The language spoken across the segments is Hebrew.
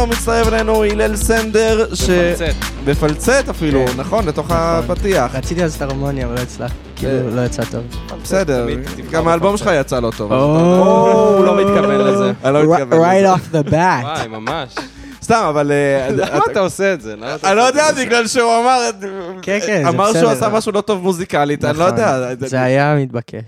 היום מצטרף אלינו הלל סנדר, ש... בפלצט. בפלצט אפילו, כן. נכון, לתוך הפתיח. רציתי לעשות הרמוניה, אבל לא הצלחתי. כאילו, לא יצא טוב. בסדר, גם האלבום. שלך יצא לא טוב. או, הוא לא מתכוון לזה. אני לא מתכוון Right לזה. off the bat. וואי, ממש. סתם, אבל... אה, למה אתה עושה את זה? אני לא יודע? בגלל שהוא אמר... כן, כן, זה אמר שהוא בסדר. עשה משהו לא טוב מוזיקלית, אני לא נכון. יודע. זה היה מתבקש.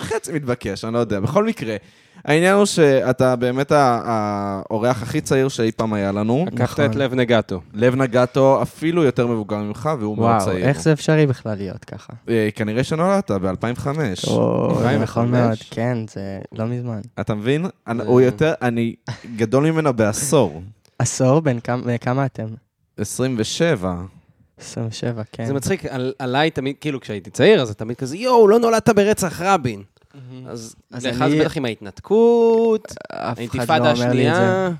חצי מתבקש, אני לא יודע. בכל מקרה, העניין הוא שאתה באמת ה- האורח הכי צעיר שאי פעם היה לנו. לקחת נכון. את לב נגטו. לב נגטו אפילו יותר מבוגר ממך, והוא מאוד וואו, צעיר. איך זה אפשרי בכלל להיות ככה? אה, כנראה שנולדת ב-2005. או, זה 2005? נכון מאוד, כן, זה לא מזמן. אתה מבין? הוא יותר, אני גדול ממנו בעשור. עשור, בן כמה- אתם? 27. 27, כן. זה מצחיק, על- עליי תמיד, כאילו, כשהייתי צעיר, אז תמיד כזה, יואו, לא נולדת ברצח רבין. אז אז לך אני- זה בטח עם ההתנתקות, לא האינתיפאדה זה. השנייה.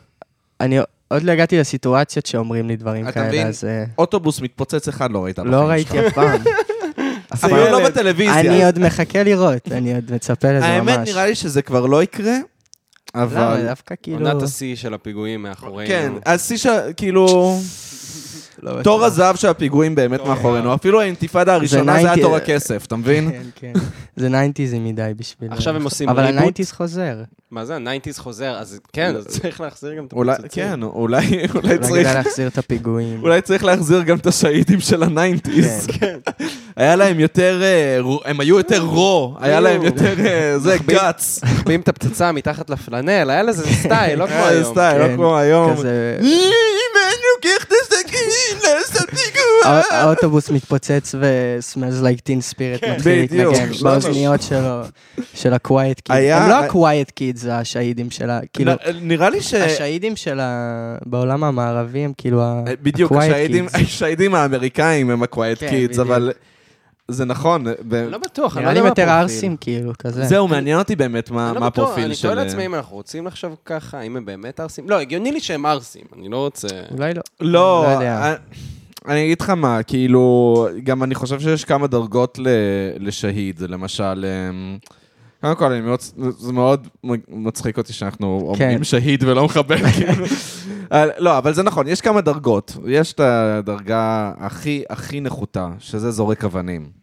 אני עוד לא הגעתי לסיטואציות שאומרים לי דברים אתה מבין? כאלה, אז אה, אוטובוס מתפוצץ אחד לא ראית לא. ראיתי אף פעם. אפילו. לא בטלוויזיה. אני עוד מחכה לראות, אני עוד מצפה לזה ממש. האמת, נראה לי שזה כבר לא יקרה, למה, אבל... דווקא כאילו... עונת השיא של הפיגועים מאחורינו. כן, השיא של... כאילו... לא. תור הזהב של הפיגועים באמת מאחורינו. אפילו האינתיפאדה הראשונה זה היה 90 תור הכסף, אתה מבין? כן, כן. זה ניינטיזי מדי בשביל... עכשיו הם עושים אבל reboot. ה nineties חוזר. מה זה, ה nineties חוזר, אז כן, אז צריך להחזיר גם את אולי, הפוצצים. כן, אולי אולי אולי צריך... כדאי להחזיר את הפיגועים. אולי צריך להחזיר גם את השהידים של ה nineties. כן. היה להם יותר, אה, הם היו יותר raw, היה להם יותר, אה, זה, guts. מחביאים את הפצצה מתחת לפלנל, היה לזה סטייל, לא כמו היום. סטייל, לא כן, כמו היום. כזה- אני לוקח את הסכין. הא- האוטובוס מתפוצץ ו-smells like teen spirit כן. מתחיל בדיוק, להתנגן. באוזניות שלו, של ה-quiet kids. הם לא ה-quiet kids, השהידים של ה... כאילו, נ- נראה לי ש... השהידים של ה... בעולם המערבי הם כאילו אה, בדיוק, ה-quiet השהידים- kids. השהידים האמריקאים הם ה-quiet כן, kids, בדיוק. אבל זה נכון. ב- אני לא בטוח, אני לא נראה לי יודע מה יותר הפרופיל. ערסים, כאילו, כזה. זהו, מעניין אותי באמת מה אני לא מה הפרופיל אני של... תוהה לעצמי אם אנחנו רוצים לחשוב ככה, אם הם באמת ערסים. לא, הגיוני לי שהם ערסים, אני לא רוצה... אולי לא. לא, לא יודע. אני- אני אגיד לך מה, כאילו, גם אני חושב שיש כמה דרגות ל- לשהיד, למשל, קודם כל, אני מאוד, זה מאוד מצחיק אותי שאנחנו אומרים שהיד ולא מחבל, כאילו. לא, אבל זה נכון, יש כמה דרגות. יש את הדרגה הכי הכי נחותה, שזה זורק אבנים.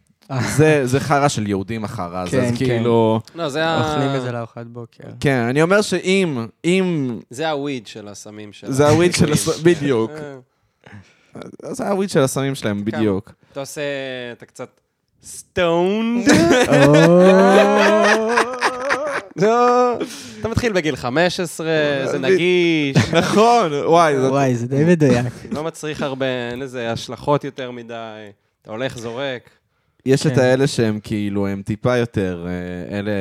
זה זה חרא של יהודים החרא הזה, כן, אז כן. כאילו... לא, זה ה... אוכלים את זה לארוחת בוקר. כן, אני אומר שאם, אם... זה הוויד של הסמים של... זה הוויד של הפיגועים. הס... בדיוק. אה, זה ה weed של הסמים שלהם, בדיוק. אתה עושה... אתה קצת... stoned. לא, אתה מתחיל בגיל 15, זה נגיש, נכון, וואי, וואי, זה די מדויק. לא מצריך הרבה, אין לזה השלכות יותר מדי. אתה הולך, זורק. יש את כן. האלה שהם כאילו, הם טיפה יותר, אה, אלה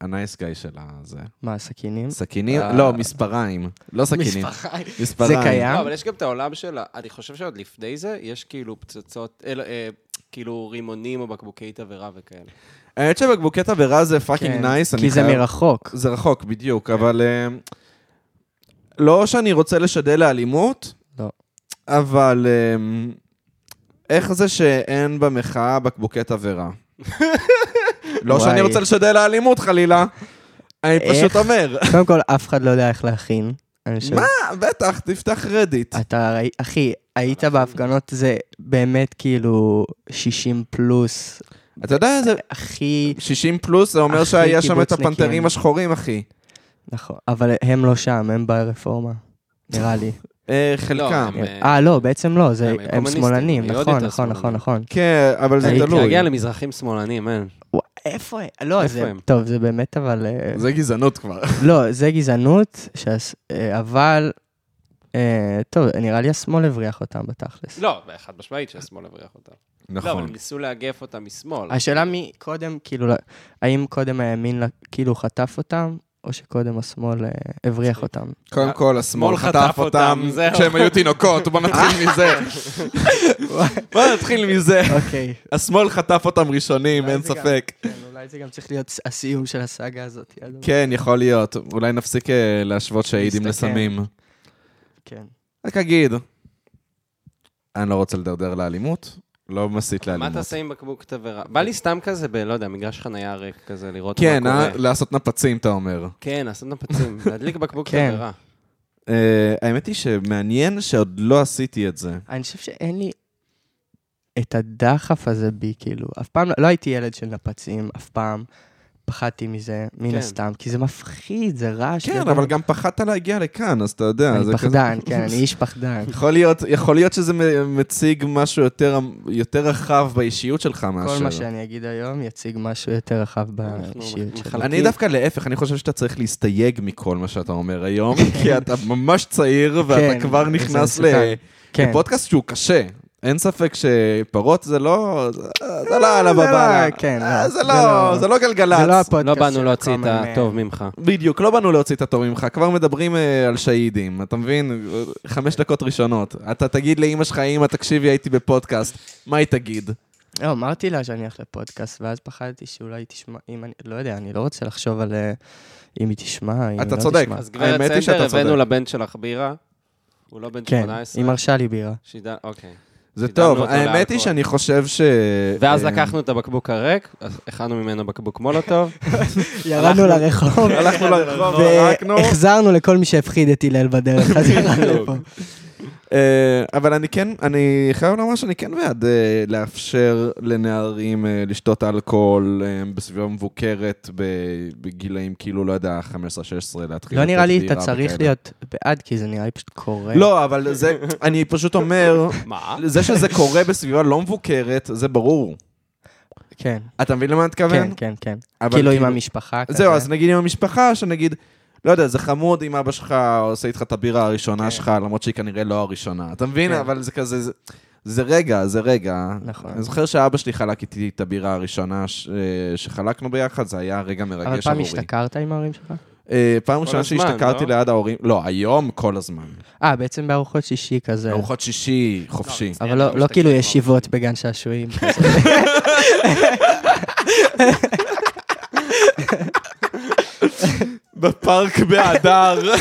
ה nice guy של הזה. מה, סכינים? סכינים? אה. לא, מספריים. לא סכינים. מספריים. מספריים. זה קיים? לא, אבל יש גם את העולם של... אני חושב שעוד לפני זה, יש כאילו פצצות, אל- אה, כאילו רימונים או בקבוקי תבערה וכאלה. האמת שבקבוקי תבערה זה fucking כן, nice. כי זה מרחוק. זה רחוק, בדיוק, אבל... אה, לא שאני רוצה לשדל לאלימות, לא. אבל אה, איך זה שאין במחאה בקבוקי תבערה? לא. שאני רוצה לשדל לאלימות חלילה, אני פשוט? אומר. קודם כל, אף אחד לא יודע איך להכין. מה? בטח, תפתח רדיט. אתה, אחי, היית בהפגנות, זה באמת כאילו 60 פלוס, אתה יודע איזה... הכי... 60 פלוס, זה אומר שהיה שם את. הפנתרים השחורים, אחי. נכון, אבל הם לא שם, הם ברפורמה, נראה לי. אה, חלקם. לא, אה, לא, בעצם לא, זה- הם שמאלנים, נכון, נכון, נכון. נכון. כן, אבל זה הייתי תלוי. להגיע למזרחים שמאלנים, אין. איפה הם? לא, זה... טוב, זה באמת אבל... אה, זה גזענות כבר. לא, זה גזענות, אה, אבל... אה, טוב, נראה לי השמאל הבריח אותם בתכלס. לא, חד משמעית שהשמאל הבריח אותם. לא, אבל נכון. הם ניסו לאגף אותם משמאל. השאלה מי קודם, כאילו, לא- האם קודם הימין כאילו חטף אותם, או שקודם השמאל אה, הבריח אותם? קודם כל, השמאל חטף אותם. כשהם היו תינוקות, בוא נתחיל מזה. בוא נתחיל מזה. אוקיי. השמאל חטף אותם ראשונים, אין ספק. כן, אולי זה גם צריך להיות הסיום של הסאגה הזאת. כן, יכול להיות. אולי נפסיק אה, להשוות שהידים. לסמים. כן. רק אגיד, אני לא רוצה לדרדר לאלימות, לא מסית מה לאלימות. תעשה עם בקבוק תבערה? בא לי סתם כזה ב... לא יודע, מגרש חנייה ריק כזה, לראות מה כן, קורה. אה? לעשות נפצים, אתה אומר. כן, לעשות נפצים, להדליק בקבוק כן. תבערה. אה, האמת היא שמעניין שעוד לא עשיתי את זה. אני חושב שאין לי את הדחף הזה בי, כאילו, אף פעם, לא- לא הייתי ילד של נפצים, אף פעם. פחדתי מזה, מן כן. הסתם, כי זה מפחיד, זה רעש. כן. אבל גם פחדת להגיע לכאן, אז אתה יודע. אני זה כזה- פחדן, כן, אני איש פחדן. יכול להיות, יכול להיות שזה מציג משהו יותר, יותר רחב באישיות שלך מאשר... כל מה שאני אגיד היום יציג משהו יותר רחב באישיות. מחלקים- אני דווקא להפך, אני חושב שאתה צריך להסתייג מכל מה שאתה אומר היום, כי אתה ממש צעיר ואתה כן, כבר נכנס ל-. כן. לפודקאסט שהוא קשה. אין ספק שפרות זה לא, זה- לא על זה הבבלה. לא, כן, אה, לא, זה לא, לא- זה לא גלגלצ. זה לא הפודקאסט לא באנו להוציא את. הטוב ממך. בדיוק, לא באנו להוציא את הטוב ממך, כבר מדברים אה, על שהידים, אתה מבין? חמש דקות ראשונות. אתה תגיד לאימא שלך, אמא, תקשיבי, הייתי בפודקאסט, מה היא תגיד? לא, אמרתי לה שאני הולך לפודקאסט, ואז פחדתי שאולי היא תשמע, אם אני, לא יודע, אני לא רוצה לחשוב על אה, אם היא תשמע, אם היא לא אתה תשמע. צודק. אז גברת האמת היא סנדר, שאתה הבאנו צודק. לבן שלך בירה. הוא לא בן כן, 18. היא מרשה לי בירה. שידע, אוקיי. זה טוב, האמת היא. שאני חושב ש... ואז אה, לקחנו את הבקבוק הריק, הכנו ממנו בקבוק מולוטוב. ירדנו לרחוב, הלכנו לרחוב. והחזרנו לכל מי שהפחיד את הלל בדרך, אז ירדנו לפה. אה, אבל אני כן, אני חייב לומר שאני כן בעד אה, לאפשר לנערים אה, לשתות אלכוהול בסביבה מבוקרת בגילאים כאילו, לא יודע, 15-16 להתחיל. לא נראה לי אתה צריך. להיות בעד, כי זה נראה לי פשוט קורה. לא, אבל זה, אני פשוט אומר, מה? זה שזה קורה בסביבה לא מבוקרת, זה ברור. כן, אתה מבין למה אני מתכוון? כן, כן, כן. כאילו עם המשפחה כזה. זהו, אז נגיד עם המשפחה, שנגיד, לא יודע, זה חמוד אם אבא שלך עושה איתך את הבירה הראשונה כן. שלך, למרות שהיא כנראה לא הראשונה. אתה מבין? כן. אבל זה כזה, זה- רגע, זה רגע. נכון. אני זוכר שאבא שלי חלק איתי את הבירה הראשונה ש- אה, שחלקנו ביחד, זה היה רגע אבל מרגש פעם עבורי. השתכרת עם ההורים שלך? אה, פעם ראשונה שהשתכרתי לא? ליד ההורים, לא, היום כל הזמן. אה, בעצם בארוחות שישי כזה. ארוחות שישי, חופשי. אבל לא- לא כאילו ישיבות בגן שעשועים. בפארק באדר.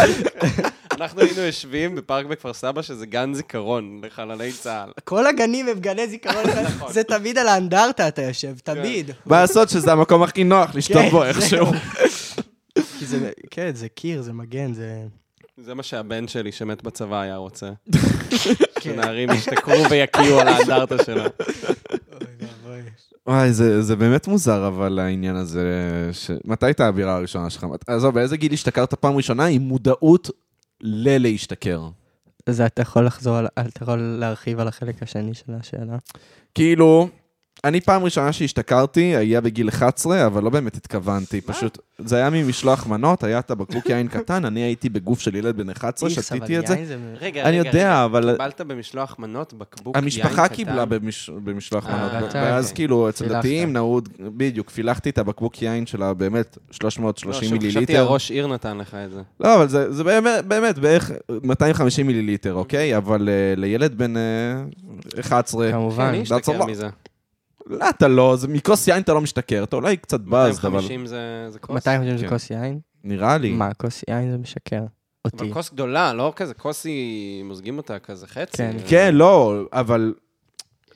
אנחנו היינו יושבים בפארק בכפר סבא, שזה גן זיכרון לחללי צה"ל. כל הגנים הם גני זיכרון, זה תמיד על האנדרטה אתה יושב, תמיד. מה לעשות שזה המקום הכי נוח לשתות כן, בו. איכשהו. כן, זה קיר, זה מגן, זה... זה מה שהבן שלי שמת בצבא היה רוצה. כן. שנערים ישתכרו ויקיעו על האנדרטה שלו. וואי, זה, זה באמת מוזר, אבל העניין הזה, ש... מתי הייתה הבירה הראשונה שלך? עזוב, באיזה גיל השתכרת פעם ראשונה עם מודעות ללהשתכר? אז אתה יכול לחזור, על- אתה יכול להרחיב על החלק השני של השאלה. כאילו, אני פעם ראשונה שהשתכרתי היה בגיל 11, אבל לא באמת התכוונתי, פשוט, זה היה ממשלוח מנות, היה את הבקבוק יין קטן, אני הייתי בגוף של ילד בן 11, איכס, אבל שתיתי את זה. רגע, אני יודע. אבל- קיבלת במשלוח מנות בקבוק יין קטן? המשפחה קיבלה במש... במשלוח אה, מנות, ואז. כאילו אצל. דתיים נהוג, בדיוק, פילחתי את הבקבוק יין שלה באמת 330 לא, שוב, חשבתי מיליליטר. הראש עיר נתן לך את זה. לא, אבל זה, זה באמת, באמת בערך 250 מיליליטר, אוקיי? אבל uh, לילד בן uh, 11, כמובן. לא, אתה לא, זה מכוס יין אתה לא משתכר, אתה אולי קצת בז, אבל 250 זה זה כוס. 250 זה כן. כוס יין? נראה לי. מה, כוס יין זה משקר. אותי. אבל כוס גדולה, לא כזה כוס היא, מוזגים אותה כזה חצי. כן. כן, לא, אבל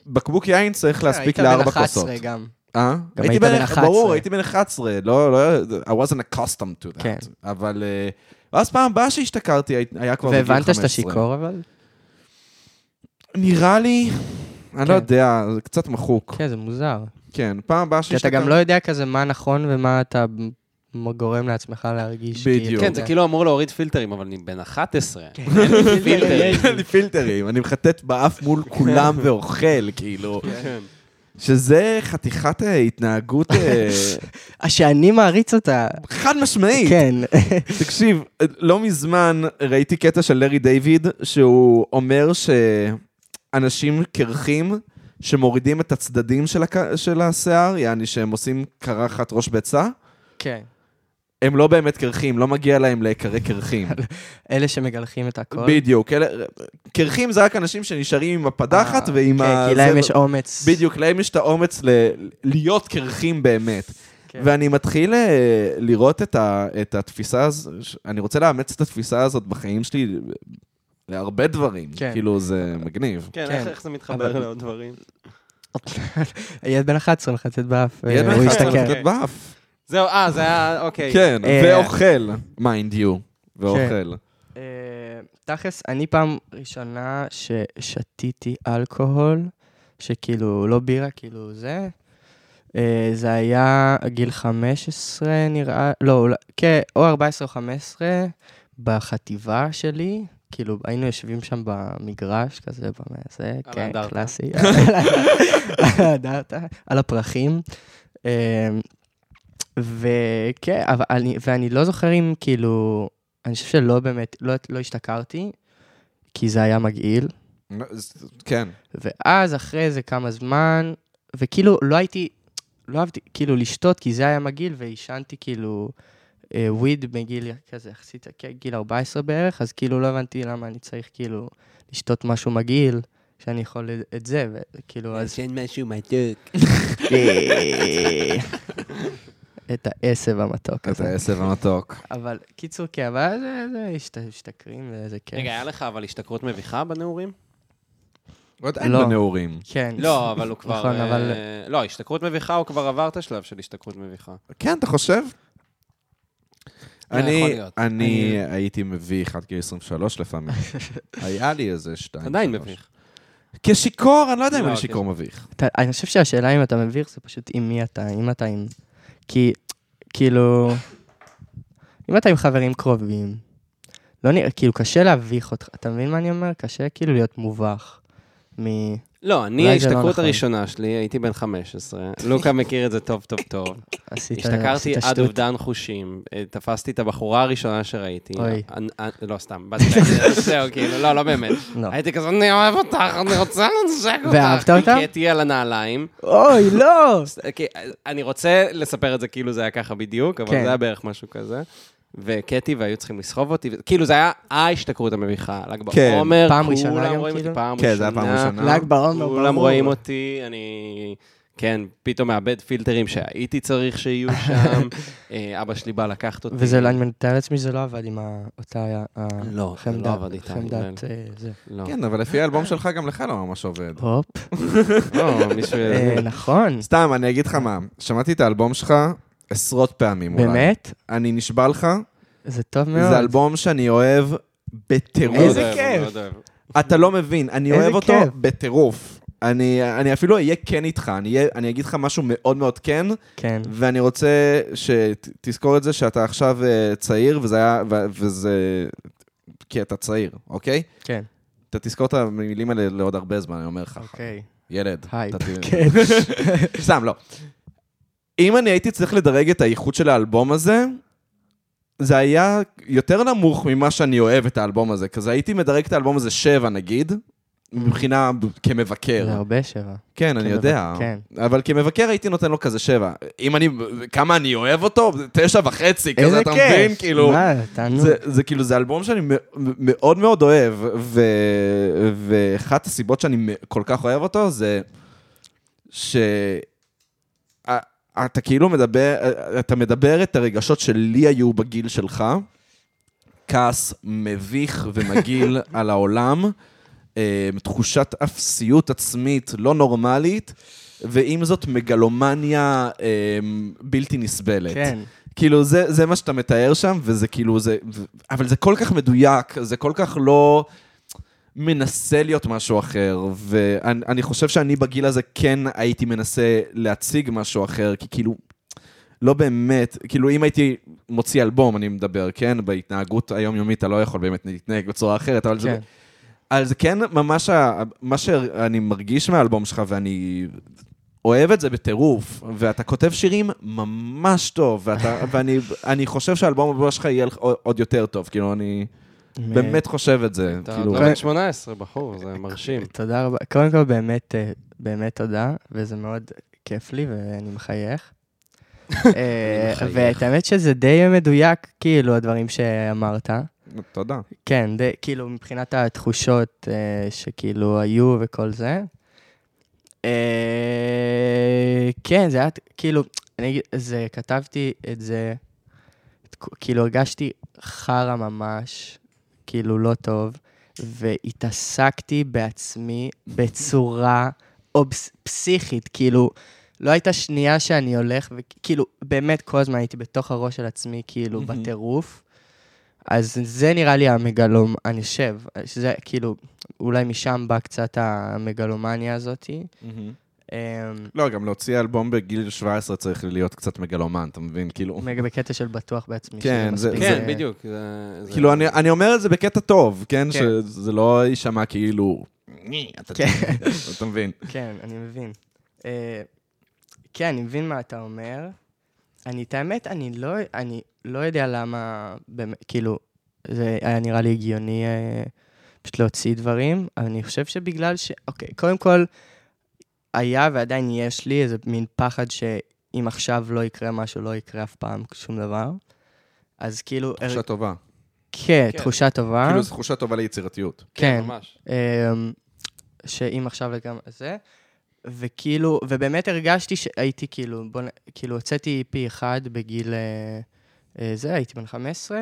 בקבוק יין צריך להספיק לארבע כוסות. היית בן 11 גם. אה? הייתי היית בן בן 11. ברור, הייתי בן 11, לא, לא, I wasn't accustomed to that. כן. אבל, אה, ואז פעם הבאה שהשתכרתי הי- היה כבר בגיל 15. והבנת שאתה שיכור אבל? נראה לי, אני כן. לא יודע, זה קצת מחוק. כן, זה מוזר. כן, פעם הבאה כי אתה. גם לא יודע כזה מה נכון ומה אתה גורם לעצמך להרגיש. בדיוק. כאילו, כן, אתה זה. כאילו אמור להוריד פילטרים, אבל אני בן 11. כן. פילטרים. אין לי פילטרים, אני מחטט באף מול כולם ואוכל, כאילו. כן. שזה חתיכת אה, התנהגות אה, שאני מעריץ אותה. חד משמעית. כן. תקשיב, לא מזמן ראיתי קטע של לארי דיוויד, שהוא אומר שאנשים קרחים שמורידים את הצדדים של, הק... של השיער, יעני שהם עושים קרחת ראש ביצה, כן. הם לא באמת קרחים, לא מגיע להם להיקרא קרחים. אלה שמגלחים את הכל. בדיוק, אלה... קרחים זה רק אנשים שנשארים עם הפדחת אה, ועם כן, ה... כי להם יש אומץ. בדיוק, להם יש את האומץ ל... להיות קרחים באמת. כן. ואני מתחיל אה, לראות את, ה, את התפיסה הזאת, אני רוצה לאמץ את התפיסה הזאת בחיים שלי להרבה דברים. כן. כאילו, זה מגניב. כן, כן. איך- איך זה מתחבר אבל- לעוד דברים? ילד בן 11 מחצת באף, ילד אה, בן הוא 11 ישתכר. מחטט באף. זהו, אה, זה היה, אוקיי. כן, אה, ואוכל, mind you, ואוכל. אה, תכלס, אני פעם ראשונה ששתיתי אלכוהול, שכאילו, לא בירה, כאילו זה, זה היה גיל 15 נראה, לא, כן, או 14 או 15, בחטיבה שלי, כאילו, היינו יושבים שם במגרש כזה, בזה, על כן. קלאסי. על האנדרטה, על הפרחים. אה, וכן, אבל אני, ואני לא זוכר אם כאילו, אני חושב שלא באמת, לא, לא השתכרתי, כי זה היה מגעיל. כן. ואז אחרי איזה כמה זמן, וכאילו לא הייתי, לא אהבתי כאילו לשתות, כי זה היה מגעיל, ועישנתי כאילו וויד בגיל כזה, יחסית, כן, גיל 14 בערך, אז כאילו לא הבנתי למה אני צריך כאילו לשתות משהו מגעיל, שאני יכול את- זה, וכאילו, אז... שאין משהו מתוק. אה, את העשב המתוק את. העשב המתוק. אבל קיצור, כן, אבל זה, זה השת- משתכרים וזה כיף. רגע, היה לך אבל השתכרות מביכה בנעורים? עוד אין לא. בנעורים. כן. לא, אבל הוא כבר... נכון, אה, אבל- לא, השתכרות מביכה, הוא כבר עבר את השלב של השתכרות מביכה. כן, אתה חושב? יכול אני. אני הייתי מביך עד גיל 23 לפעמים. היה לי איזה שתיים. עדיין. מביך. כשיכור, אני לא יודע אם לא, אני שיכור מביך. אתה, אני חושב שהשאלה אם אתה מביך זה פשוט עם מי אתה, אם אתה עם... כי, כאילו... אם אתה עם חברים קרובים, לא נראה, כאילו קשה להביך אותך, אתה מבין מה אני אומר? קשה כאילו להיות מובך. מ... לא, אני, לא ההשתכרות נכון. הראשונה שלי, הייתי בן 15. לוקה מכיר את זה טוב טוב טוב. השתכרתי עד. אובדן חושים. אה, תפסתי את הבחורה הראשונה שראיתי. אוי. אני- אני- לא, סתם, באתי להגיד, זהו, כאילו, לא, לא באמת. לא. הייתי כזה, אני אוהב אותך, אני רוצה לנשק אותך. ואהבת אותה? הכיתי על הנעליים. אוי, לא! אני רוצה לספר את זה כאילו זה היה ככה בדיוק, אבל כן. זה היה בערך משהו כזה. והכיתי והיו צריכים לסחוב אותי, כאילו זה היה ההשתכרות המביכה, ל"ג כן. בעומר, פעם ראשונה כולם גם, רואים אותי כאילו? פעם כן, זה היה פעם ראשונה. ל"ג בעומר, כולם. רואים אותי, אני, כן, פתאום מאבד פילטרים שהייתי צריך שיהיו שם, אה, אבא שלי בא לקחת אותי. וזה, לא- אני מתאר לעצמי שזה לא עבד עם אותה לא, זה חמדת- לא עבד איתה, חמדת זה. כן, אבל לפי האלבום שלך גם לך לא ממש עובד. הופ. לא. אה, נכון. סתם, אני אגיד לך מה, שמעתי את האלבום שלך עשרות פעמים אולי. באמת? אני נשבע לך, זה טוב מאוד. זה אלבום שאני אוהב בטירוף. איזה כיף. אתה לא מבין, אני אוהב אותו כיף. בטירוף. אני, אני אפילו אהיה כן איתך, אני, אהיה, אני אגיד לך משהו מאוד מאוד כן, כן. ואני רוצה שתזכור את זה שאתה עכשיו אה, צעיר, וזה היה, ו- וזה... כי אתה צעיר, אוקיי? כן. אתה תזכור את המילים האלה לעוד הרבה זמן, אני אומר לך. אוקיי. ילד. ת- כן. סתם, לא. אם אני הייתי צריך לדרג את האיכות של האלבום הזה, זה היה יותר נמוך ממה שאני אוהב את האלבום הזה. כזה הייתי מדרג את האלבום הזה שבע נגיד, מבחינה כמבקר. זה הרבה שבע. כן, אני יודע. כן. אבל כמבקר הייתי נותן לו כזה שבע. אם אני, כמה אני אוהב אותו, תשע וחצי, כזה, אתה מבין? כאילו, מה, תענוג. זה, זה כאילו, זה אלבום שאני מאוד מאוד אוהב, ו, ואחת הסיבות שאני כל כך אוהב אותו זה שאתה כאילו מדבר, אתה מדבר את הרגשות שלי היו בגיל שלך, כעס מביך ומגעיל על העולם, אה, תחושת אפסיות עצמית לא נורמלית, ועם זאת מגלומניה אה, בלתי נסבלת. כן. כאילו, זה, זה מה שאתה מתאר שם, וזה כאילו, זה... אבל זה כל כך מדויק, זה כל כך לא מנסה להיות משהו אחר, ואני אני חושב שאני בגיל הזה כן הייתי מנסה להציג משהו אחר, כי כאילו, לא באמת, כאילו, אם הייתי מוציא אלבום, אני מדבר, כן? בהתנהגות היומיומית אתה לא יכול באמת להתנהג בצורה אחרת, אבל. כן. זה כן ממש, ה- מה שאני מרגיש מהאלבום שלך, ואני אוהב את זה בטירוף, ואתה כותב שירים ממש טוב, ואתה, ואני אני חושב שהאלבום הבא שלך יהיה עוד יותר טוב, כאילו, אני באמת חושב את זה, אתה כאילו... עוד לא בן 18, בחור, זה מרשים. תודה רבה. קודם כל, באמת, אה, באמת תודה, וזה מאוד כיף לי, ואני מחייך. אה, מחייך. ואת האמת שזה די מדויק, כאילו, הדברים שאמרת. תודה. כן, די, כאילו, מבחינת התחושות אה, שכאילו היו וכל זה. אה, כן, זה היה, כאילו, אני זה, כתבתי את זה, כאילו, הרגשתי חרא ממש, כאילו, לא טוב, והתעסקתי בעצמי בצורה אובס, פסיכית, כאילו, לא הייתה שנייה שאני הולך, וכאילו, באמת כל הזמן הייתי בתוך הראש של עצמי, כאילו. בטירוף. אז זה נראה לי המגלום, אני חושב, שזה כאילו, אולי משם בא קצת המגלומניה הזאתי. אמ, לא, גם להוציא אלבום בגיל 17 צריך להיות קצת מגלומן, אתה מבין? כאילו... בקטע של בטוח בעצמי. כן, זה- כן, בדיוק. כאילו, אני, אני אומר את זה בקטע טוב, כן? כן. שזה לא יישמע כאילו... "ני, אתה כן. אתה מבין? כן, אני מבין. אה, כן, אני מבין מה אתה אומר. אני, את האמת, אני לא, אני לא יודע למה, באמת, כאילו, זה היה נראה לי הגיוני אה, פשוט להוציא דברים, אבל אני חושב שבגלל ש... אוקיי, קודם כל, היה ועדיין יש לי איזה מין פחד שאם עכשיו לא יקרה משהו, לא יקרה אף פעם שום דבר. אז כאילו... תחושה טובה. כן, כן. תחושה טובה. כאילו, זו תחושה טובה ליצירתיות. כן. ממש. אמ, שאם עכשיו לגמרי זה, וכאילו, ובאמת הרגשתי שהייתי כאילו, בוא נ... כאילו, הוצאתי פי אחד בגיל אה, אה, זה, הייתי בן 15,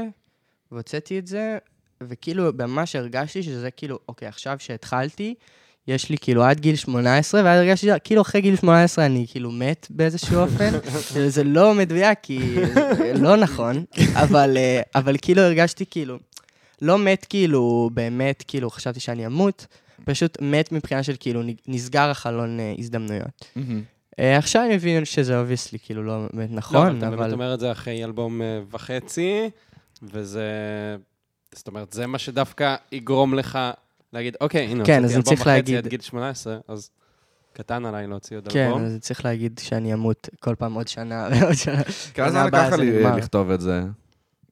והוצאתי את זה, וכאילו, ממש הרגשתי שזה כאילו, אוקיי, עכשיו שהתחלתי, יש לי כאילו עד גיל 18, ואז הרגשתי כאילו אחרי גיל 18 אני כאילו מת באיזשהו אופן. זה לא מדויק, כי לא נכון, אבל, אה, אבל כאילו הרגשתי כאילו, לא מת כאילו, באמת, כאילו, חשבתי שאני אמות, פשוט מת מבחינה של כאילו, נסגר החלון אה, הזדמנויות. אה, עכשיו אני מבין שזה obviously כאילו לא באמת לא, נכון, אבל אתה באמת. אומר את זה אחרי אלבום וחצי, וזה... זאת אומרת, זה מה שדווקא יגרום לך להגיד, אוקיי, הנה, כן, אז אני צריך להגיד- עד גיל 18, אז קטן עליי להוציא עוד כן, אלבום. אז צריך להגיד שאני אמות כל פעם עוד שנה ועוד שנה. כמה זמן לקח לי. לכתוב את זה?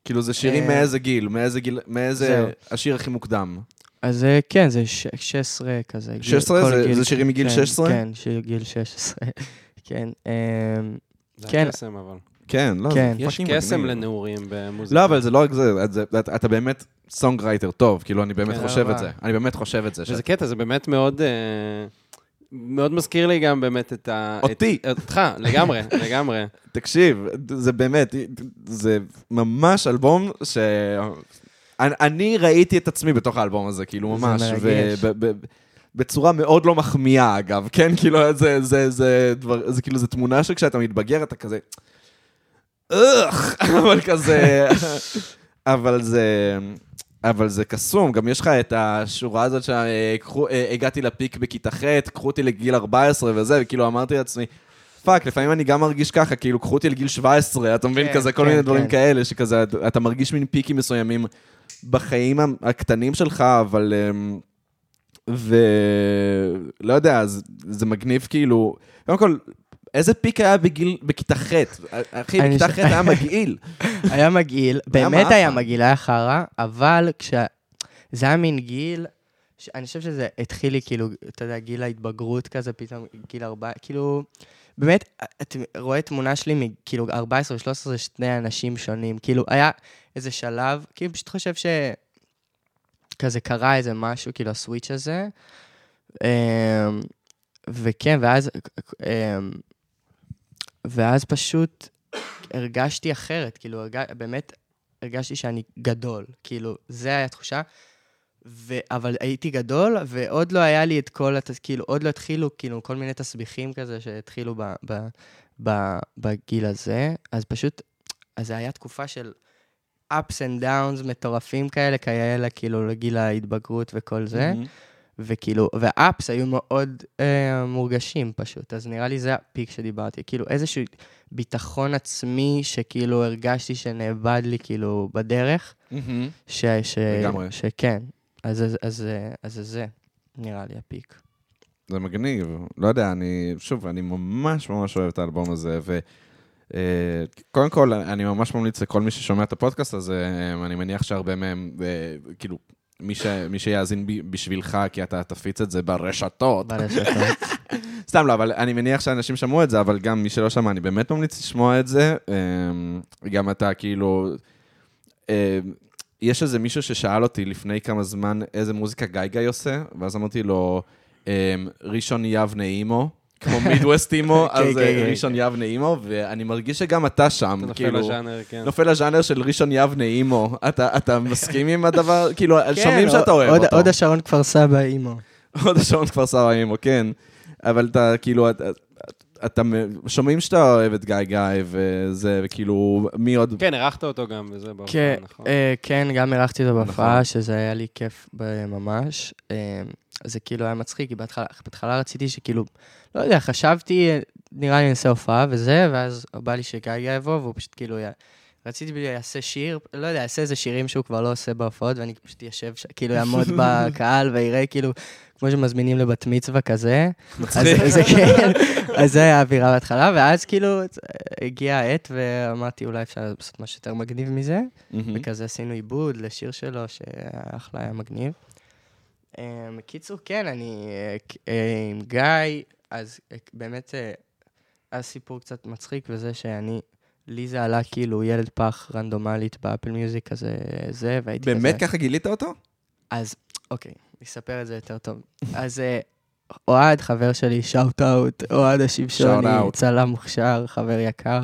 כאילו, זה שירים אה, מאיזה גיל? מאיזה גיל? מאיזה... השיר הכי מוקדם. אז כן, זה ש- 16 כזה. גיל- 16? כל זה- גיל- זה שירים מגיל כן, 16? כן, שיר גיל 16. כן, אמ, זה כן. הקסם, אבל. כן, לא, כן. זה יש קסם. לנעורים במוזיקה. לא, אבל זה לא רק זה, אתה באמת songwriter טוב, כאילו, אני באמת כן. חושב את זה. אני באמת חושב את זה. וזה שאת- קטע, זה באמת מאוד... אה, מאוד מזכיר לי גם באמת את ה... אותי. את- אותך, לגמרי, לגמרי. תקשיב, זה באמת, זה ממש אלבום ש... אני, אני ראיתי את עצמי בתוך האלבום הזה, כאילו, זה ממש. מרגש. וב- ב- בצורה מאוד לא מחמיאה, אגב, כן? כאילו, זה, זה, זה, דבר, זה כאילו, זו תמונה שכשאתה מתבגר, אתה כזה... אוח, אבל כזה... אבל זה... אבל זה קסום, גם יש לך את השורה הזאת שהגעתי לפיק בכיתה ח', קחו אותי לגיל 14 וזה, וכאילו אמרתי לעצמי, fuck, לפעמים אני גם מרגיש ככה, כאילו, קחו אותי לגיל 17, אתה מבין? כן, כזה, כל כן, מיני דברים כן. כאלה, שכזה, אתה- אתה מרגיש מין פיקים מסוימים בחיים הקטנים שלך, אבל... אמ, ולא יודע, זה, זה מגניב כאילו, קודם כל, איזה peak היה בגיל, בכיתה ח'? אחי, בכיתה ח' היה מגעיל. היה מגעיל, באמת. היה מגעיל, היה חרא, אבל כש... זה היה מין גיל. אני חושב שזה התחיל לי כאילו, אתה יודע, גיל ההתבגרות כזה, פתאום גיל ארבע, כאילו, באמת, אתה רואה תמונה שלי מכאילו 14 ו-13 זה שני אנשים שונים, כאילו, היה איזה שלב, כאילו, פשוט חושב ש... כזה קרה איזה משהו, כאילו, הסוויץ' הזה. אמ, וכן, ואז, אמ, ואז פשוט הרגשתי אחרת, כאילו, הרג... באמת הרגשתי שאני גדול, כאילו, זה היה התחושה. ו... אבל הייתי גדול, ועוד לא היה לי את כל, הת... כאילו, עוד לא התחילו, כאילו, כל מיני תסביכים כזה שהתחילו ב... ב... ב... בגיל הזה, אז פשוט, אז זה היה תקופה של ups and downs מטורפים כאלה, כאלה, כאילו, לגיל ההתבגרות וכל זה. וכאילו, והאפס היו מאוד אה, מורגשים פשוט, אז נראה לי זה הפיק שדיברתי, כאילו איזשהו ביטחון עצמי שכאילו הרגשתי שנאבד לי כאילו בדרך, מהמם. ש... ש... לגמרי. שכן, אז, אז, אז, אז זה זה, נראה לי הפיק. זה מגניב, לא יודע, אני, שוב, אני ממש ממש אוהב את האלבום הזה, ו... אה, קודם כל, אני ממש ממליץ לכל מי ששומע את הפודקאסט הזה, אה, אני מניח שהרבה מהם, אה, כאילו, מי, ש, מי שיאזין ב- בשבילך, כי אתה תפיץ את זה ברשתות. ברשתות. סתם לא, אבל אני מניח שאנשים שמעו את זה, אבל גם מי שלא שמע, אני באמת ממליץ לשמוע את זה. אה, גם אתה, כאילו... אה, יש איזה מישהו ששאל אותי לפני כמה זמן איזה מוזיקה גיא גיא עושה, ואז אמרתי לו, אה, ראשון יבנה אימו, כמו מידווסט אימו, כן, אז כן, אה, כן. ראשון יבנה אימו, ואני מרגיש שגם אתה שם, נופל כאילו... לז'אנר, כן. נופל לז'אנר של ראשון יבנה אימו. אתה, אתה מסכים עם הדבר? כאילו, שומעים שאתה אוהב עוד- אותו. עוד השרון כפר סבא, אימו. הוד השעון כפר סבא אימו, כן. אבל אתה, כאילו, אתה, שומעים שאתה אוהב את גיא גיא וזה, וכאילו, מי עוד... כן, אירחת אותו גם וזה בהופעה, כן, נכון? אה, כן, גם אירחתי אותו נכון. בהופעה, שזה היה לי כיף ממש. זה כאילו היה מצחיק, כי בהתחלה בהתחלה רציתי שכאילו, לא יודע, חשבתי, אה, נראה לי נעשה הופעה וזה, ואז בא לי שגיא יבוא, והוא פשוט כאילו, י- רציתי יעשה שיר, לא יודע, יעשה איזה שירים שהוא כבר לא עושה בהופעות, ואני פשוט יושב, ש- כאילו, יעמוד בקהל ויראה כאילו, כמו שמזמינים לבת מצווה כזה. אז זה כן, אז זה היה האווירה בהתחלה, ואז כאילו הגיעה העת, ואמרתי, אולי אפשר לעשות משהו יותר מגניב מזה. וכזה עשינו עיבוד לשיר שלו, שהיה אחלה, היה מגניב. אה, בקיצור, כן, אני אה, עם גיא, אז אה, באמת אה, היה סיפור קצת מצחיק, וזה שאני, לי זה עלה כאילו ילד פח רנדומלית באפל מיוזיק כזה, זה, והייתי כזה... באמת ככה גילית אותו? אז, אוקיי, אספר את זה יותר טוב. אז אוהד, חבר שלי, shout out, אוהד out. צלם מוכשר, חבר יקר.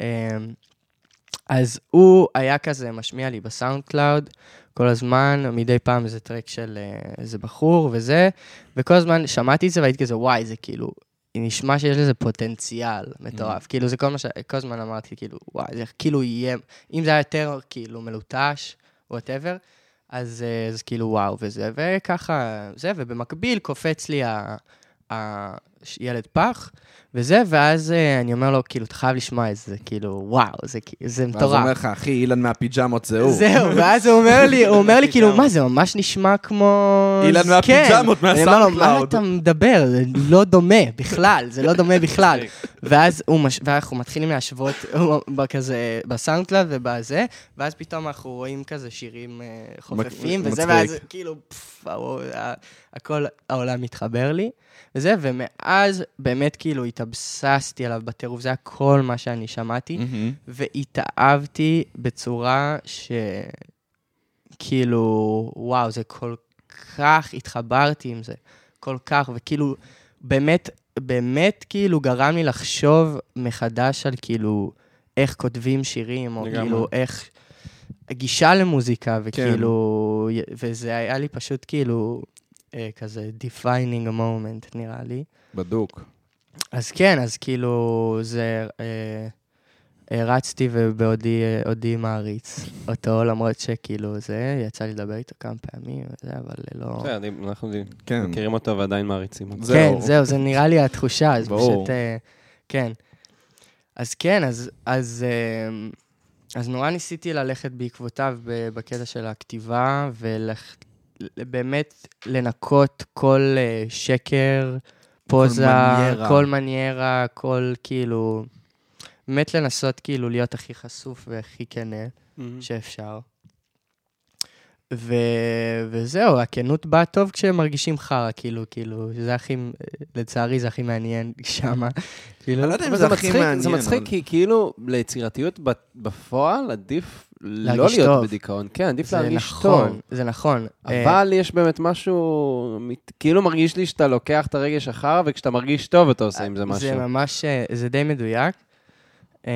אמ, אז הוא היה כזה משמיע לי ב SoundCloud כל הזמן, מדי פעם איזה track של אה, איזה בחור וזה, וכל הזמן שמעתי את זה והייתי כזה, וואי, זה כאילו, נשמע שיש לזה פוטנציאל מטורף. כאילו, זה כל מה ש... כל הזמן אמרתי, כאילו, וואי, זה כאילו יהיה, אם זה היה יותר כאילו מלוטש, whatever, אז אה, אז כאילו וואו וזה, וככה, זה, ובמקביל קופץ לי ה- ה- ילד פח, וזה, ואז אה, אני אומר לו, כאילו, אתה חייב לשמוע את זה, כאילו, וואו, זה, זה ואז הוא מטורף. אומר לך, אחי, אילן מהפיג'מות זה הוא. זהו, ואז הוא אומר לי, הוא אומר לי, כאילו, מה, זה ממש נשמע כמו... אילן מהפיג'מות, כן. אני אומר לו, מה מה SoundCloud." אתה מדבר? זה לא דומה בכלל, זה לא דומה בכלל. ואז הוא מש... ואנחנו מתחילים להשוות הוא בכזה, ב SoundCloud ובזה, ואז פתאום אנחנו רואים כזה שירים אה, חופפים, וזה. ואז כאילו, פפ, הוו- ה- הכל העולם מתחבר לי, וזה, ומאז באמת כאילו התאבססתי עליו בטירוף, זה היה כל מה שאני שמעתי. מהמם. והתאהבתי בצורה ש... כאילו, וואו, זה כל כך, התחברתי עם זה, כל כך, וכאילו, באמת, באמת, כאילו, גרם לי לחשוב מחדש על כאילו, איך כותבים שירים, או לגמרי. כאילו, איך... גישה למוזיקה, וכאילו, וזה היה לי פשוט כאילו, כזה defining a moment, נראה לי. בדוק. אז כן, אז כאילו, זה... אה, הרצתי ובעודי אה, עודי מעריץ אותו, למרות שכאילו זה, יצא לי לדבר איתו כמה פעמים, וזה, אבל לא... בסדר, אני- אנחנו כן. מכירים אותו ועדיין מעריצים אותו. זהו. כן, זהו, זה נראה לי התחושה, אז ברור. פשוט... אה, כן. אז כן, אז... אז אה, אז נורא ניסיתי ללכת בעקבותיו בקטע של הכתיבה, ובאמת לנקות כל אה, שקר, פוזה, מניירה. כל מניירה, כל כאילו... באמת לנסות כאילו להיות הכי חשוף והכי כנה מהמם. שאפשר. ו... וזהו, הכנות באה טוב כשהם מרגישים חרא, כאילו, כאילו, זה הכי, לצערי זה הכי מעניין שמה. כאילו, אני לא יודע אם זה הכי מעניין. זה מצחיק, כי כאילו ליצירתיות בפועל עדיף לא להיות טוב. בדיכאון. כן, עדיף להרגיש נכון, טוב. זה נכון. אה, אבל יש באמת משהו, כאילו מרגיש לי שאתה לוקח את הרגש אחר, וכשאתה מרגיש טוב אתה עושה עם זה משהו. זה ממש, אה, זה די מדויק. אמ,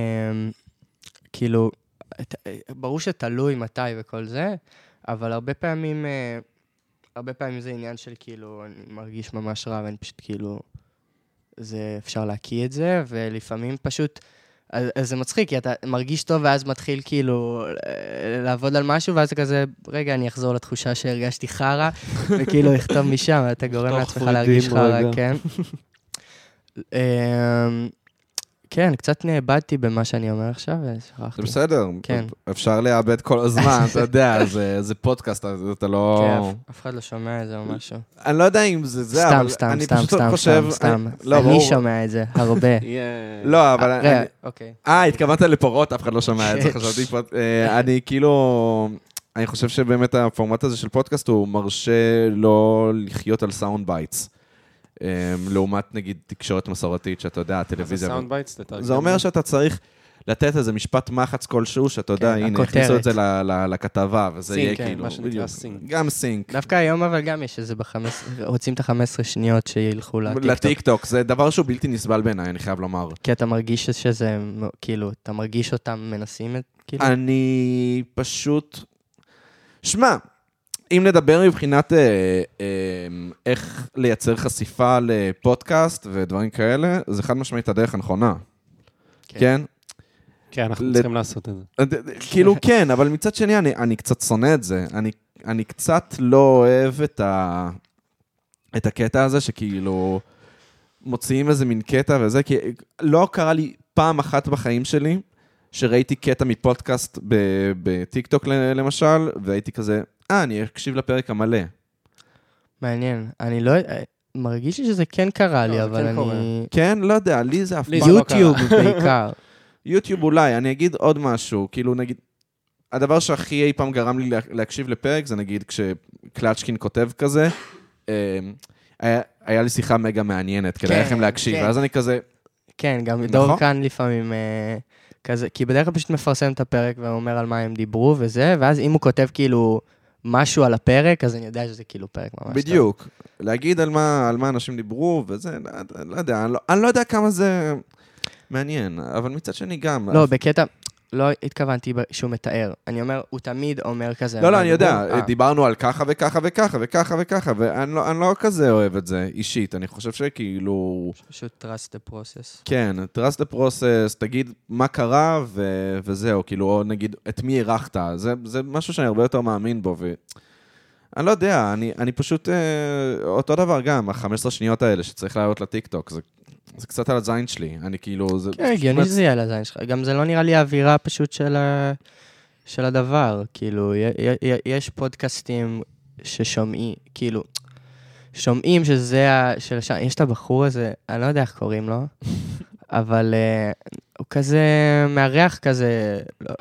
כאילו, אה, ברור שתלוי מתי וכל זה, אבל הרבה פעמים, אה, הרבה פעמים זה עניין של כאילו, אני מרגיש ממש רע ואני פשוט כאילו, זה, אפשר להקיא את זה, ולפעמים פשוט, אז, אז זה מצחיק, כי אתה מרגיש טוב ואז מתחיל כאילו אה, לעבוד על משהו, ואז אתה כזה, רגע, אני אחזור לתחושה שהרגשתי חרא, וכאילו לכתוב משם, אתה גורם לעצמך להרגיש חרא. כן. כן, קצת נאבדתי במה שאני אומר עכשיו, ושכחתי. זה בסדר. כן. אפשר לאבד כל הזמן, אתה יודע, זה- זה פודקאסט, אתה לא... כן, אף- אחד לא שומע את זה או משהו. אני לא יודע אם זה זה, סתם, אבל סתם, אני סתם, פשוט סתם, חושב... סתם, סתם. אני- לא, אני ברור. שומע את זה הרבה. לא, אבל... אה, אני- רגע, אוקיי. אה, התכוונת לפרות, אף אחד לא שומע את זה. חשבתי. אה, אני כאילו... אני חושב שבאמת הפורמט הזה של פודקאסט הוא מרשה לא לחיות על sound bites. אה, לעומת נגיד תקשורת מסורתית, שאתה יודע, מה זה הטלוויזיה... sound bites? תתרגם זה אומר. שאתה צריך לתת איזה משפט מחץ כלשהו, שאתה יודע, כן, הנה. הכניסו את זה ל- ל- לכתבה, וזה סינק, יהיה כן, כאילו... מה שנקרא. סינק. גם סינק. דווקא היום אבל גם יש איזה בחמש... רוצים את ה-15 שניות שילכו לטיקטוק. לטיקטוק, זה דבר שהוא בלתי נסבל בעיניי, אני חייב לומר. כי אתה מרגיש שזה, כאילו, אתה מרגיש אותם מנסים את, כאילו? אני פשוט... שמע, אם נדבר מבחינת אה, אה, איך לייצר חשיפה לפודקאסט ודברים כאלה, זה חד משמעית הדרך הנכונה. כן. כן? כן, אנחנו לד- צריכים לעשות את זה. כאילו כן, אבל מצד שני, אני, אני קצת שונא את זה. אני, אני קצת לא אוהב את, ה, את הקטע הזה, שכאילו מוציאים איזה מין קטע וזה, כי לא קרה לי פעם אחת בחיים שלי שראיתי קטע מפודקאסט בטיקטוק למשל, והייתי כזה, אה, אני אקשיב לפרק המלא. מעניין. אני לא... אה, מרגיש לי שזה כן קרה לא, לי, אבל כן. אני... כן, לא יודע, לי זה אף פעם... לא יוטיוב בעיקר. יוטיוב אולי, אני אגיד עוד משהו, כאילו נגיד, הדבר שהכי אי פעם גרם לי לה- להקשיב לפרק זה נגיד כשקלצ'קין כותב כזה, אה, היה, היה לי שיחה מגה מעניינת, כדאי כן, לכם להקשיב, כן. ואז אני כזה, כן, גם נכון. דור כאן לפעמים אה, כזה, כי בדרך כלל פשוט מפרסם את הפרק ואומר על מה הם דיברו וזה, ואז אם הוא כותב כאילו משהו על הפרק, אז אני יודע שזה כאילו פרק ממש טוב. בדיוק, להגיד על מה, על מה אנשים דיברו, וזה, לא, לא יודע, אני לא, אני לא יודע כמה זה מעניין, אבל מצד שני גם. לא, בקטע, לא התכוונתי שהוא מתאר. אני אומר, הוא תמיד אומר כזה. לא, לא, אני יודע. אה, דיברנו על ככה וככה וככה וככה וככה, ואני לא, לא כזה אוהב את זה אישית, אני חושב שכאילו... פשוט trust the process. כן, trust the process, תגיד מה קרה ו- וזהו, כאילו, או נגיד, את מי אירחת, זה, זה משהו שאני הרבה יותר מאמין בו, ו... אני לא יודע, אני, אני פשוט, אה, אותו דבר גם, ה-15 שניות האלה שצריך לעלות לטיקטוק, זה, זה קצת על הזין שלי, אני כאילו, זה... כן, הגיוני שזה יהיה על הזין שלך. גם זה לא נראה לי האווירה פשוט של, ה... של הדבר. כאילו, יש פודקאסטים ששומעים, כאילו, שומעים שזה ה... של שם, יש את הבחור הזה, אני לא יודע איך קוראים לו, אבל uh, הוא כזה מארח כזה, לא,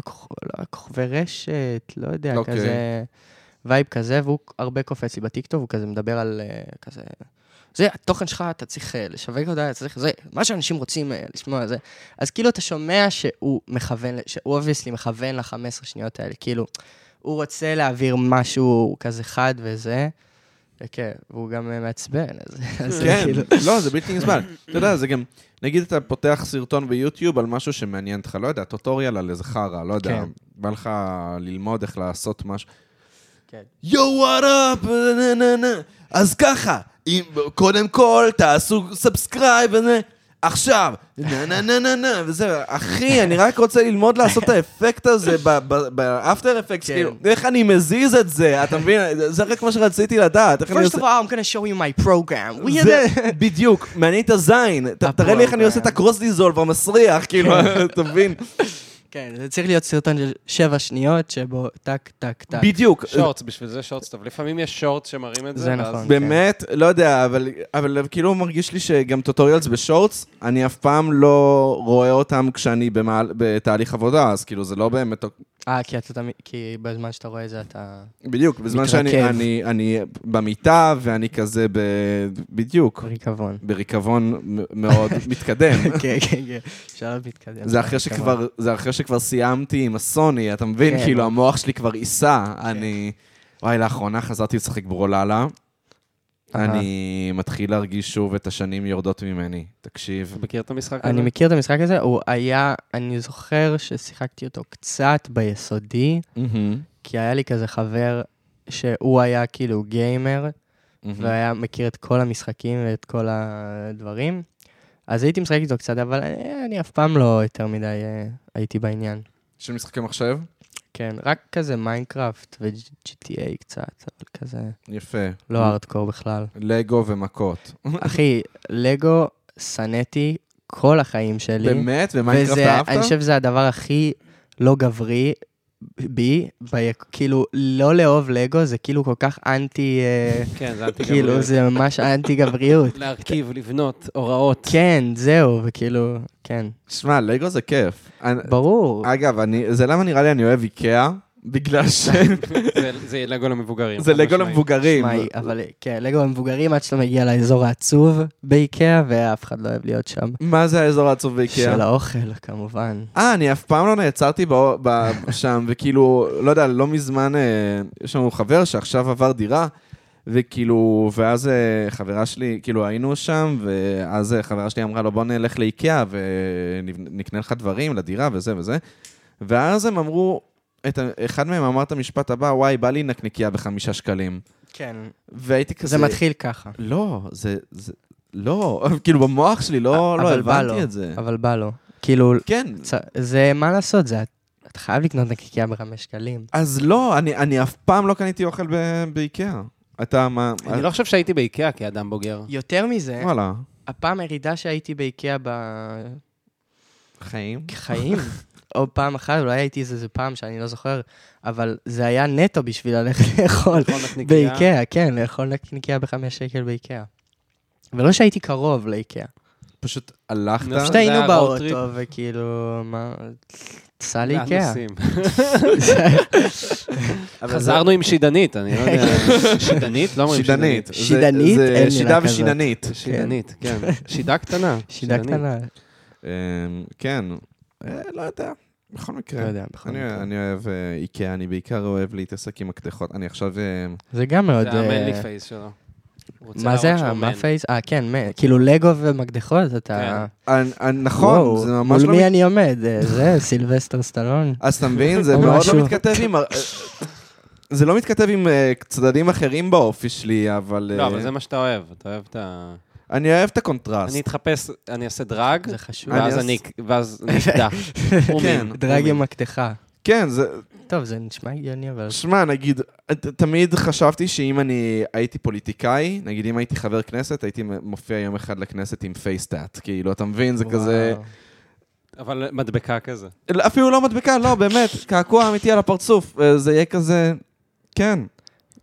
לא, כוכבי רשת, לא יודע, אוקיי. כזה vibe כזה, והוא הרבה קופץ לי בטיקטוק, הוא כזה מדבר על אה, כזה... זה, התוכן שלך, אתה צריך אה, לשווק אותה, אתה צריך, זה, מה שאנשים רוצים אה, לשמוע, זה. אז כאילו, אתה שומע שהוא מכוון, שהוא obviously מכוון ל-15 שניות האלה, כאילו, הוא רוצה להעביר משהו כזה חד וזה, וכן, והוא גם אה, מעצבן, אז, כן, כאילו... לא, זה בלתי נסבל. אתה יודע, זה גם, נגיד אתה פותח סרטון ביוטיוב על משהו שמעניין אותך, לא יודע, tutorial על איזה חרא, לא יודע, כן. בא לך ללמוד איך לעשות משהו. כן. נה נה נה. אז ככה, אם, קודם כל תעשו subscribe, וזה, עכשיו, נה נה נה נה נה, וזה, אחי, אני רק רוצה ללמוד לעשות את האפקט הזה ב after effect, כן. כאילו, איך אני מזיז את זה, אתה מבין? זה רק מה שרציתי לדעת, First of all, I'm gonna show you my program. בדיוק, מעניין את הזין. תראה לי איך אני עושה את הקרוס דיזולב המסריח, כאילו, אתה מבין? כן, זה צריך להיות סרטון של שבע שניות, שבו טק, טק, טק. בדיוק. שורטס, בשביל זה שורטס טוב. לפעמים יש שורטס שמראים את זה. זה נכון. באמת, לא יודע, אבל, אבל כאילו מרגיש לי שגם טוטוריאלס בשורטס, אני אף פעם לא רואה אותם כשאני במעל, בתהליך עבודה, אז כאילו זה לא באמת... אה, כי אתה. כי בזמן שאתה רואה את זה, אתה... בדיוק, בזמן שאני מתרכב. אני, אני במיטה ואני כזה ב... בדיוק, ריקבון. בריקבון מ- מאוד מתקדם. כן, כן, כן. שלב מתקדם. זה אחרי שכבר, זה אחרי שכבר סיימתי עם הסוני, אתה מבין? כן. כאילו, המוח שלי כבר ייסע. אני... וואי, לאחרונה חזרתי לשחק ברוללה. אני מתחיל להרגיש שוב את השנים יורדות ממני. תקשיב. אתה מכיר את המשחק הזה? אני מכיר את המשחק הזה, הוא היה, אני זוכר ששיחקתי אותו קצת ביסודי, כי היה לי כזה חבר שהוא היה כאילו gamer. והיה מכיר את כל המשחקים ואת כל הדברים. אז הייתי משחק איתו קצת, אבל אני, אני אף פעם לא יותר מדי אה, הייתי בעניין. של משחקי מחשב? כן, רק כזה מיינקראפט ו-GTA קצת, אבל כזה יפה. לא ארדקור בכלל. לגו ומכות. אחי, לגו שנאתי כל החיים שלי. באמת? ומיינקראפט אהבת? אני חושב שזה הדבר הכי לא גברי בי, ב- כאילו, לא לאהוב לגו זה כאילו כל כך אנטי, אה, כן, זה אנטי כאילו, זה ממש אנטי גבריות. להרכיב, לבנות, הוראות. כן, זהו, וכאילו, כן. שמע, לגו זה כיף. ברור. אגב, אני- זה למה נראה לי אני אוהב איקאה? בגלל שזה זה- זה לגו למבוגרים. חד לגו. למבוגרים. אבל כן, לגו המבוגרים עד שאתה מגיע לאזור העצוב באיקאה, ואף אחד לא אוהב להיות שם. מה זה האזור העצוב של באיקאה? האוכל, כמובן. אה, אני אף פעם לא נעצרתי שם, וכאילו, לא יודע, לא מזמן, אה, יש לנו חבר שעכשיו עבר דירה, וכאילו, ואז אה, חברה שלי, כאילו היינו שם, ואז אה, חברה שלי אמרה לו, בוא נלך לאיקאה ונקנה לך דברים לדירה וזה וזה. ואז הם אמרו, את אחד מהם אמר את המשפט הבא, וואי, בא לי נקניקייה בחמישה שקלים. כן, והייתי כזה... זה מתחיל ככה. לא, זה... זה... לא, כאילו במוח שלי לא, לא הבנתי את זה. אבל בא לו. כאילו, כן, צ- זה מה לעשות, זה... אתה חייב לקנות נקניקייה בחמש שקלים. אז לא, אני, אני אף פעם לא קניתי אוכל ב- באיקאה. אתה מה... אני לא חושב שהייתי באיקאה כאדם בוגר. יותר מזה, וואלה, הפעם הירידה שהייתי באיקאה חיים. בחיים, או פעם אחת, אולי הייתי איזה איזה פעם שאני לא זוכר, אבל זה היה נטו בשביל ללכת לאכול. באיקאה, כן, לאכול נקניקייה בחמש שקל באיקאה. ולא שהייתי קרוב לאיקאה. פשוט הלכת, פשוט היינו באוטו, וכאילו, מה... סע לאיקאה. חזרנו עם שידנית, אני לא יודע. שידנית? לא אומרים שידנית. שידנית. אין שידה. ושיננית. שידנית, כן. שידה קטנה. שידה. קטנה. אמ, כן, אה, לא יודע, בכל לא מקרה. יודע, בכל אני- מקרה. אני אוהב אה, איקאה, אני בעיקר אוהב להתעסק עם הקדחות. אני עכשיו... אה, זה גם מאוד... זה ה manly אה, phase שלו. מה זה? מה. phase? אה, כן, מה- כאילו לגו ומקדחות, אתה... אני- אני- נכון, זה ממש מול לא... מי מת- אני עומד? זה, סילבסטר סטלון. אז אתה מבין, זה או מאוד. לא מתכתב עם... זה לא מתכתב עם צדדים אחרים באופי שלי, אבל... לא, אבל זה מה שאתה אוהב. אתה אוהב את ה... אני אוהב את הקונטרסט. אני אתחפש, אני אעשה drag, זה חשוב. ואז אני נפתח. כן. דרג עם מקדחה. כן, זה... טוב, זה נשמע הגיוני, אבל... שמע, נגיד, תמיד חשבתי שאם אני הייתי פוליטיקאי, נגיד אם הייתי חבר כנסת, הייתי מופיע יום אחד לכנסת עם פייסטאט. כאילו, אתה מבין, זה כזה... אבל מדבקה כזה. אפילו לא מדבקה, לא, באמת, קעקוע אמיתי על הפרצוף. אה, זה יהיה כזה... כן.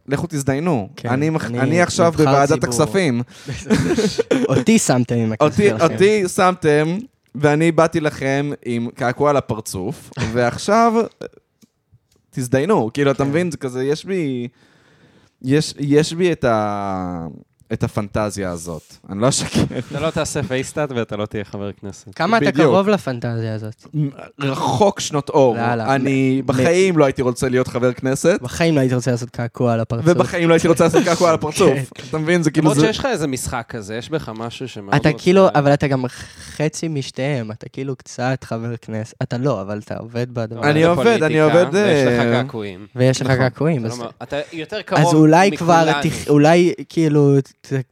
לכו תזדיינו. כן, אני אני אני עכשיו בוועדת. הכספים. אותי שמתם עם אותי, שלכם. אותי שמתם, ואני באתי לכם עם קעקוע על הפרצוף, ועכשיו תזדיינו. כאילו, אתה כן. מבין? זה כזה, יש בי... יש, יש בי את, ה, את הפנטזיה הזאת. אני לא אשקר. אתה לא תעשה פייסטאט ואתה לא תהיה חבר כנסת. כמה אתה. קרוב לפנטזיה הזאת? רחוק שנות אור. לאללה. אני מ- בחיים לא הייתי רוצה להיות חבר כנסת, בחיים לא הייתי רוצה לעשות קעקוע על הפרצוף. ובחיים לא הייתי רוצה לעשות קעקוע על הפרצוף. כן. אתה מבין? זה כאילו... למרות זה... שיש לך איזה משחק כזה, יש בך משהו שמאוד אתה כאילו, אבל אתה גם חצי משתיהם, אתה כאילו קצת חבר כנסת. אתה לא, אבל אתה עובד בדבר. אני עובד אני עובד, ויש לך אה, קעקועים. ויש לך נכון. קעקועים, אתה. לא- יותר קרוב אז אולי כבר, מכולנו. אולי כאילו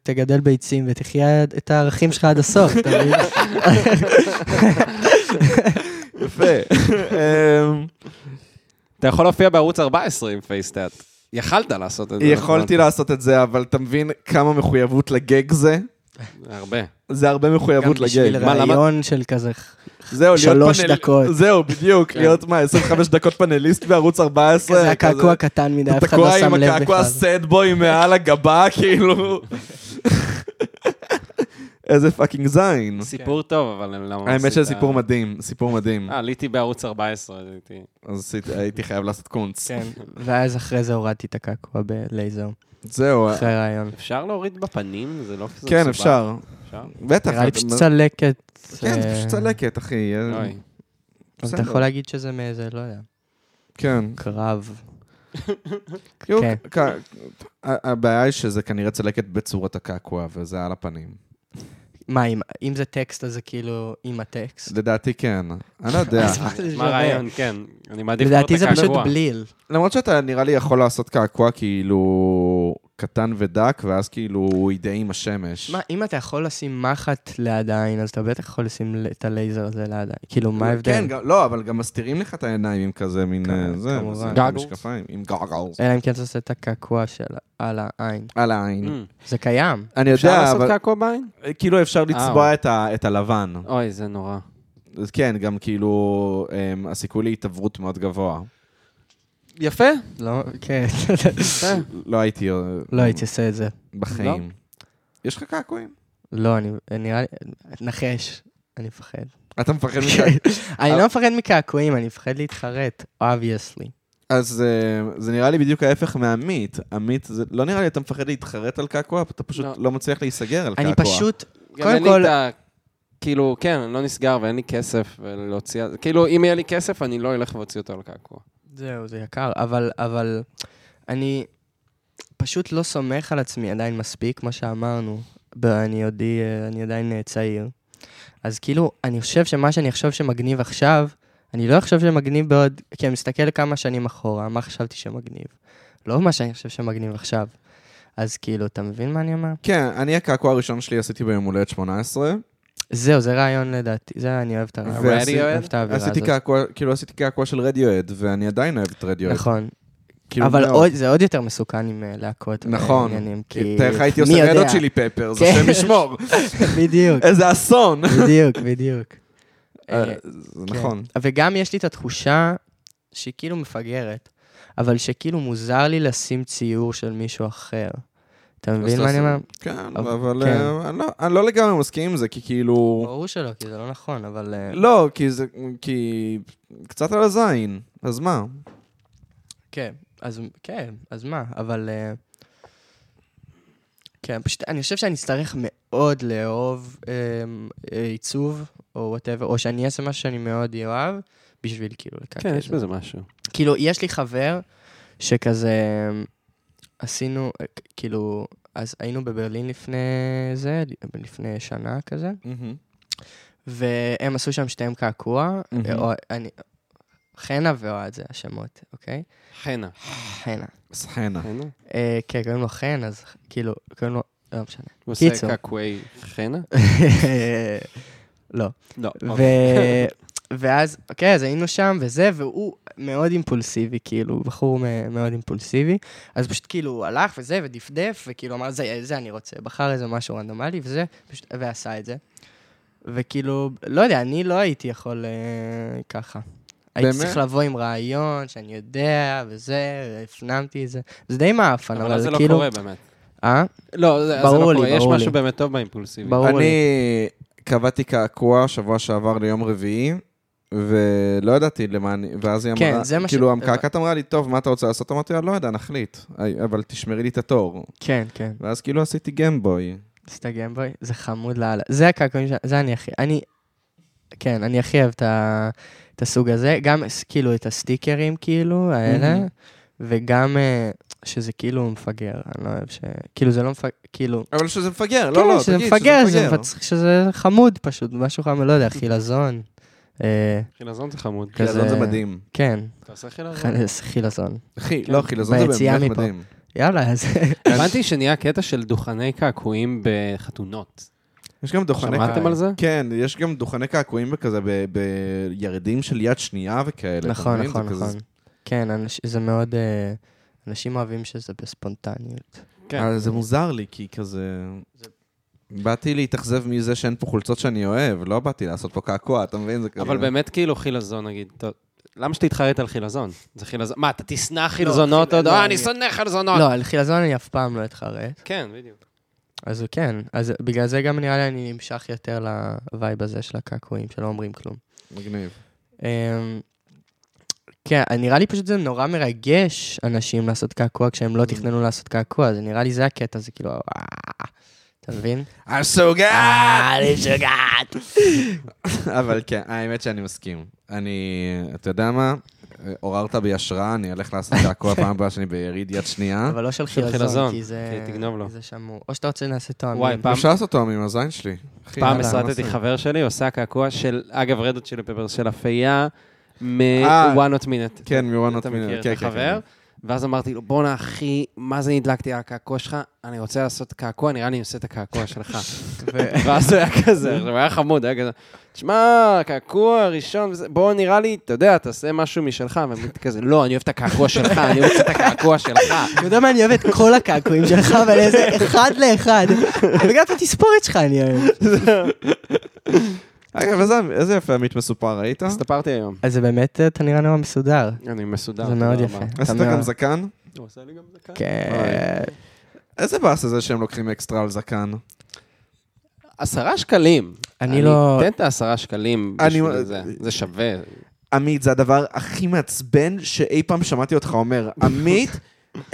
תגדל ביצים ותחיה את הערכים שלך עד הסוף, אתה מבין? יפה. אמ, אתה יכול להופיע בערוץ 14 עם פייסטאט. יכלת לעשות את זה. יכולתי לעשות את זה, אבל אתה מבין כמה מחויבות לגג זה? הרבה. זה הרבה גם מחויבות בשביל לגג. מה, למה- רעיון של כזה... זהו, שלוש דקות. זהו, בדיוק, כן. להיות מה, 25 דקות פאנליסט בערוץ 14? כזה הקעקוע קטן מדי, אף אחד לא שם לב הקעקוע בכלל. sad boy מעל הגבה, כאילו. איזה fucking זין. סיפור טוב, אבל למה האמת עשית- שזה סיפור מדהים, סיפור מדהים. אה, עליתי בערוץ 14, הייתי... אז הייתי חייב לעשות קונץ. כן, ואז אחרי זה הורדתי את הקעקוע בלייזר, זהו, אחרי רעיון. אפשר להוריד בפנים? זה לא כזה כן. אפשר. אפשר? בטח. נראה לי אתה- פשוט צלקת. כן, זה אה, פשוט צלקת, אחי. אה, אוי. אז אתה בסדר. יכול להגיד שזה מאיזה, לא יודע, כן. קרב. כן. הבעיה היא שזה כנראה צלקת בצורת הקעקוע, וזה על הפנים. מה, אם- אם זה טקסט, אז זה כאילו עם הטקסט? לדעתי כן. אני לא יודע. מה? הרעיון? כן. אני מעדיף לדעתי זה פשוט. בליל. למרות שאתה נראה לי יכול לעשות קעקוע כאילו קטן ודק, ואז כאילו הוא ידעה עם השמש. מה, אם אתה יכול לשים מחט ליד העין, אז אתה בטח יכול לשים את הלייזר הזה ליד העין. כאילו, מה ההבדל? כן, גם- לא, אבל גם מסתירים לך את העיניים עם כזה מין כן, אה, זה. כמובן. עם? משקפיים, עם גוגלס. אלא אם כן אתה עושה את הקעקוע של על העין. על העין. Mm. זה קיים. אני אפשר יודע, לעשות אבל קעקוע בעין? כאילו אפשר לצבוע וואו. את הלבן. אוי, זה נורא. כן, גם כאילו אמ, הסיכוי להתעברות מאוד גבוה. יפה. לא, כן. לא הייתי... אה, לא הייתי עושה את זה. בחיים. יש לך קעקועים? לא, אני, נראה לי, נחש, אני מפחד. אתה מפחד מקעקועים? אני לא מפחד מקעקועים, אני מפחד להתחרט, obviously. אז אה, זה נראה לי בדיוק ההפך מעמית. עמית, זה לא נראה לי אתה מפחד להתחרט על קעקוע, אתה פשוט לא. לא מצליח להיסגר על אני קעקוע. פשוט, גם קודם כל-. כאילו, כן, אני לא נסגר ואין לי כסף ולהוציא... כאילו, אם יהיה לי כסף, אני לא אלך ואוציא אותו על קעקוע. זהו, זה יקר, אבל, אבל אני פשוט לא סומך על עצמי עדיין מספיק, כמו שאמרנו. ב- אני עודי, אני עדיין אה, צעיר. אז כאילו, אני חושב שמה שאני אחשוב שמגניב עכשיו, אני לא חושב שמגניב בעוד... כי אני מסתכל כמה שנים אחורה, מה חשבתי שמגניב. לא מה שאני חושב שמגניב עכשיו. אז כאילו, אתה מבין מה אני אומר? כן, אני הקעקוע הראשון שלי עשיתי ביום הולדת 18. זהו, זה רעיון לדעתי. זה, אני אוהב את הרעיון. ועשי- אוהב את האווירה עשיתי הזאת. קעקוע, כאילו עשיתי קעקוע של רדיואד, ואני עדיין אוהב את רדיואד. נכון. כאילו, אבל מאוד. עוד, זה עוד יותר מסוכן עם אה, להקות. נכון. ועניינים, כי... תאר לך הייתי עושה? רדות צ'ילי פפר, זה כן. שם ישמור. בדיוק, איזה אסון. בדיוק, בדיוק. אה, אה, כן. נכון. וגם יש לי את התחושה שהיא כאילו מפגרת, אבל שכאילו מוזר לי לשים ציור של מישהו אחר. אתה מבין מה אני אומר? כן, אבל- אבל כן. אה, אני לא- אני לא לגמרי מסכים עם זה, כי כאילו... ברור שלא, כי זה לא נכון, אבל... אה, לא, כי זה... כי... קצת על הזין, אז מה? כן, אז כן, אז מה, אבל... אה, כן, פשוט אני חושב שאני אצטרך מאוד לאהוב אה, אה, עיצוב, או וואטאבר, או שאני אעשה משהו שאני מאוד אוהב, בשביל כאילו לקעקע כן, את יש זה. בזה משהו. כאילו, יש לי חבר שכזה, עשינו, אה, כאילו, אז היינו בברלין לפני זה, לפני שנה כזה, והם עשו שם שתיהם קעקוע. או, אני, חנה ואוהד זה השמות, אוקיי? חנה. חנה. סחנה. חנה? אה, כן, קוראים לו חן, אז כאילו, קוראים לו, לא משנה. הוא עושה קיצור. קעקועי חנה? לא. לא. ואז, אוקיי, אז היינו שם וזה, והוא מאוד אימפולסיבי, כאילו, בחור מ- מאוד אימפולסיבי. אז פשוט כאילו, הוא הלך וזה, ודפדף, וכאילו אמר, זה, זה אני רוצה. בחר איזה משהו רנדומלי וזה, פשוט, ועשה את זה. וכאילו, לא יודע, אני לא הייתי יכול אה, ככה. הייתי באמת? צריך לבוא עם רעיון, שאני יודע, וזה, הפנמתי את זה. זה די מעפן, אבל, אבל אז זה לא כאילו... קורה באמת. אה? לא, זה זה ברור לא לי, קורה. יש לי. משהו באמת טוב באימפולסיבי. ברור לי. אני קבעתי קעקוע שבוע שעבר ליום רביעי, ולא ידעתי למה אני, ואז היא כן, אמרה, זה מה ש- כאילו המקעקעת אמרה לי, טוב, מה אתה רוצה לעשות? אמרתי לה, לא יודע, נחליט, אבל תשמרי לי את התור. כן, כן. ואז כאילו עשיתי גמבוי. עשית גיימבוי? זה חמוד לאללה. זה הקעקועים ש... זה אני הכי... אני... כן, אני הכי אוהב את, ה... את הסוג הזה. גם כאילו את הסטיקרים, כאילו, האלה. וגם אה, שזה כאילו מפגר. אני לא אוהב ש... כאילו זה לא מפגר, כאילו... אבל שזה מפגר, כן, לא, לא, שזה תגיד, מפגר, שזה שזה, מפגר. שזה חמוד פשוט, משהו חמוד, לא יודע, חילזון. אה, חילזון זה חמוד. חילזון זה מדהים. כן, אתה עושה חילזון? ח- חילזון. אחי, לא, חילזון זה באמת. מדהים. יאללה, אז... הבנתי שנהיה קטע של דוכני קעקועים בחתונות. יש גם דוכני... שמעתם על זה? כן, יש גם דוכני קעקועים בכזה, ב- בירדים של יד שנייה וכאלה. נכון? נכון, נכון. כן, זה מאוד... אה, אנשים אוהבים שזה בספונטניות. כן. זה מוזר לי, כי כזה... באתי להתאכזב מזה שאין פה חולצות שאני אוהב, לא באתי לעשות פה קעקוע, אתה מבין? זה כזה... אבל באמת כאילו חילזון, נגיד, טוב, למה שתתחרט על חילזון? זה חילזון, מה, אתה תשנא חילזונות? חיל- עוד- לא, אה, אני- שונא חילזונות. לא, על חילזון אני אף פעם לא אתחרט. כן, בדיוק. אז כן, אז בגלל זה גם נראה לי אני נמשך יותר לווייב הזה של הקעקועים, שלא אומרים כלום. מגניב. אמ, כן, נראה לי פשוט זה נורא מרגש אנשים לעשות קעקוע כשהם לא תכננו לעשות קעקוע, זה נראה לי זה הקטע, זה כאילו, אתה מבין? הסוגה! אני שוגעת. אבל כן, האמת שאני מסכים. אני, אתה יודע מה? עוררת בי השראה, אני אלך לעשות קעקוע פעם הבאה שאני ביריד יד שנייה. אבל לא של חילזון, כי זה... כי תגנוב לו. כי זה שמור. או שאתה רוצה נעשה תואמים. וואי, פעם- אפשר לעשות עם הזין שלי. פעם הסרטתי. חבר שלי, עושה קעקוע של, אגב, רדות של פפר, של אפייה. מ-one not minute. כן, מ-One אתה Not מכיר Minute, את כן, כן, החבר? ואז אמרתי לו, בואנה, אחי, מה זה נדלקתי על הקעקוע שלך? אני רוצה לעשות קעקוע, נראה לי אני עושה את הקעקוע שלך. ואז הוא היה כזה, הוא היה חמוד, היה כזה, תשמע, קעקוע ראשון, בוא, נראה לי, אתה יודע, תעשה משהו משלך, ואני כזה, לא, אני אוהב את הקעקוע שלך, אני רוצה את הקעקוע שלך. אתה יודע מה, אני אוהב את כל הקעקועים שלך, אבל איזה אחד לאחד. וגם את התספורת שלך אני אוהב. אגב, איזה- יפה עמית מסופר, ראית? הסתפרתי היום. אז זה באמת, אתה נראה נורא מסודר. אני מסודר. זה מאוד. יפה. אתה עשית גם זקן? הוא עושה לי גם זקן. כן. איזה באס זה שהם לוקחים אקסטרה על זקן. עשרה שקלים. אני לא... תן את העשרה שקלים אני- בשביל זה, זה שווה. עמית, זה הדבר הכי מעצבן שאי פעם שמעתי אותך אומר. עמית,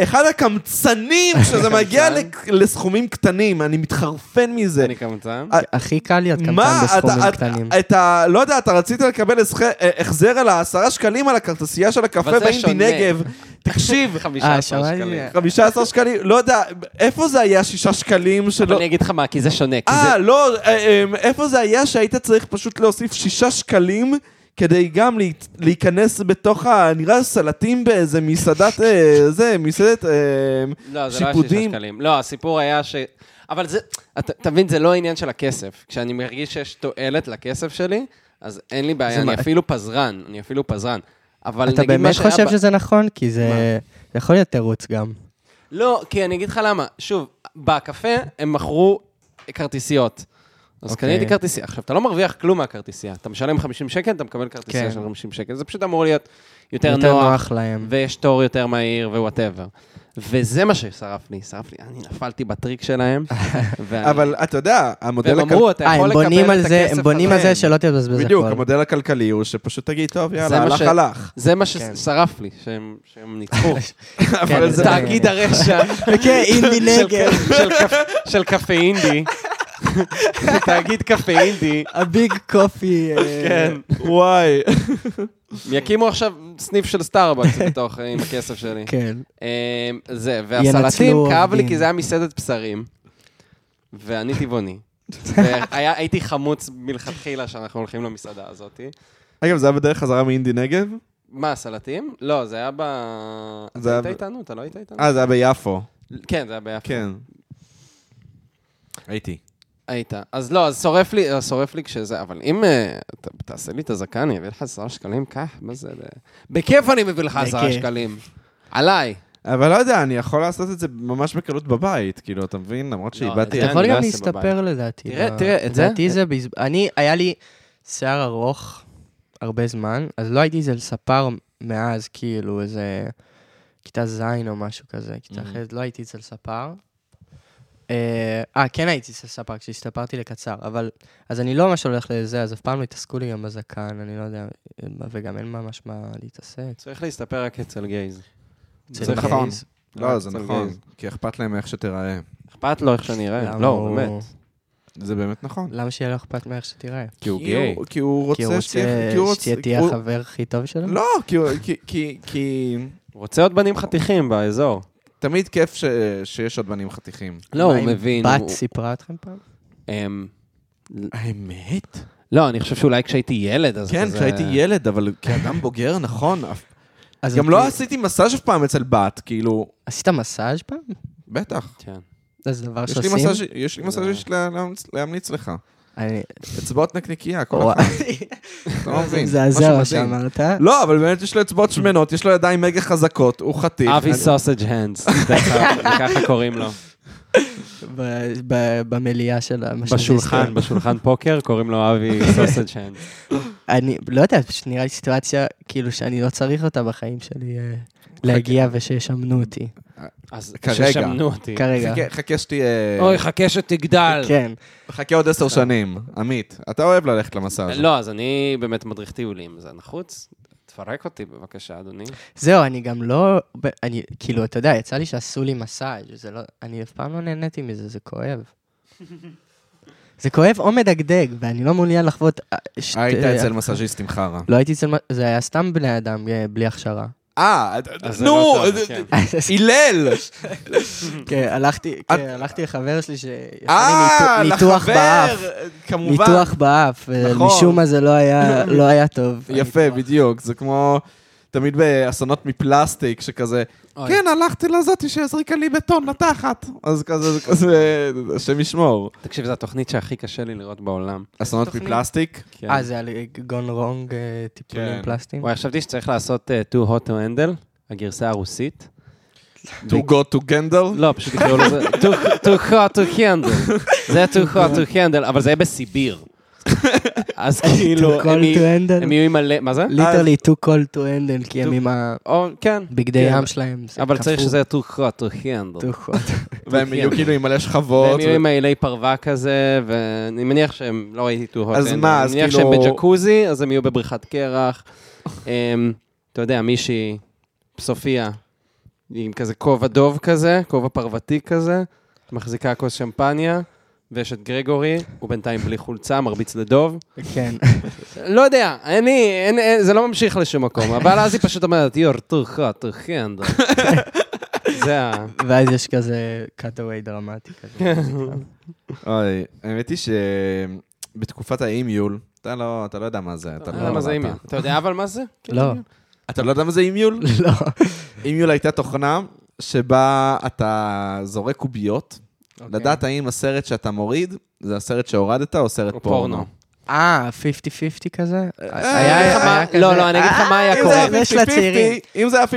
אחד הקמצנים כשזה מגיע לסכומים קטנים, אני מתחרפן מזה. אני קמצן. הכי קל להיות קמצן מה, בסכומים קטנים. אתה- אתה, לא יודע, אתה רצית לקבל אה, החזר על העשרה שקלים על הכרטיסייה של הקפה אבל באינדי. נגב. תקשיב, 15 שמעתי. שקלים. 15 שקלים, לא יודע, איפה זה היה שישה שקלים אבל שלא... אני אגיד לך מה, כי זה שונה. כי זה- אה, לא, אה, אה, איפה זה היה שהיית צריך פשוט להוסיף שישה שקלים כדי גם לה- להיכנס בתוך ה... נראה סלטים באיזה מסעדת... אה, זה, מסעדת... אה, לא, זה לא היה שיפודים. שישה שקלים. לא, הסיפור היה ש... אבל זה, אתה מבין, זה לא העניין של הכסף. כשאני מרגיש שיש תועלת לכסף שלי, אז אין לי בעיה, אני מה- אפילו פזרן, אני אפילו פזרן. אבל אתה נגיד מה באמת שהיה חושב ב- שזה נכון? כי זה זה יכול להיות תירוץ גם. לא, כי אני אגיד לך למה. שוב, בקפה הם מכרו כרטיסיות. אז אוקיי. קניתי כרטיסייה. עכשיו, אתה לא מרוויח כלום מהכרטיסייה. אתה משלם 50 שקל, אתה מקבל כרטיסייה כן. של 50 שקל. זה פשוט אמור להיות יותר יותר נוח, נוח להם. ויש תור יותר מהיר whatever. וזה מה ששרף לי, שרף לי. אני נפלתי בטריק שלהם. ואני- אבל אתה יודע, המודל... והם הכל- אמרו, אתה אה, יכול לקבל את זה, הכסף הם בונים על הזה. זה שלא תבזבז בדיוק, הכל. המודל הכלכלי הוא שפשוט תגיד, טוב, זה יאללה, הלך, ש- הלך. זה מה כן. ששרף לי, שהם שהם ניצחו. אבל זה זה... תאגיד הרשע. כן, אינדי נגב. של קפה אינדי. תאגיד קפה אינדי. ה big coffee. כן. וואי. יקימו עכשיו סניף של סטארבקס בתוך, עם הכסף שלי. כן. אה, זה, והסלטים, כאב לי. כי זה היה מסעדת בשרים, ואני טבעוני. והייתי חמוץ מלכתחילה שאנחנו הולכים למסעדה הזאת. אגב, זה היה בדרך חזרה מאינדי נגב? מה, סלטים? לא, זה היה ב... זה אתה היית איתנו? אתה לא היית איתנו? אה, זה היה ביפו. כן, זה היה ביפו. כן. הייתי. היית. אז לא, אז שורף לי, שורף לי כשזה, אבל אם אה, ת- תעשה לי את הזקן, אני אביא לך עשרה שקלים, קח, מה זה? בכיף אני מביא לך עשרה. שקלים. עליי. אבל לא יודע, אני יכול לעשות את זה ממש בקלות בבית, כאילו, אתה מבין? למרות לא, שאיבדתי... אתה אני יכול לא גם להסתפר לדעתי. תראה, ב- תראה, את זה- לדעתי זה. אני, היה לי שיער ארוך הרבה זמן, אז לא הייתי אצל ספר מאז, כאילו, איזה כיתה ז' או משהו כזה, כיתה Mhm. ח', לא הייתי אצל ספר. אה, אה, כן הייתי אצל ספר כשהסתפרתי לקצר, אבל... אז אני לא ממש הולך לזה, אז אף פעם לא התעסקו לי גם בזקן, אני לא יודע, וגם אין ממש מה להתעסק. צריך להסתפר רק אצל גייז. אצל זה נכון. לא, זה נכון. כי אכפת להם איך שתיראה. אכפת לו איך. למה לא, באמת. זה באמת נכון. למה שיהיה לו אכפת מאיך שתיראה? כי הוא כי גיי. הוא- כי הוא רוצה שתהיה... החבר הכי טוב שלו? לא, כי הוא- כי- כי... כי... הוא רוצה עוד בנים חתיכים באזור. תמיד כיף ש- שיש עוד בנים חתיכים. לא, הוא מבין. בת הוא- סיפרה אתכם פעם? אמ, האמת? לא, אני חושב שאולי כשהייתי ילד, אז כן, כזה... כשהייתי ילד, אבל כאדם בוגר, נכון. גם לא עשיתי מסאז' אף פעם אצל בת, כאילו... עשית מסאז' פעם? בטח. כן. זה דבר יש לי שעושים? מסאז' יש לי מסאז' לה- להמליץ- להמליץ לך. אצבעות נקניקייה, כל אחד. אתה לא מבין. מזעזע מה. שאמרת. לא, אבל באמת יש לו אצבעות שמנות, יש לו ידיים מגה חזקות, הוא חתיך. אבי סוסג' הנדס, ככה קוראים לו. ב- ב- במליאה של המשאז'יסטים. בשולחן, בשולחן פוקר קוראים לו אבי סוסג' הנדס. אני לא יודע, פשוט נראה לי סיטואציה כאילו שאני לא צריך אותה בחיים שלי, אה, להגיע ושישמנו אותי. אז כרגע. ששמנו אותי. כרגע. חכה- חכה שתהיה... אוי, חכה שתגדל. כן. חכה עוד עשר שנים. עמית, אתה אוהב ללכת למסאז'. לא, אז אני באמת מדריך טיולים, זה נחוץ? תפרק אותי בבקשה, אדוני. זהו, אני גם לא... אני, כאילו, אתה יודע, יצא לי שעשו לי מסאז', זה לא... אני אף פעם לא נהניתי מזה, זה כואב. זה כואב או מדגדג, ואני לא מעוניין לחוות... אה, היית אה, אצל מסאז'יסט עם חרא. לא הייתי אצל... זה היה סתם בני אדם אה, בלי הכשרה. אה, נו, לא אה, כן. הלל! כן, הלכתי, כן, הלכתי לחבר שלי שעשה אה, לי ניתוח- באף. כמובן. ניתוח באף, נכון. ומשום מה זה לא היה לא היה טוב. יפה. בדיוק. זה כמו תמיד באסונות מפלסטיק, שכזה. כן, הלכתי לזאתי שהזריקה לי בטון לתחת. אז כזה, זה כזה, השם ישמור. תקשיב, זו התוכנית שהכי קשה לי לראות בעולם. אסונות? מפלסטיק? כן. אה, זה על גון רונג אה, טיפולים כן. פלסטיים? וואי, חשבתי שצריך לעשות אה, too hot to handle, הגרסה הרוסית. To go to גנדל? לא, פשוט יקראו לזה too- too hot to handle. זה too hot to handle, אבל זה יהיה בסיביר. אז כאילו, הם to יהיו- עם מלא, מה זה? ליטרלי to call to handle, כי הם עם כן. הבגדי כן. ים שלהם. זה אבל צריך. שזה יהיה too hot to handle. to hot. והם יהיו כן. כאילו עם מלא שכבות. והם יהיו עם מעילי פרווה כזה, ואני מניח שהם, לא ראיתי too hot אז מה, אז אני מניח כאילו- שהם בג'קוזי, אז הם יהיו בבריכת קרח. אמ, אתה יודע, מישהי, סופיה, עם כזה כובע דוב כזה, כובע פרוותי כזה, מחזיקה כוס שמפניה, ויש את גרגורי, הוא בינתיים בלי חולצה, מרביץ לדוב. כן. לא יודע, אני, אין, אין, זה לא ממשיך לשום מקום, אבל אז היא פשוט אומרת, too hot to handle. זה ה... ואז יש כזה cutaway דרמטי כזה. אוי, האמת היא שבתקופת האימיול, אתה לא, אתה לא יודע מה זה. אתה אתה לא יודע מה זה. אימיול. אתה יודע אבל מה זה? לא. אתה לא יודע מה זה אימיול? לא. אימיול הייתה תוכנה שבה אתה זורק קוביות, אוקיי. לדעת האם הסרט שאתה מוריד זה הסרט שהורדת או סרט או פורנו. פורנו. אה, 50-50 כזה? אה, היה- כזה- לא, לא, אני אגיד לך מה היה אה, קורה. אם זה היה 50-50,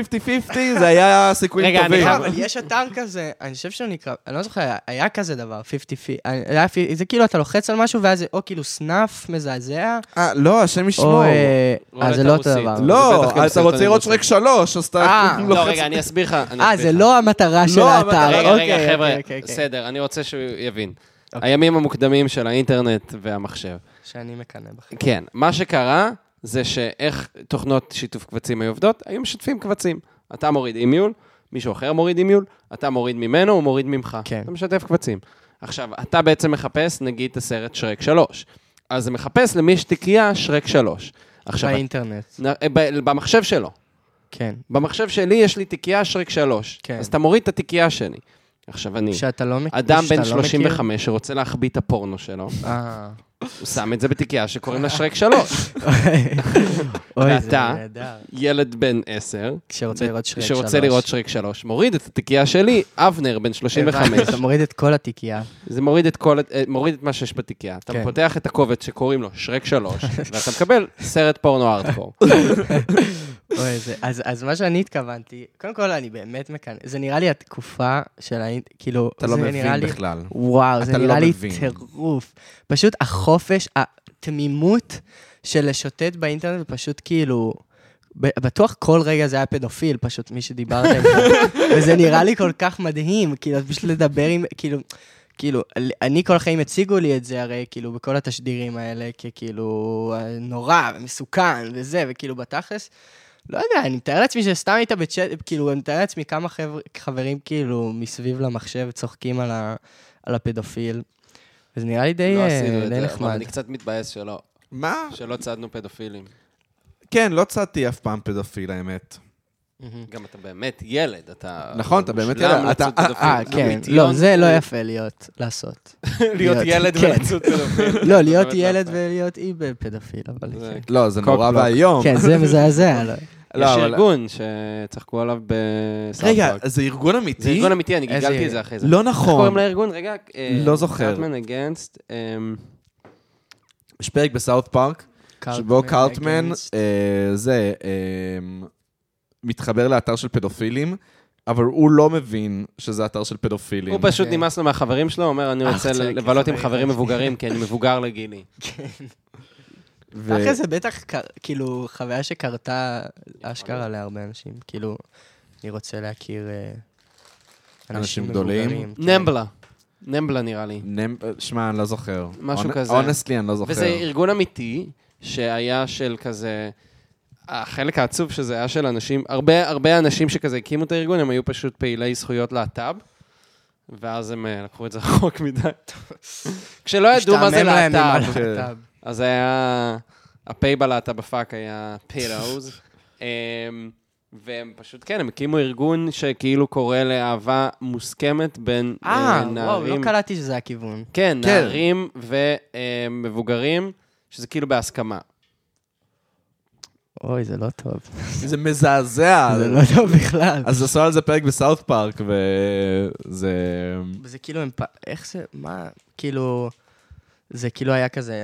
זה היה סיכויים רגע, אני טובים. חייב- אבל יש אתר כזה, אני חושב שהוא נקרא, אני לא זוכר, היה כזה דבר, 50-50. היה פי- זה כאילו אתה לוחץ על משהו ואז זה או כאילו סנאף מזעזע, אה, לא, השם. ישמור. אה, רולטה אה, זה לא אותו. דבר. לא, אתה רוצה לראות שרק שלוש, אז אתה לוחץ. לא, רגע, אני אסביר לך. אה, זה. לא המטרה של לא, האתר. המטרה- רגע, אוקיי, רגע, חבר'ה, אוקיי, אוקיי. בסדר, אני רוצה שהוא יבין. הימים המוקדמים של האינטרנט והמחשב. שאני מקנא בכם. כן, מה שקרה זה שאיך תוכנות שיתוף קבצים היו עובדות, היו משתפים קבצים. אתה מוריד אימיול, מישהו אחר מוריד אימיול, אתה מוריד ממנו, הוא מוריד ממך. כן. אתה משתף קבצים. עכשיו, אתה בעצם מחפש, נגיד, את הסרט שרק 3. אז זה מחפש למי יש תיקייה שרק 3. עכשיו, באינטרנט, אה, במחשב שלו. כן. במחשב שלי יש לי תיקייה שרק 3. כן. אז אתה מוריד את התיקייה שלי. עכשיו, אני, שאתה לא מכיר. אדם בן לא מכיר. 35 שרוצה להחביא את הפורנו שלו, אה. הוא שם את זה בתיקייה שקוראים לה שרק 3. אוי, זה ואתה? ילד בן 10, כשרוצה לראות שרק שלוש. שרוצה לראות שרק 3, מוריד את התיקייה שלי, אבנר בן 35. הבנתי, אתה מוריד את כל התיקייה. זה מוריד את כל, אה, מוריד את מה שיש בתיקייה. אתה כן. פותח את הקובץ שקוראים לו שרק 3, ואתה מקבל סרט פורנו ארדקור. אוי, זה, אז, אז מה שאני התכוונתי, קודם כל, אני באמת מקנא, זה נראה לי התקופה של האינט... כאילו, אתה לא נראה מבין לי... בכלל. וואו, זה אתה לא נראה לי. טירוף. פשוט החופש, התמימות של לשוטט באינטרנט, ופשוט כאילו... בטוח כל רגע זה היה פדופיל, פשוט מי שדיברת איתו. וזה נראה לי כל כך מדהים, כאילו, פשוט לדבר עם, כאילו, כאילו, אני כל החיים הציגו לי את זה הרי, כאילו, בכל התשדירים האלה, ככאילו, נורא ומסוכן וזה, וכאילו, בתכלס, לא יודע, אני מתאר לעצמי שסתם היית בצ'אט, כאילו, אני מתאר לעצמי כמה חבר, חברים, כאילו, מסביב למחשב צוחקים על, ה, על הפדופיל. וזה נראה לי די, לא אה, עשינו את די זה, אבל נחמד. אני קצת מתבאס שלא, מה? שלא צדנו פדופילים. כן, לא צדתי אף פעם פדופיל, האמת. גם אתה באמת ילד, אתה... נכון, אתה באמת מושלם ילד, אתה- לצוד פדופיל. אה, כן. לא, זה לא יפה להיות, לעשות. להיות ילד כן. ולצוד פדופיל. לא, להיות ילד. ולהיות אי פדופיל, אבל... זה- כן. לא, זה נורא קוקבלוק. ואיום. כן, זה מזעזע. לא. לא, יש אבל- ארגון שצחקו עליו בסאוט רגע, פארק. זה ארגון אמיתי? זה ארגון אמיתי, אני גיגלתי את זה אחרי זה. לא איך נכון. קוראים לארגון? רגע. אה, לא זוכר. קארטמן אגנסט. יש פרק בסאוט פארק, שבו קארטמן, אה, זה, אה, מתחבר לאתר של פדופילים, אבל הוא לא מבין שזה אתר של פדופילים. הוא פשוט אוקיי. נמאס לו מהחברים שלו, אומר, אני רוצה לבלות עם חברים חברים חדשים." מבוגרים, כי אני מבוגר לגילי. ו- אחרי זה בטח, כאילו, חוויה שקרתה אשכרה להרבה אנשים. כאילו, אני רוצה להכיר אה, אנשים גדולים. כן. נמבלה. נמבלה נראה לי. נמ- שמע, אני לא זוכר. משהו כזה. אונסטלי, אני לא זוכר. וזה ארגון אמיתי, שהיה של כזה... החלק העצוב שזה היה של אנשים, הרבה, הרבה אנשים שכזה הקימו את הארגון, הם היו פשוט פעילי זכויות להט"ב, ואז הם אה, לקחו את זה רחוק מדי. כשלא ידעו מה זה להט"ב, הלהט"ב. אז היה... הפ' בלהט"ב בפאק היה פירוז. והם פשוט, כן, הם הקימו ארגון שכאילו קורא לאהבה מוסכמת בין אה, אה, וואו, נערים. לא קלטתי שזה הכיוון. כן, כן. נערים ומבוגרים, שזה כאילו בהסכמה. אוי, זה לא טוב. זה מזעזע. זה לא טוב בכלל. אז עשו על זה פרק בסאוט פארק, וזה... וזה כאילו, הם פ- איך זה, מה, כאילו, זה כאילו היה כזה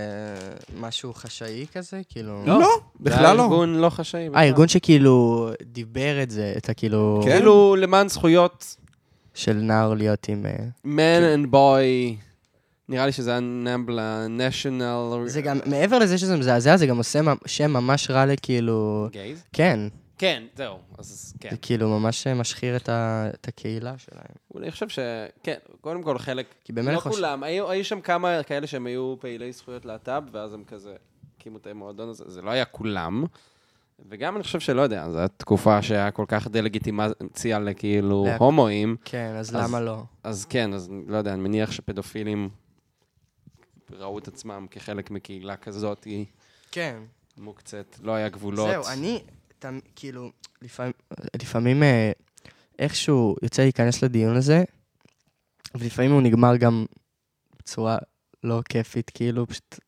משהו חשאי כזה, כאילו... לא, זה בכלל היה לא. ארגון לא חשאי. אה, ארגון שכאילו דיבר את זה, את הכאילו... כן? כאילו למען זכויות של נער להיות עם... אה, man and boy, נראה לי שזה היה נמבלה, national... זה גם, מעבר לזה שזה מזעזע, זה גם עושה שם ממש רע לכאילו... גייז? כן, כן, זהו, אז כן. זה כאילו ממש משחיר את ה- את הקהילה שלהם. אני חושב ש... כן, קודם כל חלק... כי באמת לא חושב... כולם, היו היו שם כמה כאלה שהם היו פעילי זכויות להט"ב, ואז הם כזה הקימו את המועדון הזה, זה לא היה כולם. וגם אני חושב שלא יודע, זו הייתה תקופה שהיה כל כך דה-לגיטימציה לכאילו להק- הומואים, כן, אז אז- למה לא? אז כן, אז לא יודע, אני מניח שפדופילים ראו את עצמם כחלק מקהילה כזאת, היא כן. מוקצת, לא היה גבולות. זהו, אני, תמ- כאילו, לפעמים, לפעמים אה, איכשהו יוצא להיכנס לדיון הזה, ולפעמים הוא נגמר גם בצורה לא כיפית, כאילו, פשוט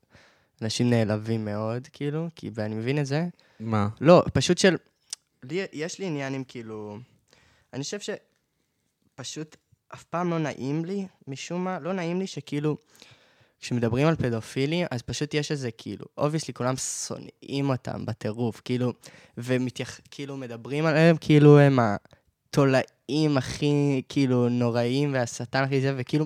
אנשים נעלבים מאוד, כאילו, כי, ואני מבין את זה. מה? לא, פשוט של... לי, יש לי עניין עם כאילו... אני חושב שפשוט אף פעם לא נעים לי, משום מה, לא נעים לי שכאילו, כשמדברים על פדופילים, אז פשוט יש איזה כאילו, obviously כולם שונאים אותם בטירוף, כאילו, ומתייח... כאילו מדברים עליהם כאילו הם התולעים הכי כאילו נוראים והשטן הכי זה, וכאילו,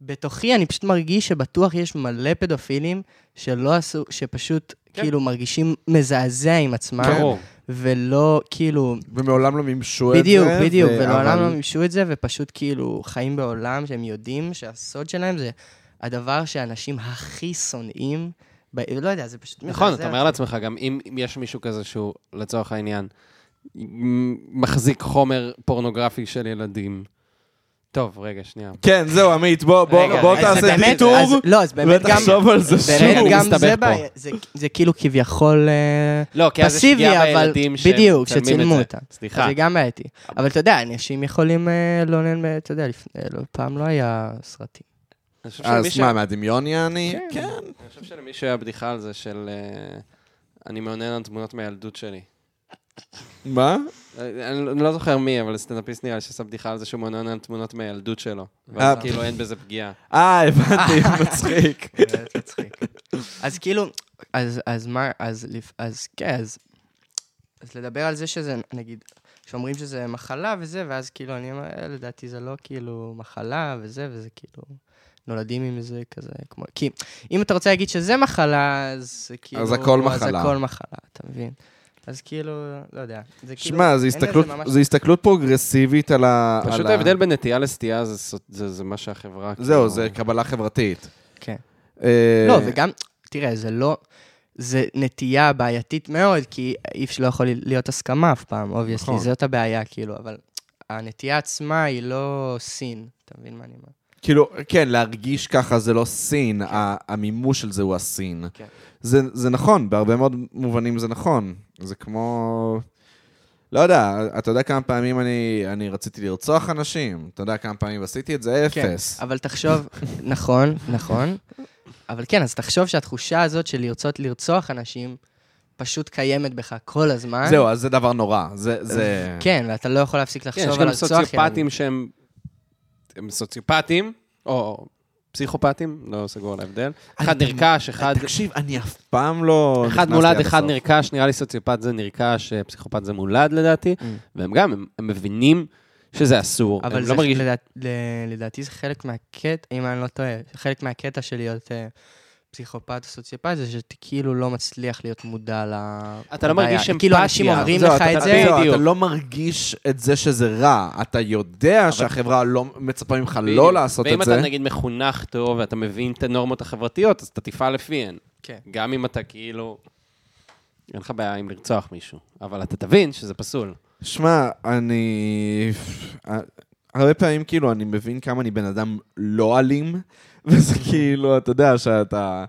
בתוכי אני פשוט מרגיש שבטוח יש מלא פדופילים שלא עשו, שפשוט כן. כאילו מרגישים מזעזע עם עצמם. ברור. ולא, כאילו, ומעולם לא מימשו את זה. בדיוק, בדיוק, ו- ולעולם אבל- לא מימשו את זה, ופשוט כאילו חיים בעולם שהם יודעים שהסוד שלהם זה הדבר שאנשים הכי שונאים. ב... לא יודע, זה פשוט נכון, אתה אומר. לעצמך, גם אם אם יש מישהו כזה שהוא, לצורך העניין, מחזיק חומר פורנוגרפי של ילדים. טוב, רגע, שנייה. כן, זהו, עמית, בוא, בוא, רגע, בוא זה תעשה באמת- אז- לא, אז באמת גם... ותחשוב על זה באמת שוב. גם מסתבך זה. בעיה, זה- זה כאילו כביכול אה, לא, כי אז יש פסיבי, פגיעה אבל בילדים בדיוק, שצילמו את זה. אותם. סליחה. זה גם בעייתי. אבל אתה יודע, אנשים יכולים אה, לאונן, ב- אתה יודע, לפני- לא, פעם לא היה סרטים. אז ש- מה, מהדמיון יעני? כן. אני חושב שלמישהו היה בדיחה על זה של... אה, אני מאונן על תמונות מהילדות שלי. מה? אה, אני לא- אני לא זוכר מי, אבל סטנדאפיסט נראה לי שעשה בדיחה על זה שהוא מאונן על תמונות מהילדות שלו. ואז אה. כאילו אין בזה פגיעה. אה, הבנתי, מצחיק. אז כאילו, אז, אז מה, אז, כן, אז, אז לדבר על זה שזה, נגיד, שאומרים שזה מחלה וזה, ואז כאילו, אני אומר, "אה, לדעתי זה לא כאילו מחלה וזה, וזה כאילו, נולדים עם זה כזה, כמו, כי אם אתה רוצה להגיד שזה מחלה, אז זה כאילו... אז הכל אז מחלה. הכל מחלה, אתה מבין? אז כאילו, לא יודע. זה כאילו, שמע, אין זו לזה הסתכלות- ממש- זו הסתכלות פרוגרסיבית על ה... פשוט על ה- ההבדל בין נטייה לסטייה זה סו- זה זה מה שהחברה... זהו, כאילו- זה קבלה חברתית. כן. אה, לא, וגם, תראה, זה לא... זה נטייה בעייתית מאוד, כי אי אפשר, לא יכול להיות הסכמה אף פעם, obviously, נכון. זאת הבעיה, כאילו, אבל הנטייה עצמה היא לא sin, אתה מבין מה אני אומר? כאילו, כן, להרגיש ככה זה לא sin, ה- המימוש של זה הוא ה sin. כן. זה, זה נכון, בהרבה מאוד מובנים זה נכון. זה כמו... לא יודע, אתה יודע כמה פעמים אני, אני רציתי לרצוח אנשים? אתה יודע כמה פעמים עשיתי את זה? כן, אפס. אבל תחשוב, נכון, נכון, אבל כן, אז תחשוב שהתחושה הזאת של לרצות לרצוח אנשים, פשוט קיימת בך כל הזמן. זהו, אז זה דבר נורא. זה... זה... כן, ואתה לא יכול להפסיק כן, לחשוב יש על גם לרצוח ילדים. סוציופטים שהם... הם סוציופטים, או פסיכופטים, לא סגור על ההבדל. אחד נרכש, אחד... תקשיב, אני אף פעם לא... אחד מולד, אחד. נרכש, נראה לי סוציופט זה נרכש, אה, פסיכופת זה מולד לדעתי, Mm. והם גם, הם, מבינים שזה אסור, אבל זה, לא לדעתי זה חלק מהקטע, אם אני לא טועה, חלק מהקטע של להיות אה, פסיכופת או סוציופת, זה שאתה כאילו לא מצליח להיות מודע ל... אתה לא. מרגיש כאילו אמפתיה. אנשים אומרים זהו, לך אתה- את אתה- זה, בדיוק. אתה לא מרגיש את זה שזה רע. אתה יודע שהחברה לא מצפה ממך. לא לעשות ואם את זה. אתה נגיד מחונך טוב ואתה מבין את הנורמות החברתיות, אז אתה תפעל לפיהן. כן. גם אם אתה כאילו... אין לך בעיה עם לרצוח מישהו, אבל אתה תבין שזה פסול. שמע, אני... הרבה פעמים כאילו אני מבין כמה אני בן אדם לא אלים, וזה כאילו, אתה יודע, שאתה...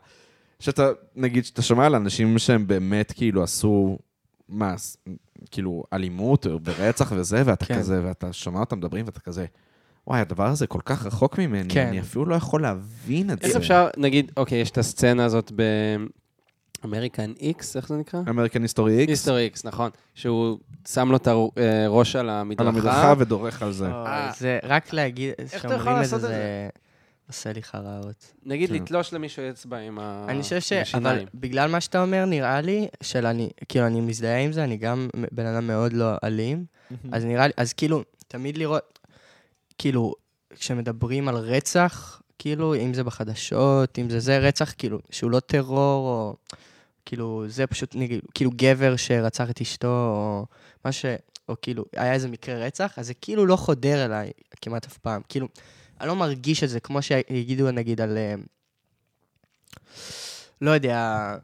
שאתה, נגיד, שאתה שומע על אנשים שהם באמת כאילו עשו, מה, כאילו אלימות או ברצח וזה, ואתה כן. כזה, ואתה שומע אותם מדברים ואתה כזה, וואי, הדבר הזה כל כך רחוק ממני, כן. אני אפילו לא יכול להבין את זה. איך אפשר, נגיד, אוקיי, יש את הסצנה הזאת באמריקן איקס, איך זה נקרא? אמריקן היסטורי איקס, היסטורי איקס, נכון. שהוא שם לו את הראש על על המדרכה. המדרכה ודורך על זה. אה. זה רק להגיד, אתה יכול לעשות את זה עושה לי חראות. נגיד כן. לתלוש למישהו אצבע עם ה- אני חושב ש... אבל. בגלל מה שאתה אומר, נראה לי, של אני, כאילו, אני מזדהה עם זה, אני גם בן אדם מאוד לא אלים, אז נראה לי, אז כאילו, תמיד לראות, כאילו, כשמדברים על רצח, כאילו, אם זה בחדשות, אם זה זה רצח, כאילו, שהוא לא טרור, או כאילו, זה פשוט, נגיד, כאילו, גבר שרצח את אשתו, או מה ש... או כאילו, היה איזה מקרה רצח, אז זה כאילו לא חודר אליי כמעט אף פעם. כאילו, אני לא מרגיש את זה, כמו שיגידו, נגיד, על... אה, לא יודע,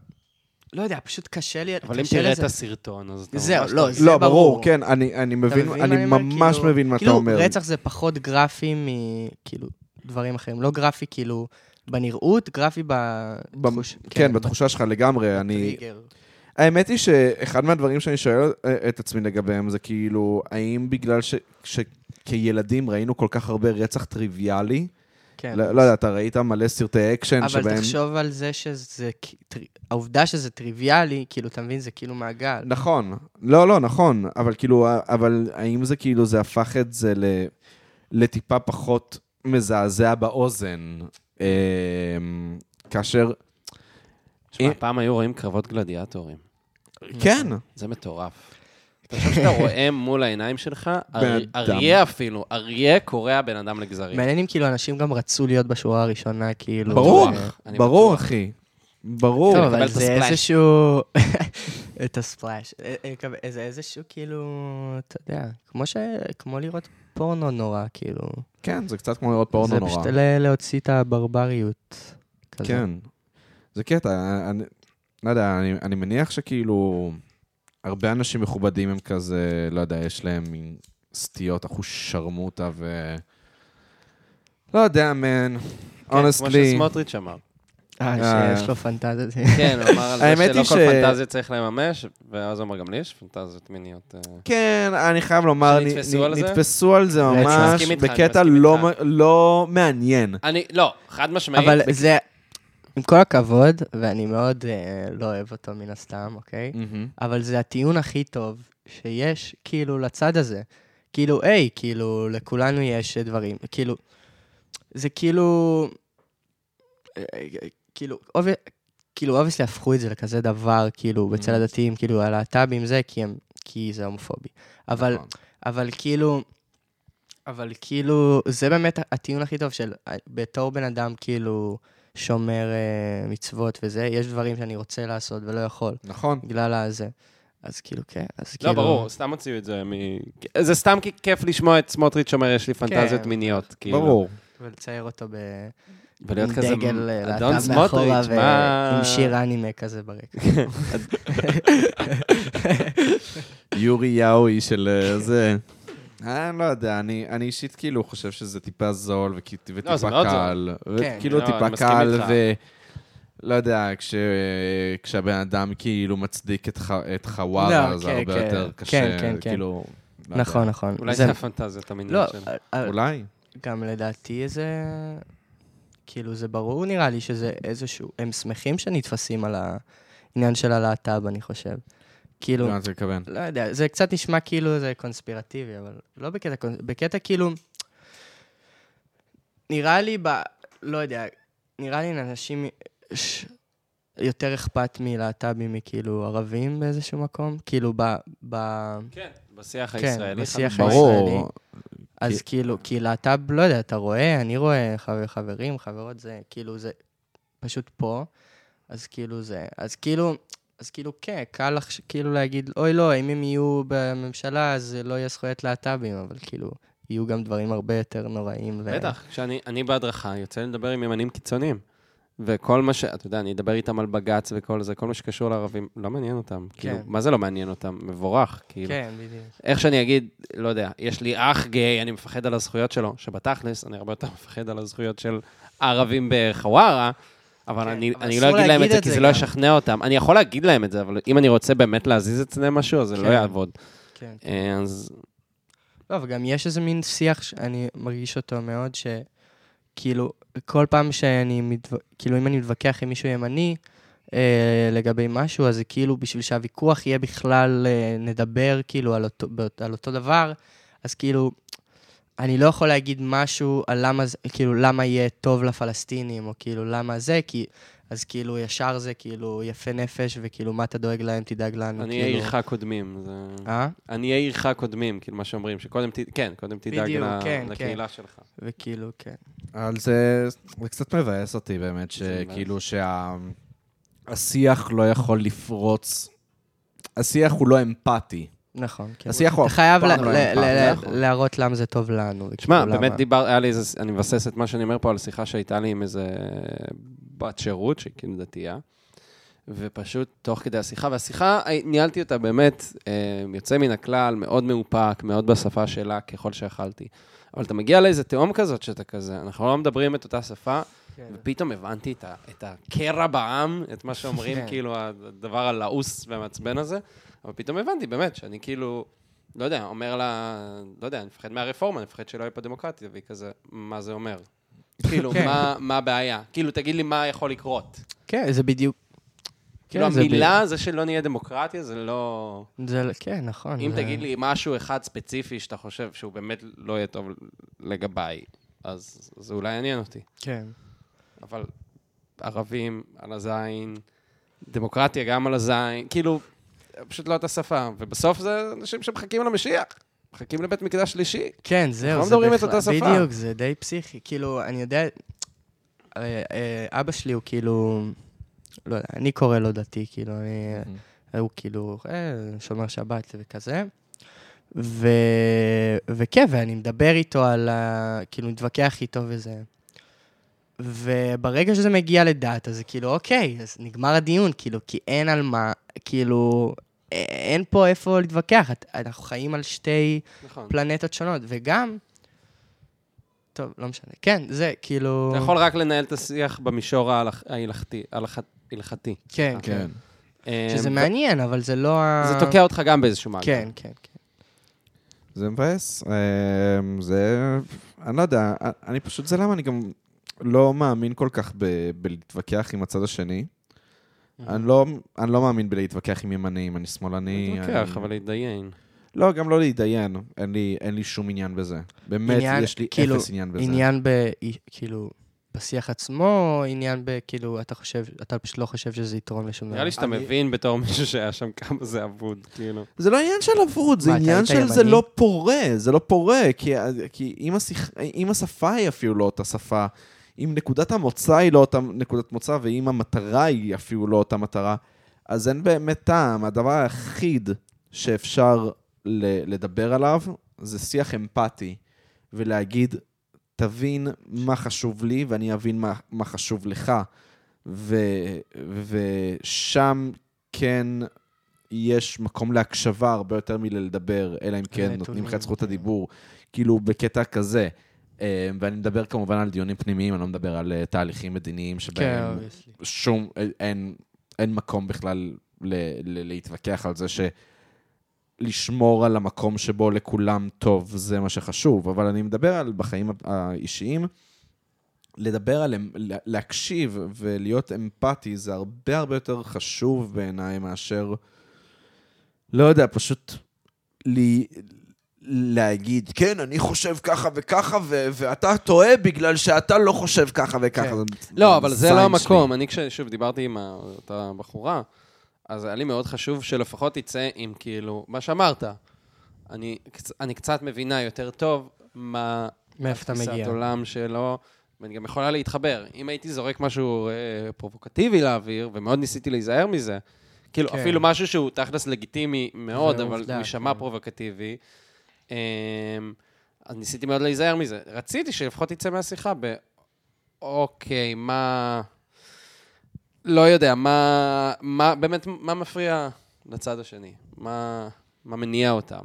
לא יודע, פשוט קשה לי, אבל אם תראה את. הסרטון, אז אתה זהו, לא, זה לא, ברור. ברור, כן, אני אני מבין, אני? ממש כאילו- מבין מה אתה כאילו, אומר. רצח זה פחות גרפי מכאילו דברים אחרים. לא גרפי כאילו בנראות, גרפי בתחוש... כן, בתחושה שלך לגמרי, אני... האמת היא שאחד מהדברים שאני שואל אה, את עצמי לגביהם זה כאילו, האם בגלל ש- שכילדים ראינו כל כך הרבה רצח טריוויאלי, כן. לא לא יודע, אתה ראית מלא סרטי אקשן אבל שבהם... תחשוב על זה שזה, העובדה שזה טריוויאלי, כאילו, אתה מבין, זה כאילו מעגל. נכון. לא, לא, נכון. אבל כאילו, אבל האם זה כאילו, זה הפך את זה ל... לטיפה פחות מזעזע באוזן, אה, כאשר... תשמע, אה- פעם היו רואים קרבות גלדיאטורים. כן, זה מטורף. אתה חושב שאתה רואה מול העיניים שלך. אריה אפילו, אריה קורע בן אדם לגזרים. מעניין אם כאילו אנשים גם רצו להיות בשורה הראשונה, כאילו... ברור, אה, ברור. אחי. ברור. טוב, אבל זה. איזשהו... את הספלאש. אה, אה, זה איזשהו כאילו, אתה יודע, כמו ש... כמו לראות פורנו נורא, כאילו. כן, זה קצת כמו לראות פורנו זה נורא. פשוט ל- להוציא את הברבריות. כן. זה קטע, אני, לא יודע, אני, אני מניח שכאילו, הרבה אנשים מכובדים הם כזה, לא יודע, יש להם מין סטיות אחוש שרמוטה ו... לא יודע, מן. כן, כמו אונסטלי. שסמוטריץ' אמר. אה, שיש לו פנטזיות. כן, הוא אמר על זה שלא כל ש- פנטזיה צריך לממש, ואז הוא אמר, גם לי יש פנטזיות מיניות. אה, כן, אני חייב לומר? נתפסו על זה ממש בקטע לא לא מעניין. אני, לא, חד משמעית. אבל זה, עם כל הכבוד, ואני מאוד אה, לא אוהב אותו מן הסתם, אוקיי? מהמם. אבל זה הטיעון הכי טוב שיש, כאילו, לצד הזה. כאילו, היי, כאילו, לכולנו יש דברים. כאילו, זה כאילו... אה, אה, כאילו, אוב... כאילו, obviously הפכו את זה לכזה דבר, כאילו, בצל Mhm. הדתיים, כאילו, הלהט"בים זה, כי הם... כי זה הומופובי. אבל, נכון. אבל כאילו... אבל כאילו, זה באמת הטיעון הכי טוב של אה, בתור בן אדם, כאילו, שומר אה, מצוות וזה, יש דברים שאני רוצה לעשות ולא יכול. נכון. בגלל הזה. אז כאילו, כן, אז לא, כאילו... ברור, סתם הוציאו את זה מ... זה סתם כי כיף לשמוע את סמוטריץ' אומר, יש לי פנטזיות כן. מיניות. כאילו. ברור. ולצייר אותו ב... ולהיות כזה, דגל אה, להט"ב מאחורה. ועם שיר אנימה כזה ברקע. יורי יאוי של אה, זה. אני לא יודע, אני, אני אישית כאילו חושב שזה טיפה זול וכי- וטיפה לא, זה מאוד קל. כן, כאילו לא, טיפה מסכים קל, איתך. ו... לא יודע, כש... כשהבן אדם כאילו מצדיק את, ח... את חווארה, לא, זה כן, הרבה כן. יותר כן, קשה, כן, כן. כאילו... לא יודע. נכון, נכון. אולי זה- זה הפנטזיות לא, המיניות שלו. אה, אה, אולי. גם לדעתי זה... כאילו, זה ברור נראה לי שזה איזשהו... הם שמחים שנתפסים על העניין של הלהט"ב, אני חושב. כאילו, מה אתה מתכוון? לא יודע, זה קצת נשמע כאילו זה קונספירטיבי, אבל לא בקטע, בקטע כאילו, נראה לי ב... לא יודע, נראה לי לאנשים ש... יותר אכפת מלהט"בים מכאילו ערבים באיזשהו מקום, כאילו ב... ב... כן, בשיח כן, הישראלי. בשיח חד משמעית. הישראלי. ברור. אז כאילו, כי להט"ב, לא יודע, אתה רואה, אני רואה חבר, חברים, חברות, זה כאילו, זה פשוט פה, אז כאילו זה, אז כאילו, אז כאילו, כן, קל לך כאילו להגיד, אוי לא, אם הם יהיו בממשלה, אז לא יהיה זכויות להט"בים, אבל כאילו, יהיו גם דברים הרבה יותר נוראים. ו... בטח, כשאני אני בהדרכה, יוצא לדבר עם ימנים קיצוניים. וכל מה ש... אתה יודע, אני אדבר איתם על בג"ץ וכל זה, כל מה שקשור לערבים, לא מעניין אותם. כאילו, מה זה לא מעניין אותם? מבורך, כאילו. כן, בדיוק. איך שאני אגיד, לא יודע, יש לי אח גיי, אני מפחד על הזכויות שלו, שבתכלס, אני הרבה יותר מפחד על הזכויות של הערבים בחווארה, אבל כן, אני, אני לא אגיד להם את זה כי זה לא. ישכנע אותם. אני יכול להגיד להם את זה, אבל אם אני רוצה באמת להזיז אצלם משהו, אז זה לא כן. יעבוד. כן. אה, אז לא, וגם יש איזה מין שיח שאני מרגיש אותו מאוד, שכאילו, כל פעם שאני, מתו... כאילו, אם אני מתווכח עם מישהו ימני אה, לגבי משהו, אז זה כאילו, בשביל שהוויכוח יהיה בכלל, אה, נדבר כאילו על אותו, על אותו דבר, אז כאילו, אני לא יכול להגיד משהו על למה, זה- כאילו, למה יהיה טוב לפלסטינים, או כאילו, למה זה, כי... אז כאילו, ישר זה כאילו יפה נפש, וכאילו, מה אתה דואג להם, תדאג לנו, אני כאילו... אהיה עירך קודמים. זה- אה? אני אהיה עירך קודמים, כאילו מה שאומרים, שקודם, ת... כן, קודם תדאג בדיוק, ל- כן, לקהילה שלך. וכאילו, כן. אבל זה, זה קצת מבאס אותי באמת. שכאילו שהשיח לא יכול לפרוץ, השיח הוא לא אמפתי. נכון, כן. השיח הוא אתה חייב. להראות למה זה טוב לנו. שמע, וכאילו, באמת דיבר, היה לי איזה, אני מבסס את מה שאני אומר פה על שיחה שהייתה לי עם איזה בת שירות, שהיא כאילו דתייה, ופשוט תוך כדי השיחה, והשיחה, אה, ניהלתי אותה באמת אה, יוצא מן הכלל, מאוד מאופק, מאוד בשפה שלה, ככל שיכלתי. אבל אתה מגיע לאיזה תהום כזאת שאתה כזה, אנחנו לא מדברים את אותה שפה, כן. ופתאום הבנתי את, ה, את הקרע בעם, את מה שאומרים, כן. כאילו, הדבר הלעוס והמעצבן הזה, אבל פתאום הבנתי, באמת, שאני כאילו, לא יודע, אומר לה, לא יודע, אני מפחד מהרפורמה, אני מפחד שלא יהיה פה דמוקרטיה, והיא כזה, מה זה אומר? כאילו, כן. מה- מה הבעיה? כאילו, תגיד לי מה יכול לקרות. כן, זה בדיוק... כאילו, כן, זה המילה, זה שלא נהיה דמוקרטיה, זה לא... ב- זה, כן, נכון. אם זה- תגיד לי משהו אחד ספציפי שאתה חושב שהוא באמת לא יהיה טוב לגביי, אז זה אולי יעניין אותי. כן. אבל ערבים על הזין, דמוקרטיה גם על הזין, כאילו, פשוט לא אותה שפה. ובסוף זה אנשים שמחכים למשיח, מחכים לבית מקדש שלישי. כן, זהו, לא זה מדברים את בכלל- אותה שפה. בדיוק, זה די פסיכי. כאילו, אני יודע, אה, אה, אבא שלי הוא כאילו, לא יודע, אני קורא לו דתי, כאילו, אני, הוא כאילו אה, שומר שבת וכזה. ו... וכן, ואני מדבר איתו על ה... כאילו, מתווכח איתו וזה. וברגע שזה מגיע לדת, אז זה כאילו, אוקיי, אז נגמר הדיון, כאילו, כי אין על מה, כאילו, אין פה איפה להתווכח. אנחנו חיים על שתי נכון. פלנטות שונות, וגם... טוב, לא משנה. כן, זה כאילו... אתה יכול רק לנהל את השיח במישור ההלכ- ההלכתי. ההלכ- הלכתי. כן, כן. כן. אמ, שזה מעניין, אבל זה לא ה... זה תוקע אותך גם באיזשהו מעגל. כן, כן, כן. זה מבאס. אמ, זה... אני לא יודע, אני פשוט, זה למה אני גם לא מאמין כל כך ב- בלהתווכח עם הצד השני. אני לא, אני לא מאמין בלהתווכח עם ימנים, אני שמאלני. להתווכח, אבל להתדיין. לא, גם לא להתדיין. אין לי, אין לי שום עניין בזה. באמת, עניין, יש לי כאילו, אפס עניין בזה. עניין ב... כאילו, בשיח עצמו, או עניין ב... כאילו, אתה חושב, אתה פשוט לא חושב שזה יתרום לשום דבר. נראה לי שאתה אני- מבין בתור מישהו שהיה שם כמה זה אבוד, כאילו. זה לא עניין של אבוד, זה מה, עניין של זה? לא פורה, זה לא פורה, כי, כי אם, השיח, אם השפה היא אפילו לא אותה שפה, אם נקודת המוצא היא לא אותה נקודת מוצא, ואם המטרה היא אפילו לא אותה מטרה, אז אין באמת טעם. הדבר היחיד שאפשר לדבר עליו זה שיח אמפתי, ולהגיד, תבין מה חשוב לי ואני אבין מה, מה חשוב לך. ו, ושם כן יש מקום להקשבה הרבה יותר מלדבר, אלא אם כן נותנים לך את זכות כן. הדיבור, כאילו בקטע כזה. אה, ואני מדבר כמובן על דיונים פנימיים, אני לא מדבר על אה, תהליכים מדיניים כן, שבהם obviously. שום, אין, אין מקום בכלל ל, ל, להתווכח על זה שלשמור על המקום שבו לכולם טוב, זה מה שחשוב. אבל אני מדבר על בחיים האישיים, לדבר עליהם, לה- להקשיב ולהיות אמפתי, זה הרבה הרבה יותר חשוב בעיניי מאשר, לא יודע, פשוט לי, להגיד, כן, אני חושב ככה וככה, ו- ואתה טועה בגלל שאתה לא חושב ככה וככה. כן. זה- לא, אבל זה לא שלי. המקום. אני, כששוב דיברתי עם אותה בחורה, אז היה לי מאוד חשוב שלפחות תצא עם כאילו, מה שאמרת. אני, אני קצת מבינה יותר טוב מה מאיפה אתה תפיסת מגיע. עולם שלו, ואני גם יכולה להתחבר. אם הייתי זורק משהו אה, פרובוקטיבי לאוויר, ומאוד ניסיתי להיזהר מזה, כאילו, כן. אפילו משהו שהוא תכלס לגיטימי מאוד, אבל הוא יישמע כן. פרובוקטיבי, אז ניסיתי מאוד להיזהר מזה. רציתי שלפחות תצא מהשיחה ב... אוקיי, מה... לא יודע, מה... מה באמת, מה מפריע לצד השני? מה, מה מניע אותם?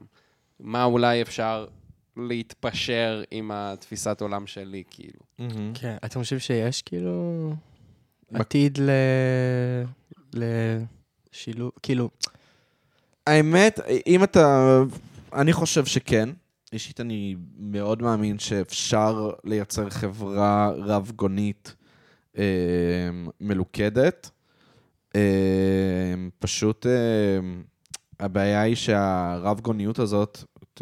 מה אולי אפשר להתפשר עם התפיסת עולם שלי, כאילו? מהמם. כן, אתה חושב שיש כאילו בק- עתיד ל... לשילוב, כאילו, האמת, אם אתה... אני חושב שכן. אישית אני מאוד מאמין שאפשר לייצר חברה רב-גונית אה, מלוכדת. אה, פשוט אה, הבעיה היא שהרב-גוניות הזאת,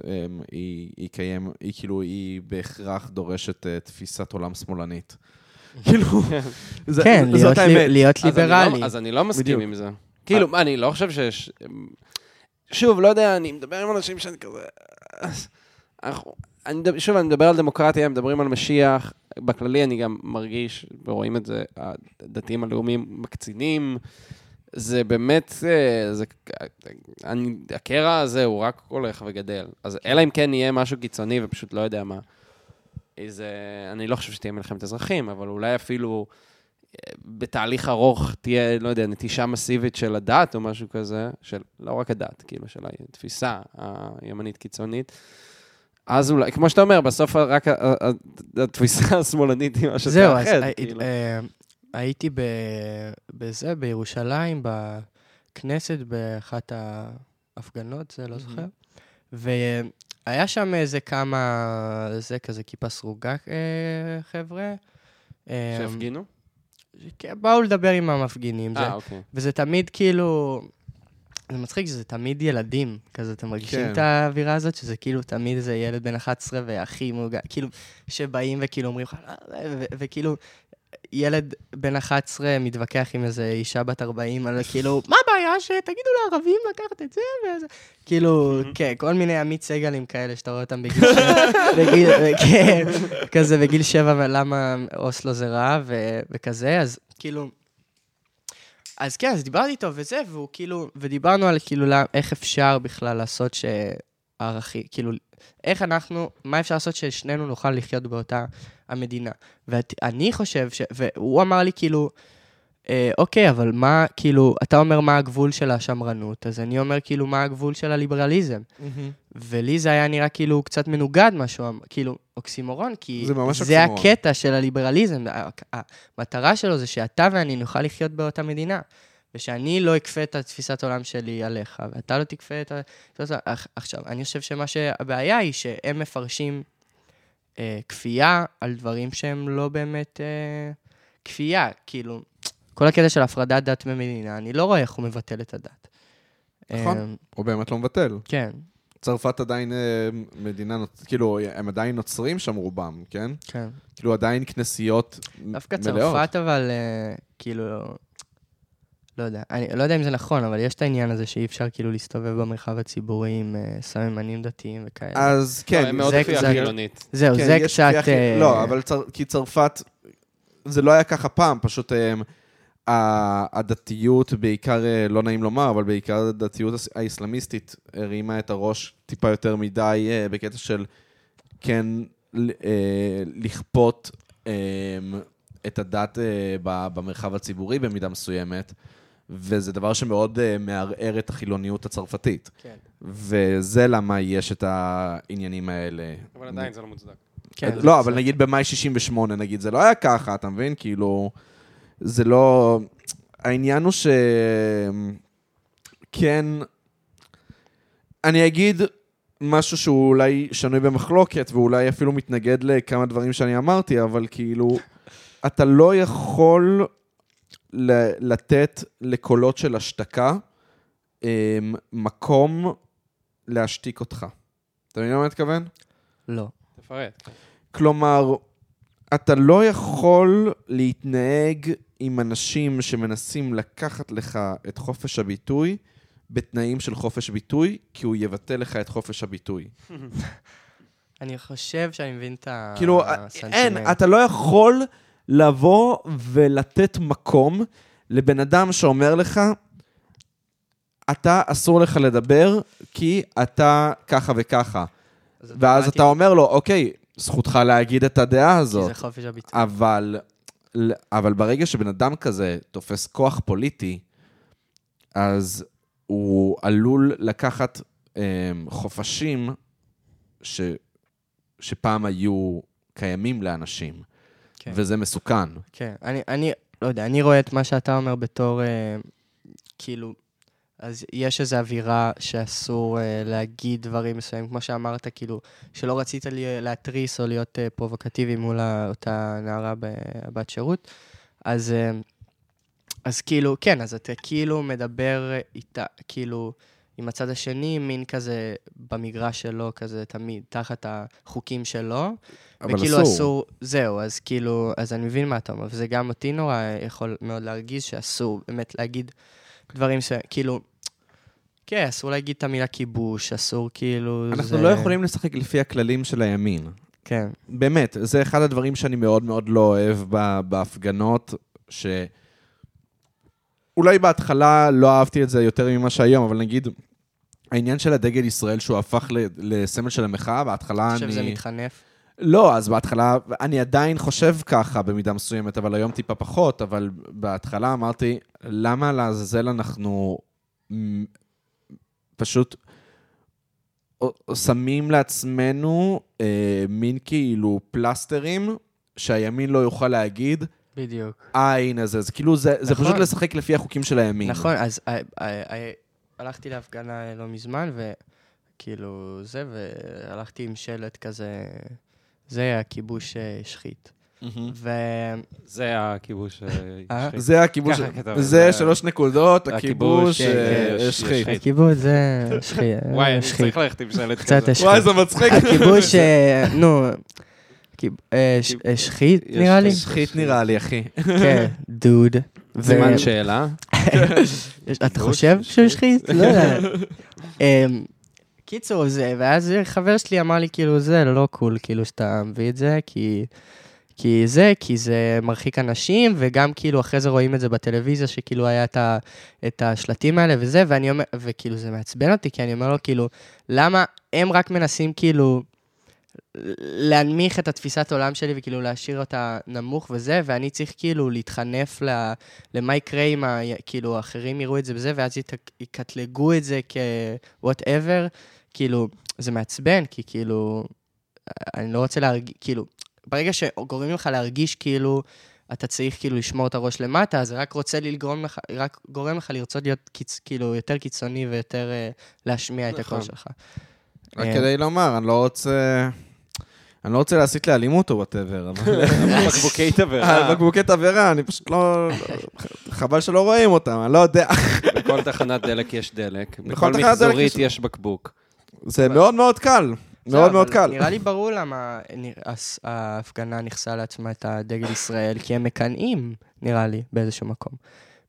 אה, היא, היא קיים, היא כאילו, היא בהכרח דורשת אה, תפיסת עולם שמאלנית. כאילו, זה- כן, זאת להיות האמת. להיות אז אני ליברלי. לא- אז אני לא מסכים בדיוק. עם זה. כאילו, אני לא חושב שיש... שוב, לא יודע, אני מדבר עם אנשים שאני כזה... אנחנו... אני שוב, אני מדבר על דמוקרטיה, מדברים על משיח. בכללי אני גם מרגיש, ורואים את זה, הדתיים הלאומיים מקצינים. זה באמת, אה, זה, אני, הקרע הזה הוא רק הולך וגדל. אז אלא אם כן יהיה משהו קיצוני ופשוט לא יודע מה. איזה, אני לא חושב שתהיה מלחמת אזרחים, אבל אולי אפילו אה, בתהליך ארוך תהיה, לא יודע, נטישה מסיבית של הדת או משהו כזה, של לא רק הדת, כאילו, של התפיסה הימנית קיצונית. אז אולי, כמו שאתה אומר, בסוף רק התפיסה השמאלנית היא מה זהו, אז שתאחד, הי- כאילו. אה, הייתי ב- בזה, בירושלים, בכנסת, באחת ההפגנות, זה לא זוכר. והיה שם איזה כמה, זה כזה כיפה סרוגה אה, חבר'ה, שהפגינו? כן, באו לדבר עם המפגינים. זה- אה, אוקיי. וזה תמיד כאילו... זה מצחיק שזה תמיד ילדים, כזה, אתם מרגישים כן. את האווירה הזאת, שזה כאילו תמיד איזה ילד בן 11 והכי מוגן, כאילו, שבאים וכאילו אומרים לך, "לא, זה", ו- וכאילו, ילד בן 11 מתווכח עם איזה אישה בת 40 על כאילו, מה הבעיה שתגידו לערבים לקחת את זה? וזה, כאילו, כן, כל מיני עמית סגלים כאלה שאתה רואה אותם בגיל שבע, כן, כזה בגיל שבע, למה אוסלו זה רע ו- וכזה, אז כאילו... אז כן, אז דיברתי איתו וזה, והוא כאילו, ודיברנו על כאילו איך אפשר בכלל לעשות שערכי, כאילו, איך אנחנו, מה אפשר לעשות ששנינו נוכל לחיות באותה המדינה. ואני חושב ש... והוא אמר לי כאילו, אה, אוקיי, אבל מה, כאילו, אתה אומר מה הגבול של השמרנות, אז אני אומר כאילו מה הגבול של הליברליזם. ולי זה היה נראה כאילו קצת מנוגד משהו, כאילו, אוקסימורון, כי זה ממש זה אוקסימורון. הקטע של הליברליזם. המטרה שלו זה שאתה ואני נוכל לחיות באותה מדינה. ושאני לא אכפה את התפיסת עולם שלי עליך, ואתה לא תכפה את ה... עכשיו, אני חושב שמה שהבעיה היא שהם מפרשים אה, כפייה על דברים שהם לא באמת אה, כפייה. כאילו, כל הקטע של הפרדת דת ממדינה, אני לא רואה איך הוא מבטל את הדת. נכון. אה, הוא באמת לא מבטל. כן, צרפת עדיין אה, מדינה, כאילו, הם עדיין נוצרים שם רובם, כן? כן. כאילו, עדיין כנסיות דווקא מלאות. צרפת, אבל אה, כאילו, לא יודע, אני לא יודע אם זה נכון, אבל יש את העניין הזה שאי אפשר כאילו להסתובב במרחב הציבורי עם אה, סממנים דתיים וכאלה. אז כן, לא, הם מאוד זה כפייה קצת- חילונית. זהו, כן, זה יש קצת... אה, לא, אבל צר... כי צרפת, זה לא היה ככה פעם, פשוט הם, ה- הדתיות, בעיקר, אה, לא נעים לומר, אבל בעיקר הדתיות האסלאמיסטית הרימה את הראש טיפה יותר מדי אה, בקטע של כן אה, לכפות אה, את הדת אה, במרחב הציבורי במידה מסוימת. וזה דבר שמאוד אה, מערער את החילוניות הצרפתית. כן, וזה למה יש את העניינים האלה. אבל עדיין זה לא מוצדק. כן, לא, זה- אבל נגיד במאי 68, נגיד, זה לא היה ככה, אתה מבין? כאילו, זה לא... העניין הוא ש... כן, אני אגיד משהו שהוא אולי שנוי במחלוקת, ואולי אפילו מתנגד לכמה דברים שאני אמרתי, אבל כאילו, אתה לא יכול לתת לקולות של השתקה אמ, מקום להשתיק אותך. אתה מבין למה אני מתכוון? לא. תפרט. כן. כלומר, אתה לא יכול להתנהג עם אנשים שמנסים לקחת לך את חופש הביטוי בתנאים של חופש ביטוי, כי הוא יבטל לך את חופש הביטוי. אני חושב שאני מבין את כאילו, הסנטימנט. אין, אתה לא יכול לבוא ולתת מקום לבן אדם שאומר לך, אתה, אסור לך לדבר, כי אתה ככה וככה. אז ואז אתה אומר לו, אוקיי, זכותך להגיד את הדעה כי הזאת. זה חופש הביטוי. אבל, אבל ברגע שבן אדם כזה תופס כוח פוליטי, אז הוא עלול לקחת um, חופשים ש, שפעם היו קיימים לאנשים, כן. וזה מסוכן. כן, אני, אני, לא יודע, אני רואה את מה שאתה אומר בתור, אה, כאילו, אז יש איזו אווירה שאסור אה, להגיד דברים מסוימים, כמו שאמרת, כאילו, שלא רצית לי, להתריס או להיות אה, פרובוקטיבי מול אותה נערה בבת שירות, אז, אה, אז כאילו, כן, אז אתה כאילו מדבר איתה, כאילו, עם הצד השני, מין כזה במגרש שלו, כזה תמיד, תחת החוקים שלו. וכאילו אסור. אסור, זהו, אז כאילו, אז אני מבין מה אתה אומר, וזה גם אותי נורא יכול מאוד להרגיז שאסור באמת להגיד דברים ש... כאילו, כן, אסור להגיד את המילה כיבוש, אסור כאילו... אנחנו זה... לא יכולים לשחק לפי הכללים של הימין. כן, באמת, זה אחד הדברים שאני מאוד מאוד לא אוהב בהפגנות, ש... אולי בהתחלה לא אהבתי את זה יותר ממה שהיום, אבל נגיד, העניין של הדגל ישראל שהוא הפך לסמל של המחאה, בהתחלה אני אני... חושב שזה מתחנף. לא, אז בהתחלה, אני עדיין חושב ככה במידה מסוימת, אבל היום טיפה פחות, אבל בהתחלה אמרתי, למה לעזאזל אנחנו פשוט שמים לעצמנו אה, מין כאילו פלסטרים שהימין לא יוכל להגיד, בדיוק. אה, הנה זה, זה כאילו, זה, זה נכון. פשוט לשחק לפי החוקים של הימין. נכון, אז אה, אה, אה, הלכתי להפגנה לא מזמן, וכאילו זה, והלכתי עם שלט כזה, זה הכיבוש אה, השחית. ו... זה הכיבוש אה? השחית. זה הכיבוש, זה זה- שלוש נקודות, הכיבוש אה, השחית. השחית. הכיבוש זה שחי- וואי, אני שחית. צריך ללכת עם שלט קצת כזה. השחית. וואי, זה מצחיק. הכיבוש, אה, נו, אה, אה, שחית נראה לי? שחית נראה לי, אחי. כן, דוד. סימן שאלה. אתה חושב שחית. שהוא שחית? לא יודע. קיצור, זה, ואז חבר שלי אמר לי, כאילו, זה לא קול, כאילו, שאתה מביא את זה, כי... כי זה, כי זה מרחיק אנשים, וגם כאילו אחרי זה רואים את זה בטלוויזיה, שכאילו היה את, ה, את השלטים האלה וזה, ואני אומר, וכאילו זה מעצבן אותי, כי אני אומר לו, כאילו, למה הם רק מנסים כאילו להנמיך את התפיסת עולם שלי וכאילו להשאיר אותה נמוך וזה, ואני צריך כאילו להתחנף ל, למה יקרה אם כאילו האחרים יראו את זה וזה, ואז יקטלגו את זה כ-whatever, כאילו, זה מעצבן, כי כאילו, אני לא רוצה להרגיש, כאילו, ברגע שגורמים לך להרגיש כאילו אתה צריך כאילו לשמור את הראש למטה, אז זה רק רוצה לגרום לך, רק גורם לך לרצות להיות קיצ, כאילו יותר קיצוני ויותר uh, להשמיע את הקול נכון. שלך. רק אה, כדי לומר, אני לא רוצה... אני לא רוצה להסית לאלימות או whatever, אבל... בקבוקי תבערה. אה, בקבוקי תבערה, אני פשוט לא... חבל שלא רואים אותם, אני לא יודע. בכל תחנת דלק יש דלק. בכל בכל תחנת דלק מחזורית יש- יש בקבוק. זה מאוד מאוד קל. בסדר, מאוד מאוד אבל קל. נראה לי ברור למה ההפגנה נכסה לעצמה את הדגל ישראל, כי הם מקנאים, נראה לי, באיזשהו מקום.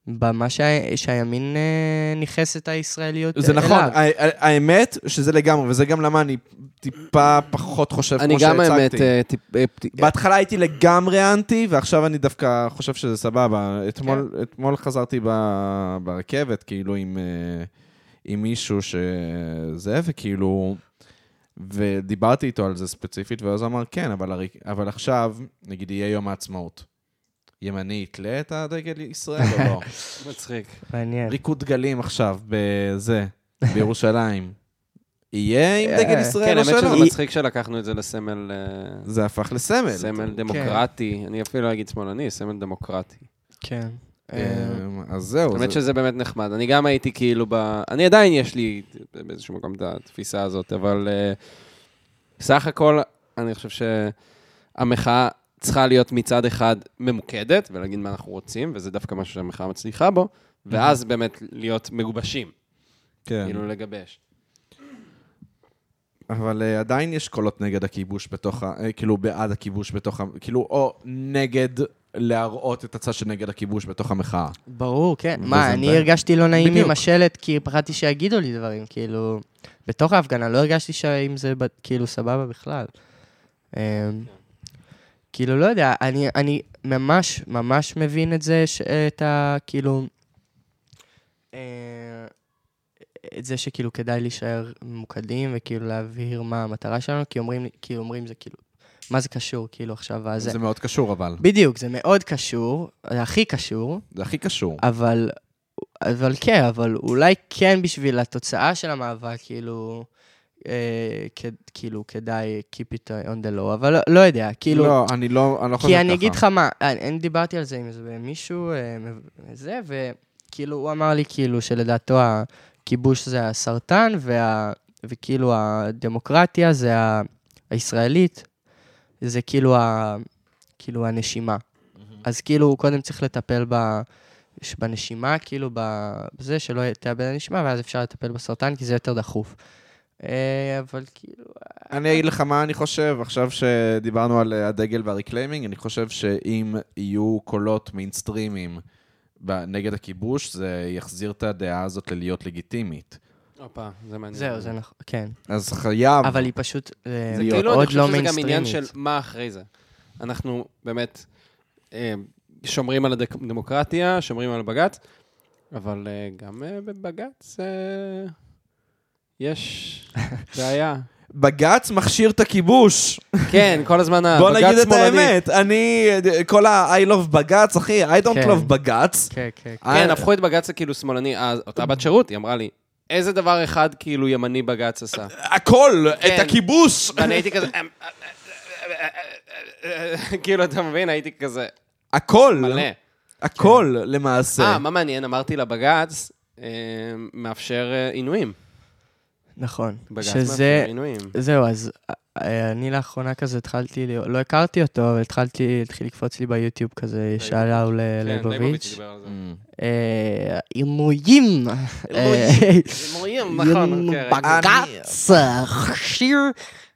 במה שה- שהימין אה, ניכס את הישראליות זה אליו. נכון, ה- ה- האמת שזה לגמרי, וזה גם למה אני טיפה פחות חושב אני כמו גם האמת, שהצגתי. אה, טיפ- אה, בהתחלה הייתי לגמרי אנטי, ועכשיו אני דווקא חושב שזה סבבה. אתמול, אתמול חזרתי ב, ברכבת, כאילו, עם, אה, עם מישהו שזה, וכאילו... ודיברתי איתו על זה ספציפית, ואז הוא אמר, כן, אבל, הרי, אבל עכשיו, נגיד, יהיה יום העצמאות. ימני יתלה את הדגל ישראל או לא? מצחיק. מעניין. ריקוד דגלים עכשיו, בזה, בירושלים. יהיה עם דגל אה, ישראל כן, או האמת שזה שלא? מצחיק שלקחנו את זה לסמל... אה, זה הפך לסמל. סמל דמוקרטי, אני אפילו לא אגיד שמאלני, סמל דמוקרטי. כן. אה, אמ, אז זהו. האמת זה- שזה באמת נחמד. אני גם הייתי כאילו ב... אני עדיין יש לי באיזשהו מקום את התפיסה הזאת, אבל אה, בסך הכל, אני חושב שהמחאה צריכה להיות מצד אחד ממוקדת, ולהגיד מה אנחנו רוצים, וזה דווקא משהו שהמחאה מצליחה בו, ואז באמת להיות מגובשים, כן. כאילו לגבש. אבל uh, עדיין יש קולות נגד הכיבוש בתוך ה... אה, כאילו, בעד הכיבוש בתוך ה... כאילו, או נגד להראות את הצד שנגד הכיבוש בתוך המחאה. ברור, כן. מה, אני די- הרגשתי לא נעים בדיוק. עם השלט, כי פחדתי שיגידו לי דברים, כאילו... בתוך ההפגנה, לא הרגשתי שאם זה כאילו סבבה בכלל. אמ, כאילו, לא יודע, אני, אני ממש, ממש מבין את זה, ש- את ה... כאילו... אה, את זה שכאילו כדאי להישאר ממוקדים וכאילו להבהיר מה המטרה שלנו, כי אומרים, כי אומרים זה כאילו, מה זה קשור כאילו עכשיו, אז זה מאוד קשור, אבל. בדיוק, זה מאוד קשור, זה הכי קשור, זה הכי קשור. אבל, אבל כן, אבל אולי כן בשביל התוצאה של המאבק, כאילו, אה, כ, כאילו כדאי keep it on the low, אבל לא, לא יודע, כאילו, לא, אני לא אני לא חושב ככה. כי אני אגיד לך מה, אני, אני דיברתי על זה עם איזה מישהו, אה, זה, וכאילו הוא אמר לי כאילו שלדעתו הכיבוש זה הסרטן, וה, וכאילו הדמוקרטיה זה ה, הישראלית, זה כאילו, ה, כאילו הנשימה. אז כאילו קודם צריך לטפל ב, בנשימה, כאילו בזה שלא תאבד הנשימה, ואז אפשר לטפל בסרטן, כי זה יותר דחוף. אה, אבל כאילו, אני אגיד לך מה אני חושב, עכשיו שדיברנו על אה, הדגל וה reclaiming, אני חושב שאם יהיו קולות מיינסטרימיים ב- נגד הכיבוש, זה יחזיר את הדעה הזאת ללהיות לגיטימית. הופה, זה מעניין. זהו, זה נכון, כן. אז חייב. אבל היא פשוט אה, זה להיות כאילו, אני עוד חושב לא שזה גם עניין של מיינסטרימית. מה אחרי זה. אנחנו באמת אה, שומרים על הדמוקרטיה, שומרים על בג"ץ, אבל אה, גם בבג"ץ יש בעיה. בג"ץ מכשיר את הכיבוש. כן, כל הזמן הבג"ץ בוא שמאלני. נגיד את האמת, אני, כל ה-I love בג"ץ, אחי, I don't כן. love בג"ץ. כן, כן. כן, הפכו את בג"ץ לכאילו שמאלני. אז אותה בת שירות, היא אמרה לי, איזה דבר אחד כאילו ימני בג"ץ עשה? הכל, כן. את הכיבוש. ואני הייתי כזה... "אמ, כאילו, אתה מבין? הייתי כזה הכל, מלא. הכל למעשה. אה, מה מעניין? אמרתי לה, בג"ץ אה, מאפשר אה, עינויים. נכון. בג"ץ מאפשר עינויים. זהו, אז אה, אני לאחרונה כזה התחלתי, לא הכרתי אותו, אבל התחלתי, התחיל לקפוץ לי ביוטיוב כזה, שאלה כן, ליבוביץ' לליבוביץ'. על זה. אה, עינויים. אה, הימורים, נכון, כן. בג"ץ, הכשיר.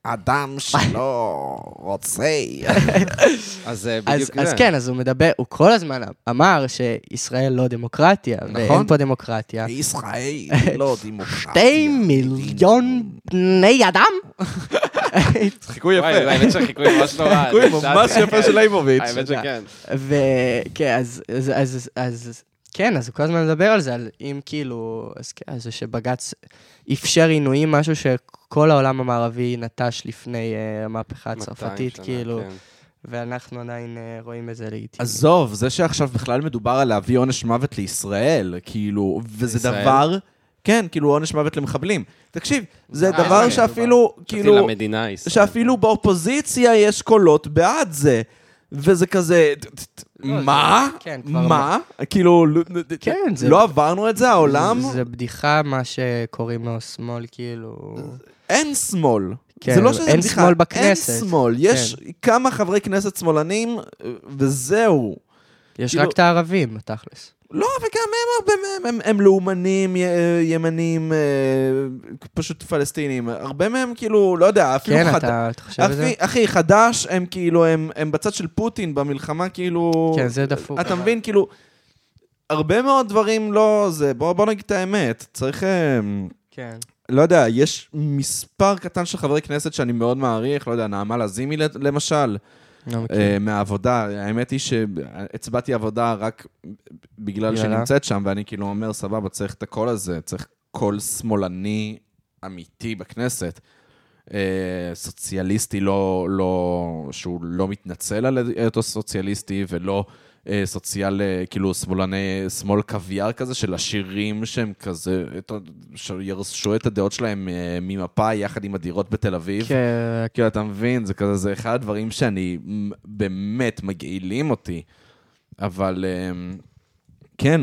אדם שלא רוצה. אז אה, אז, בדיוק אז זה. כן, אז הוא מדבר, הוא כל הזמן אמר שישראל לא דמוקרטיה, נכון. ואין פה דמוקרטיה. ישראל לא דמוקרטיה. שתי מיליון בני אדם? חיקוי וואי, יפה. האמת שחיקוי ממש נורא. חיקוי ממש יפה של ליבוביץ'. האמת שכן. וכן, אז, כן, אז הוא כל הזמן מדבר על זה, על אם כאילו, אז כן, אז זה שבג"ץ אפשר עינויים, משהו שכל העולם המערבי נטש לפני uh, המהפכה 200 הצרפתית, שנה, כאילו, כן. ואנחנו עדיין uh, רואים את זה לגיטימי. עזוב, זה שעכשיו בכלל מדובר על להביא עונש מוות לישראל, כאילו, וזה לישראל? דבר... כן, כאילו עונש מוות למחבלים. תקשיב, זה אה, דבר כן, שאפילו, כאילו, למדינה הישראלית. שאפילו באופוזיציה יש קולות בעד זה. וזה כזה, לא, מה? כן, כבר מה? כאילו, לא- כן, זה- לא עברנו את זה, העולם? זה, בדיחה, מה שקוראים לו שמאל, כאילו... אין שמאל. כן, זה לא שזה אין בדיחה, שמאל בכנסת. אין שמאל. יש כמה חברי כנסת שמאלנים, וזהו. יש כאילו- רק את הערבים, בתכלס. לא, וגם הם הרבה מהם, הם, הם לאומנים, י- ימנים, אה, פשוט פלסטינים. הרבה מהם כאילו, לא יודע, אפילו כן, חד... אתה אתה חושב על זה? אחי, חד"ש, הם כאילו, הם, הם בצד של פוטין במלחמה, כאילו... כן, זה דפוק. אתה מבין, כאילו, הרבה מאוד דברים לא זה, בוא, בוא נגיד את האמת, צריך... אה, כן. לא יודע, יש מספר קטן של חברי כנסת שאני מאוד מעריך, לא יודע, נעמה לזימי למשל, מהעבודה. האמת היא שהצבעתי עבודה רק בגלל שהיא? נמצאת שם, ואני כאילו אומר, סבבה, צריך את הקול הזה, צריך קול שמאלני אמיתי בכנסת. אה, סוציאליסטי לא, לא, שהוא לא מתנצל על היותו סוציאליסטי, ולא אה, סוציאל, אה, כאילו שמאלני, שמאל קוויאר כזה, של עשירים שהם כזה, שירשו את הדעות שלהם אה, ממפאי יחד עם הדירות בתל אביב. כן, כאילו, אתה מבין, זה כזה, זה אחד הדברים שאני באמת מגעילים אותי. אבל אמ, כן,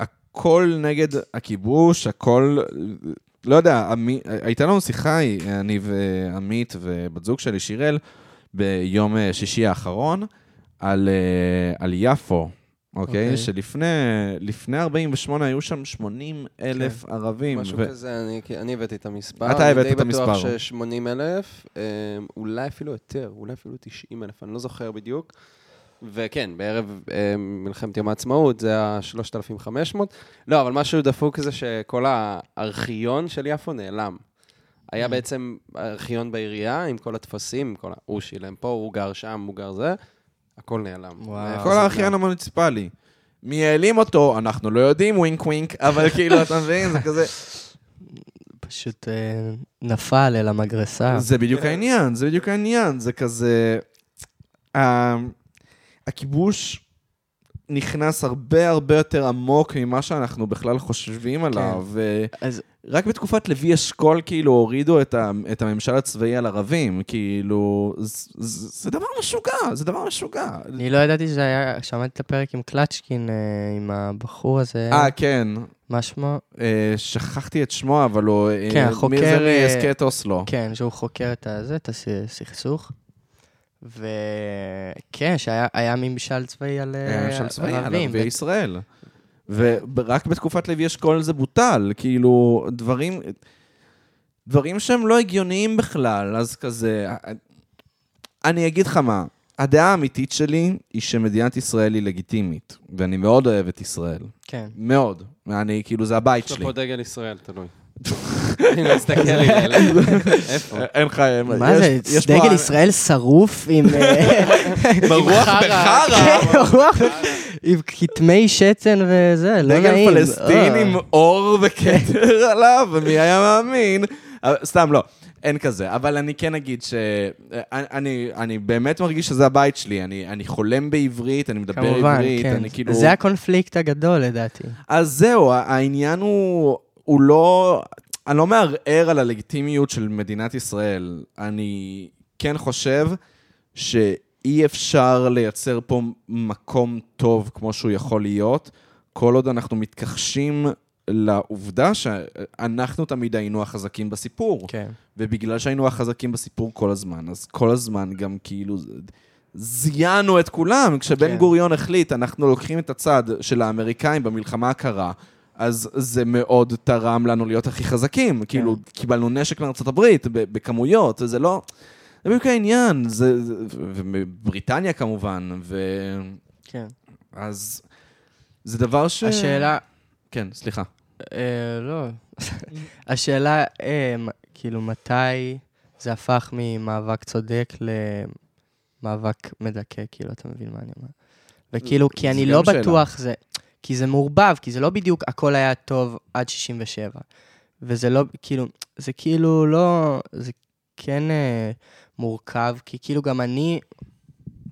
הכל נגד הכיבוש, הכל, לא יודע, עמי- הייתה לנו שיחה, אני ועמית ובת זוג שלי, שיראל, ביום אה, שישי האחרון, על, אה, על יפו. אוקיי? אוקיי. שלפני לפני 48 היו שם 80 אלף ערבים. משהו ו- כזה, אני- אני הבאתי את המספר. אתה הבאת את אני די המספר. בטוח ש-80 אלף, אולי אפילו יותר, אולי אפילו 90 אלף, אני לא זוכר בדיוק. וכן, בערב אה, מלחמת יום העצמאות זה ה-3,500. לא, אבל משהו דפוק זה שכל הארכיון של יפו נעלם. היה בעצם ארכיון בעירייה עם כל הטפסים, כל ה... הוא שילם פה, הוא גר שם, הוא גר זה, הכל נעלם. וואו. כל הארכיון? המוניציפלי. מי העלים אותו, אנחנו לא יודעים, ווינק ווינק, אבל כאילו, אתה מבין, זה כזה... פשוט אה, נפל אל המגרסה. זה בדיוק העניין, זה בדיוק העניין, זה כזה... ה- הכיבוש נכנס הרבה הרבה יותר עמוק ממה שאנחנו בכלל חושבים עליו. אז ורק בתקופת לוי אשכול, כאילו, הורידו את, ה, את הממשל הצבאי על ערבים. כאילו, זה, זה, זה דבר משוגע, זה דבר משוגע. אני לא ידעתי שזה היה, שמעתי את הפרק עם קלצ'קין, אה, עם הבחור הזה, אה, כן. מה שמו? אה, שכחתי את שמו, אבל הוא... אה, כן, מי החוקר, זה אה, אוסלו. כן, שהוא חוקר את הזה, את הסכסוך. וכן, שהיה היה ממשל צבאי על אה, היה ממשל צבאי על ערבים. ערביי ישראל. ורק בתקופת לוי אשכול זה בוטל, כאילו, דברים, דברים שהם לא הגיוניים בכלל, אז כזה... אני אגיד לך מה, הדעה האמיתית שלי היא שמדינת ישראל היא לגיטימית, ואני מאוד אוהב את ישראל. כן. מאוד. אני, כאילו, זה הבית יש לו שלי. פה דגל ישראל, תלוי. אני מסתכל לי אלה. איפה? אין לך... מה זה, דגל ישראל שרוף עם... אה, מרוח בחרא. כן, עם כתמי שתן וזה, לא נעים. דגל פלסטין אה. עם אור וכתר עליו, ומי היה מאמין? סתם לא, אין כזה. אבל אני כן אגיד ש... אני, אני, אני באמת מרגיש שזה הבית שלי. אני, אני חולם בעברית, אני מדבר כמובן, עברית, כן. אני כאילו... זה הקונפליקט הגדול לדעתי. אז זהו, העניין הוא, הוא לא... אני לא מערער על הלגיטימיות של מדינת ישראל. אני כן חושב שאי אפשר לייצר פה מקום טוב כמו שהוא יכול להיות, כל עוד אנחנו מתכחשים לעובדה שאנחנו תמיד היינו החזקים בסיפור. כן. ובגלל שהיינו החזקים בסיפור כל הזמן, אז כל הזמן גם כאילו זיינו את כולם. כשבן כן. גוריון החליט, אנחנו לוקחים את הצד של האמריקאים במלחמה הקרה, אז זה מאוד תרם לנו להיות הכי חזקים. כאילו, קיבלנו נשק מארצות הברית ב- בכמויות, זה לא... זה בדיוק העניין, זה... ובריטניה כמובן, ו... כן. אז זה דבר ש... השאלה, כן, סליחה. אה, לא. השאלה, אה, כאילו, מתי זה הפך ממאבק צודק למאבק מדכא, כאילו, אתה מבין מה אני אומר? וכאילו, כי אני לא שאלה. בטוח, זה... כי זה מעורבב, כי זה לא בדיוק הכל היה טוב עד 67. וזה לא, כאילו, זה כאילו לא, זה כן אה, מורכב, כי כאילו גם אני,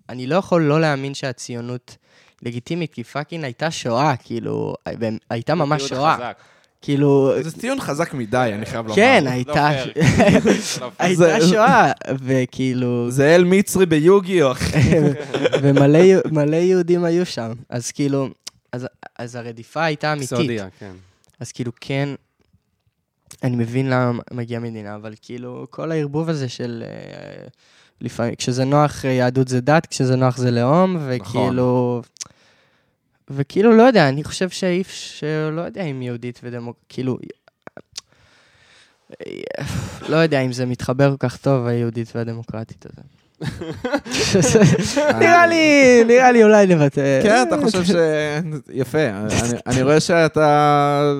אני לא יכול לא להאמין שהציונות לגיטימית, כי פאקינג הייתה שואה, כאילו, הייתה ממש שואה. חזק. כאילו, זה ציון חזק מדי, אני חייב לומר. כן, לא הייתה. לא. הייתה זה- שואה, וכאילו, זה אל מצרי ביוגיו, אחי. ומלא יהו- מלא יהודים היו שם, אז כאילו, אז- אז הרדיפה הייתה אמיתית. אקסודיה, כן. אז כאילו, כן, אני מבין למה מגיעה מדינה, אבל כאילו, כל הערבוב הזה של... אה, לפעמים, כשזה נוח, אה, יהדות זה דת, כשזה נוח זה לאום, וכאילו... וכאילו, לא יודע, אני חושב שאי אפשר, לא יודע אם יהודית ודמוק... כאילו... אה, לא יודע אם זה מתחבר כל כך טוב, היהודית והדמוקרטית הזה. נראה לי, נראה לי אולי נוותר. כן, אתה חושב ש... יפה. אני- רואה שאתה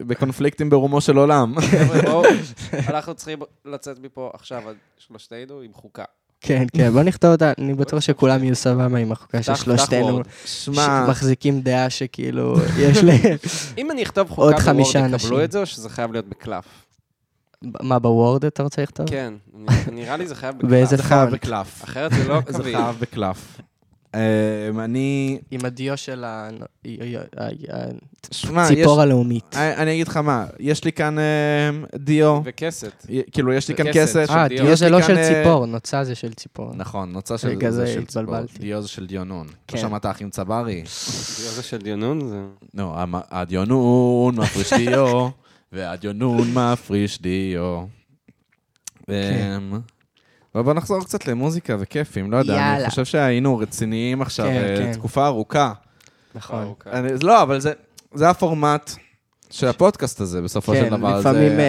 בקונפליקטים ברומו של עולם. אנחנו צריכים לצאת מפה עכשיו, עד שלושתנו, עם חוקה. כן, כן, בוא נכתוב אותה, אני בטוח שכולם יהיו סבבה עם החוקה של שלושתנו. שמע, שמחזיקים דעה שכאילו, יש ל... אם אני אכתוב עוד חוקה חמישה בוורד, אנשים. יקבלו את זה, או שזה חייב להיות בקלף? מה, בוורד אתה רוצה לכתוב? כן, אני- נראה לי זה חייב בקלף. באיזה זה חייב פונט? בקלף. אחרת זה לא זה קווי. חייב בקלף. אמ, אני... עם הדיו של. הציפור הלאומית. אני אגיד לך מה, יש לי כאן אמ, דיו, וכסת. כאילו, יש לי כאן. כסת. אה, דיו. דיו זה לא של אה, ציפור, נוצה זה של ציפור. נכון, נוצה של זה זה של ציפור. דיו זה של דיונון. כן. לא שמעת אחים צברי? זה של דיונון? זה... לא, הדיונון מפריש דיו, והדיונון מפריש דיו. כן. אבל בוא נחזור קצת למוזיקה וכיפים, לא יודע, אני. חושב שהיינו רציניים עכשיו כן, אה, כן. תקופה ארוכה. נכון. לא, אבל זה- זה הפורמט של הפודקאסט הזה, בסופו של כן, דבר. לפעמים... זה-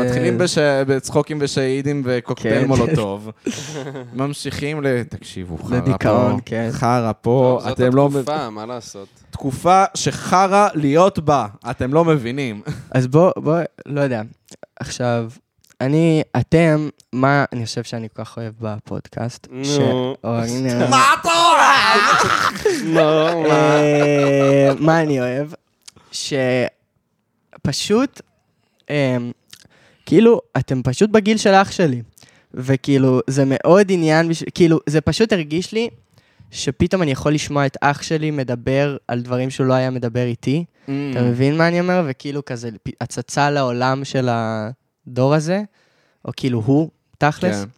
אה, מתחילים בש- בצחוקים ושהידים וקוקטייל כן. מולוטוב, ממשיכים ל... תקשיבו, חרא פה, לדיכאון, כן. חרא פה, טוב, זאת אתם לא... התקופה, מה לעשות? תקופה שחרא להיות בה, אתם לא מבינים. אז בוא, בוא, לא יודע. עכשיו, אני, אתם, מה אני חושב שאני כל כך אוהב בפודקאסט? נו. ש- או, הנה, מה אתה? לא, מה? אה, מה אני אוהב? שפשוט, אה, כאילו, אתם פשוט בגיל של אח שלי. וכאילו, זה מאוד עניין, בש- כאילו, זה פשוט הרגיש לי שפתאום אני יכול לשמוע את אח שלי מדבר על דברים שהוא לא היה מדבר איתי. Mm. אתה מבין מה אני אומר? וכאילו כזה הצצה לעולם של הדור הזה, או כאילו הוא, תכלס. כן.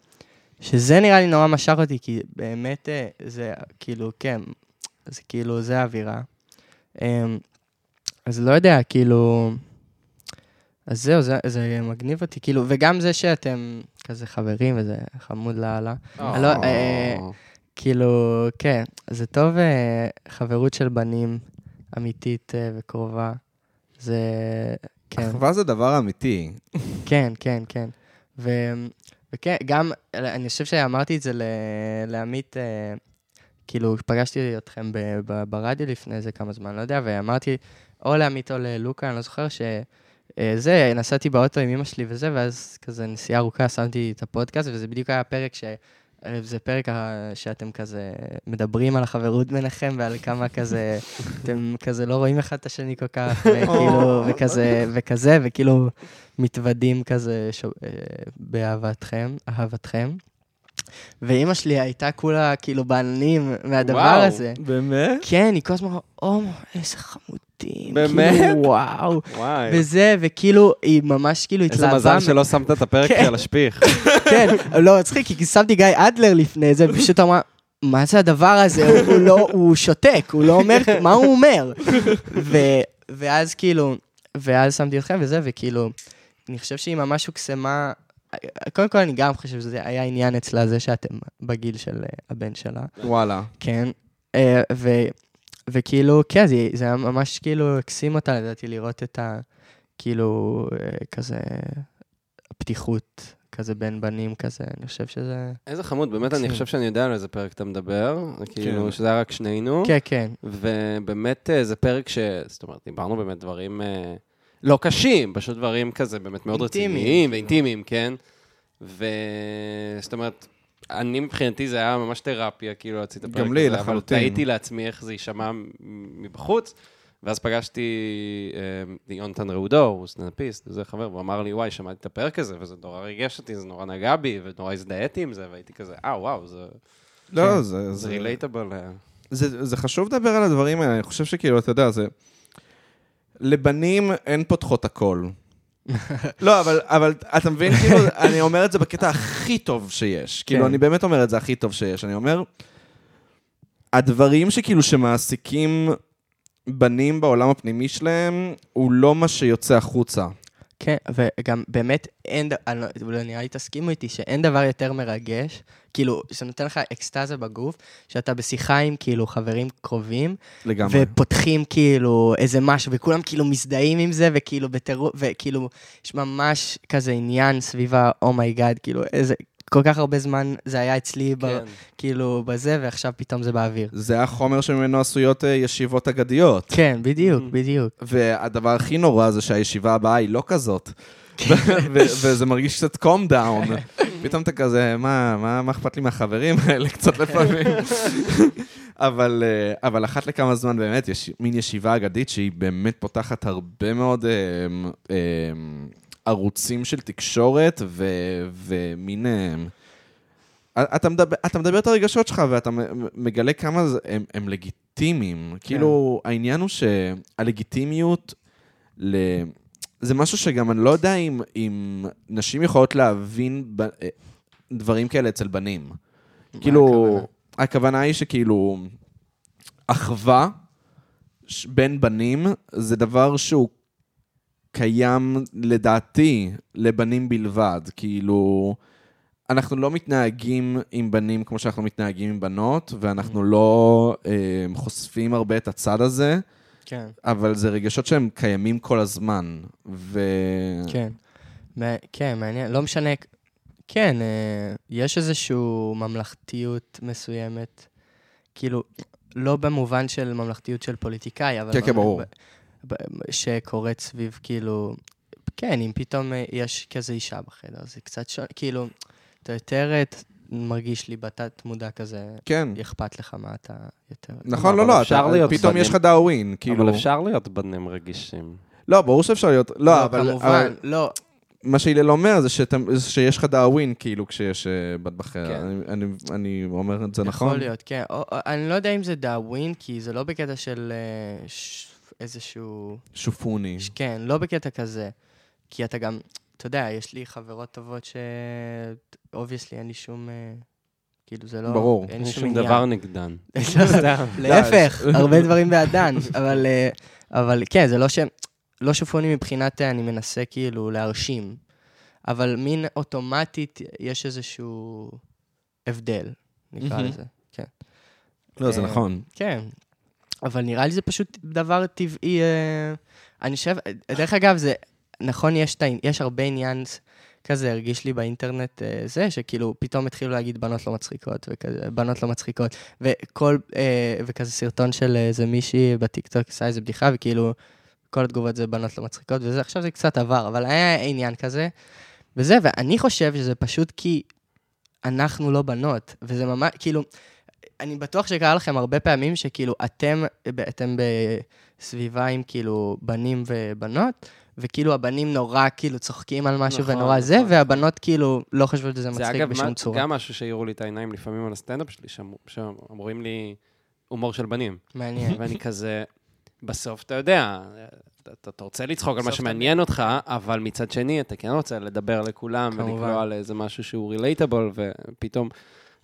שזה נראה לי נורא משך אותי, כי באמת אה, זה כאילו, כן, זה כאילו, זה האווירה. אמ, אז לא יודע, כאילו... אז זהו, זה, זה מגניב אותי, כאילו, וגם זה שאתם כזה חברים, וזה חמוד לאללה. אני לא, אה, כאילו, כן, זה טוב אה, חברות של בנים, אמיתית אה, וקרובה. זה, כן. אחווה זה דבר אמיתי. כן, כן, כן. ו... וכן, גם, אני חושב שאמרתי את זה ל... לעמית, אה, כאילו, פגשתי אתכם ב... ב... ברדיו לפני איזה כמה זמן, לא יודע, ואמרתי, או לעמית או ללוקה, אני לא זוכר ש... אה, זה, נסעתי באוטו עם אמא שלי וזה, ואז כזה נסיעה ארוכה שמתי את הפודקאסט, וזה בדיוק היה פרק ש... אה, זה פרק שאתם כזה מדברים על החברות ביניכם ועל כמה כזה, אתם כזה לא רואים אחד את השני כל כך, וכאילו, וכזה, וכזה, וכאילו מתוודים כזה ש... אה, באהבתכם, אהבתכם. ואימא שלי הייתה כולה כאילו בעננים מהדבר וואו. הזה. באמת? כן, היא כל הזמן אמרה, או, איזה חמודים. באמת? כאילו, וואו. וואי. וזה, וכאילו, היא ממש כאילו איזה התלהבה. מזל מ- שלא שמת את הפרק כן. על השפיך. כן, לא, מצחיק, כי שמתי גיא אדלר לפני זה, ופשוט אמרה, מה זה הדבר הזה? הוא- הוא לא, הוא שותק, הוא לא אומר, מה הוא אומר? ו, ואז כאילו, ואז שמתי אתכם וזה, וכאילו, אני חושב שהיא ממש הוקסמה. קודם כל, אני גם חושב שזה היה עניין אצלה, זה שאתם בגיל של אה, הבן שלה. וואלה. כן. אה, ו, וכאילו, כן, זה, זה היה ממש כאילו הקסים אותה, לדעתי, לראות את ה... כאילו, אה, כזה, הפתיחות, כזה בין בנים כזה, אני חושב שזה... איזה חמוד, באמת, אני. חושב שאני יודע על איזה פרק אתה מדבר, כאילו, כן. שזה היה רק שנינו. כן, כן. ובאמת אה, זה פרק ש... זאת אומרת, דיברנו באמת דברים אה, לא קשים, פשוט דברים כזה באמת מאוד אינטימיים. רציניים ואינטימיים, כן? וזאת אומרת, אני מבחינתי זה היה ממש תרפיה, כאילו, להוציא את הפרק גם לי, הזה, אבל לחלוטין. תהיתי לעצמי איך זה יישמע מבחוץ. ואז פגשתי אה, את יונתן ראודו, הוא סטנדאפיסט, וזה חבר, והוא אמר לי, וואי, שמעתי את הפרק הזה, וזה נורא ריגש אותי, זה נורא נגע בי, ונורא הזדהיתי עם זה, והייתי כזה, אה, וואו, זה לא, זה... זה זה- רילייטבל. זה, זה חשוב לדבר על הדברים האלה, אני חושב שכאילו, אתה יודע, זה... לבנים אין פותחות הכל. לא, אבל, אבל אתה מבין, כאילו, אני אומר את זה בקטע הכי טוב שיש. כאילו, כן. אני באמת אומר את זה הכי טוב שיש. אני אומר, הדברים שכאילו שמעסיקים בנים בעולם הפנימי שלהם, הוא לא מה שיוצא החוצה. כן, וגם באמת אין, לא, אולי נראה לי תסכימו איתי, שאין דבר יותר מרגש, כאילו, שנותן לך אקסטזה בגוף, שאתה בשיחה עם כאילו חברים קרובים, לגמרי. ופותחים כאילו איזה משהו, וכולם כאילו מזדהים עם זה, וכאילו בטירוף, וכאילו, יש ממש כזה עניין סביב ה-אומייגאד, כאילו, איזה, כל כך הרבה זמן זה היה אצלי, ב, כן. כאילו, בזה, ועכשיו פתאום זה באוויר. זה החומר שממנו עשויות אה, ישיבות אגדיות. כן, בדיוק, Mm. בדיוק. והדבר הכי נורא זה שהישיבה הבאה היא לא כזאת. ו- וזה מרגיש קצת קום דאון. פתאום אתה כזה, מה, מה, מה אכפת לי מהחברים האלה קצת לפעמים? אבל, אה, אבל אחת לכמה זמן באמת יש מין ישיבה אגדית שהיא באמת פותחת הרבה מאוד אה, ערוצים של תקשורת ו, ומין... אה, אתה מדבר, אתה מדבר את הרגשות שלך ואתה מגלה כמה זה, הם, הם לגיטימיים. כאילו, העניין הוא שהלגיטימיות, ל... זה משהו שגם אני לא יודע אם, אם נשים יכולות להבין ב... אה, דברים כאלה אצל בנים. כאילו, הכוונה? הכוונה היא שכאילו, אחווה בין בנים זה דבר שהוא קיים, לדעתי, לבנים בלבד. כאילו, אנחנו לא מתנהגים עם בנים כמו שאנחנו מתנהגים עם בנות, ואנחנו לא אה, חושפים הרבה את הצד הזה, כן. אבל זה רגשות שהם קיימים כל הזמן. ו... כן. מע- כן, מעניין. לא משנה, כן, אה, יש איזושהי ממלכתיות מסוימת, כאילו, לא במובן של ממלכתיות של פוליטיקאי, אבל... כן, כן, ברור. שקורית סביב, כאילו, כן, אם פתאום אה, יש כזה אישה בחדר, זה קצת שונה, כאילו, אתה יותר אה, מרגיש לי בתת מודע כזה, כן. אכפת לך מה אתה יותר... נכון, לא, לא, אפשר אתה- להיות פתאום בנים. יש לך דאווין, כאילו... אבל אפשר להיות בנים רגישים. לא, ברור שאפשר להיות... לא, לא, אבל... כמובן, אבל לא, מה שהלל אומר זה שאתה- זה שיש לך דאווין, כאילו, כשיש אה, בת בחדר. כן. אני- אני- אני אומר את זה נכון? יכול להיות, כן. או, או, אני לא יודע אם זה דאווין, כי זה לא בקטע של ש... איזשהו... שופוני. כן, לא בקטע כזה. כי אתה גם, אתה יודע, יש לי חברות טובות ש... obviously, אין לי שום... אה, כאילו, זה לא... ברור. אין שום שום. דבר נגדן. סתם, להפך, הרבה דברים בעדן. אבל, אה, אבל כן, זה לא ש... לא שופוני מבחינת אה, אני מנסה כאילו להרשים, אבל מין אוטומטית יש איזשהו הבדל, נקרא. לזה. כן. לא, זה נכון. כן, אבל נראה לי זה פשוט דבר טבעי. אה, אני חושב, דרך אגב, זה, נכון, יש, העני- יש הרבה עניין כזה, הרגיש לי באינטרנט אה, זה, שכאילו פתאום התחילו להגיד בנות לא מצחיקות, וכזה, בנות לא מצחיקות, וכל, אה, וכזה סרטון של איזה מישהי בטיקטוק עשה איזה בדיחה, וכאילו, כל התגובות זה בנות לא מצחיקות, וזה, עכשיו זה קצת עבר, אבל היה עניין כזה, וזה, ואני חושב שזה פשוט כי אנחנו לא בנות, וזה ממש, כאילו, אני בטוח שקרה לכם הרבה פעמים שכאילו אתם, אתם בסביבה עם כאילו בנים ובנות, וכאילו הבנים נורא כאילו צוחקים על משהו נכון, ונורא זה, נכון, והבנות כאילו לא חושבות שזה זה מצחיק אגב בשום מה- צורה. גם משהו שהעירו לי את העיניים לפעמים על הסטנדאפ שלי, שאומרים לי הומור של בנים. מעניין. ואני כזה, בסוף אתה יודע, אתה, אתה רוצה לצחוק על מה שמעניין אותך, אבל מצד שני אתה כן רוצה לדבר לכולם כמובן. ולקלוע על איזה משהו שהוא רילייטable, ופתאום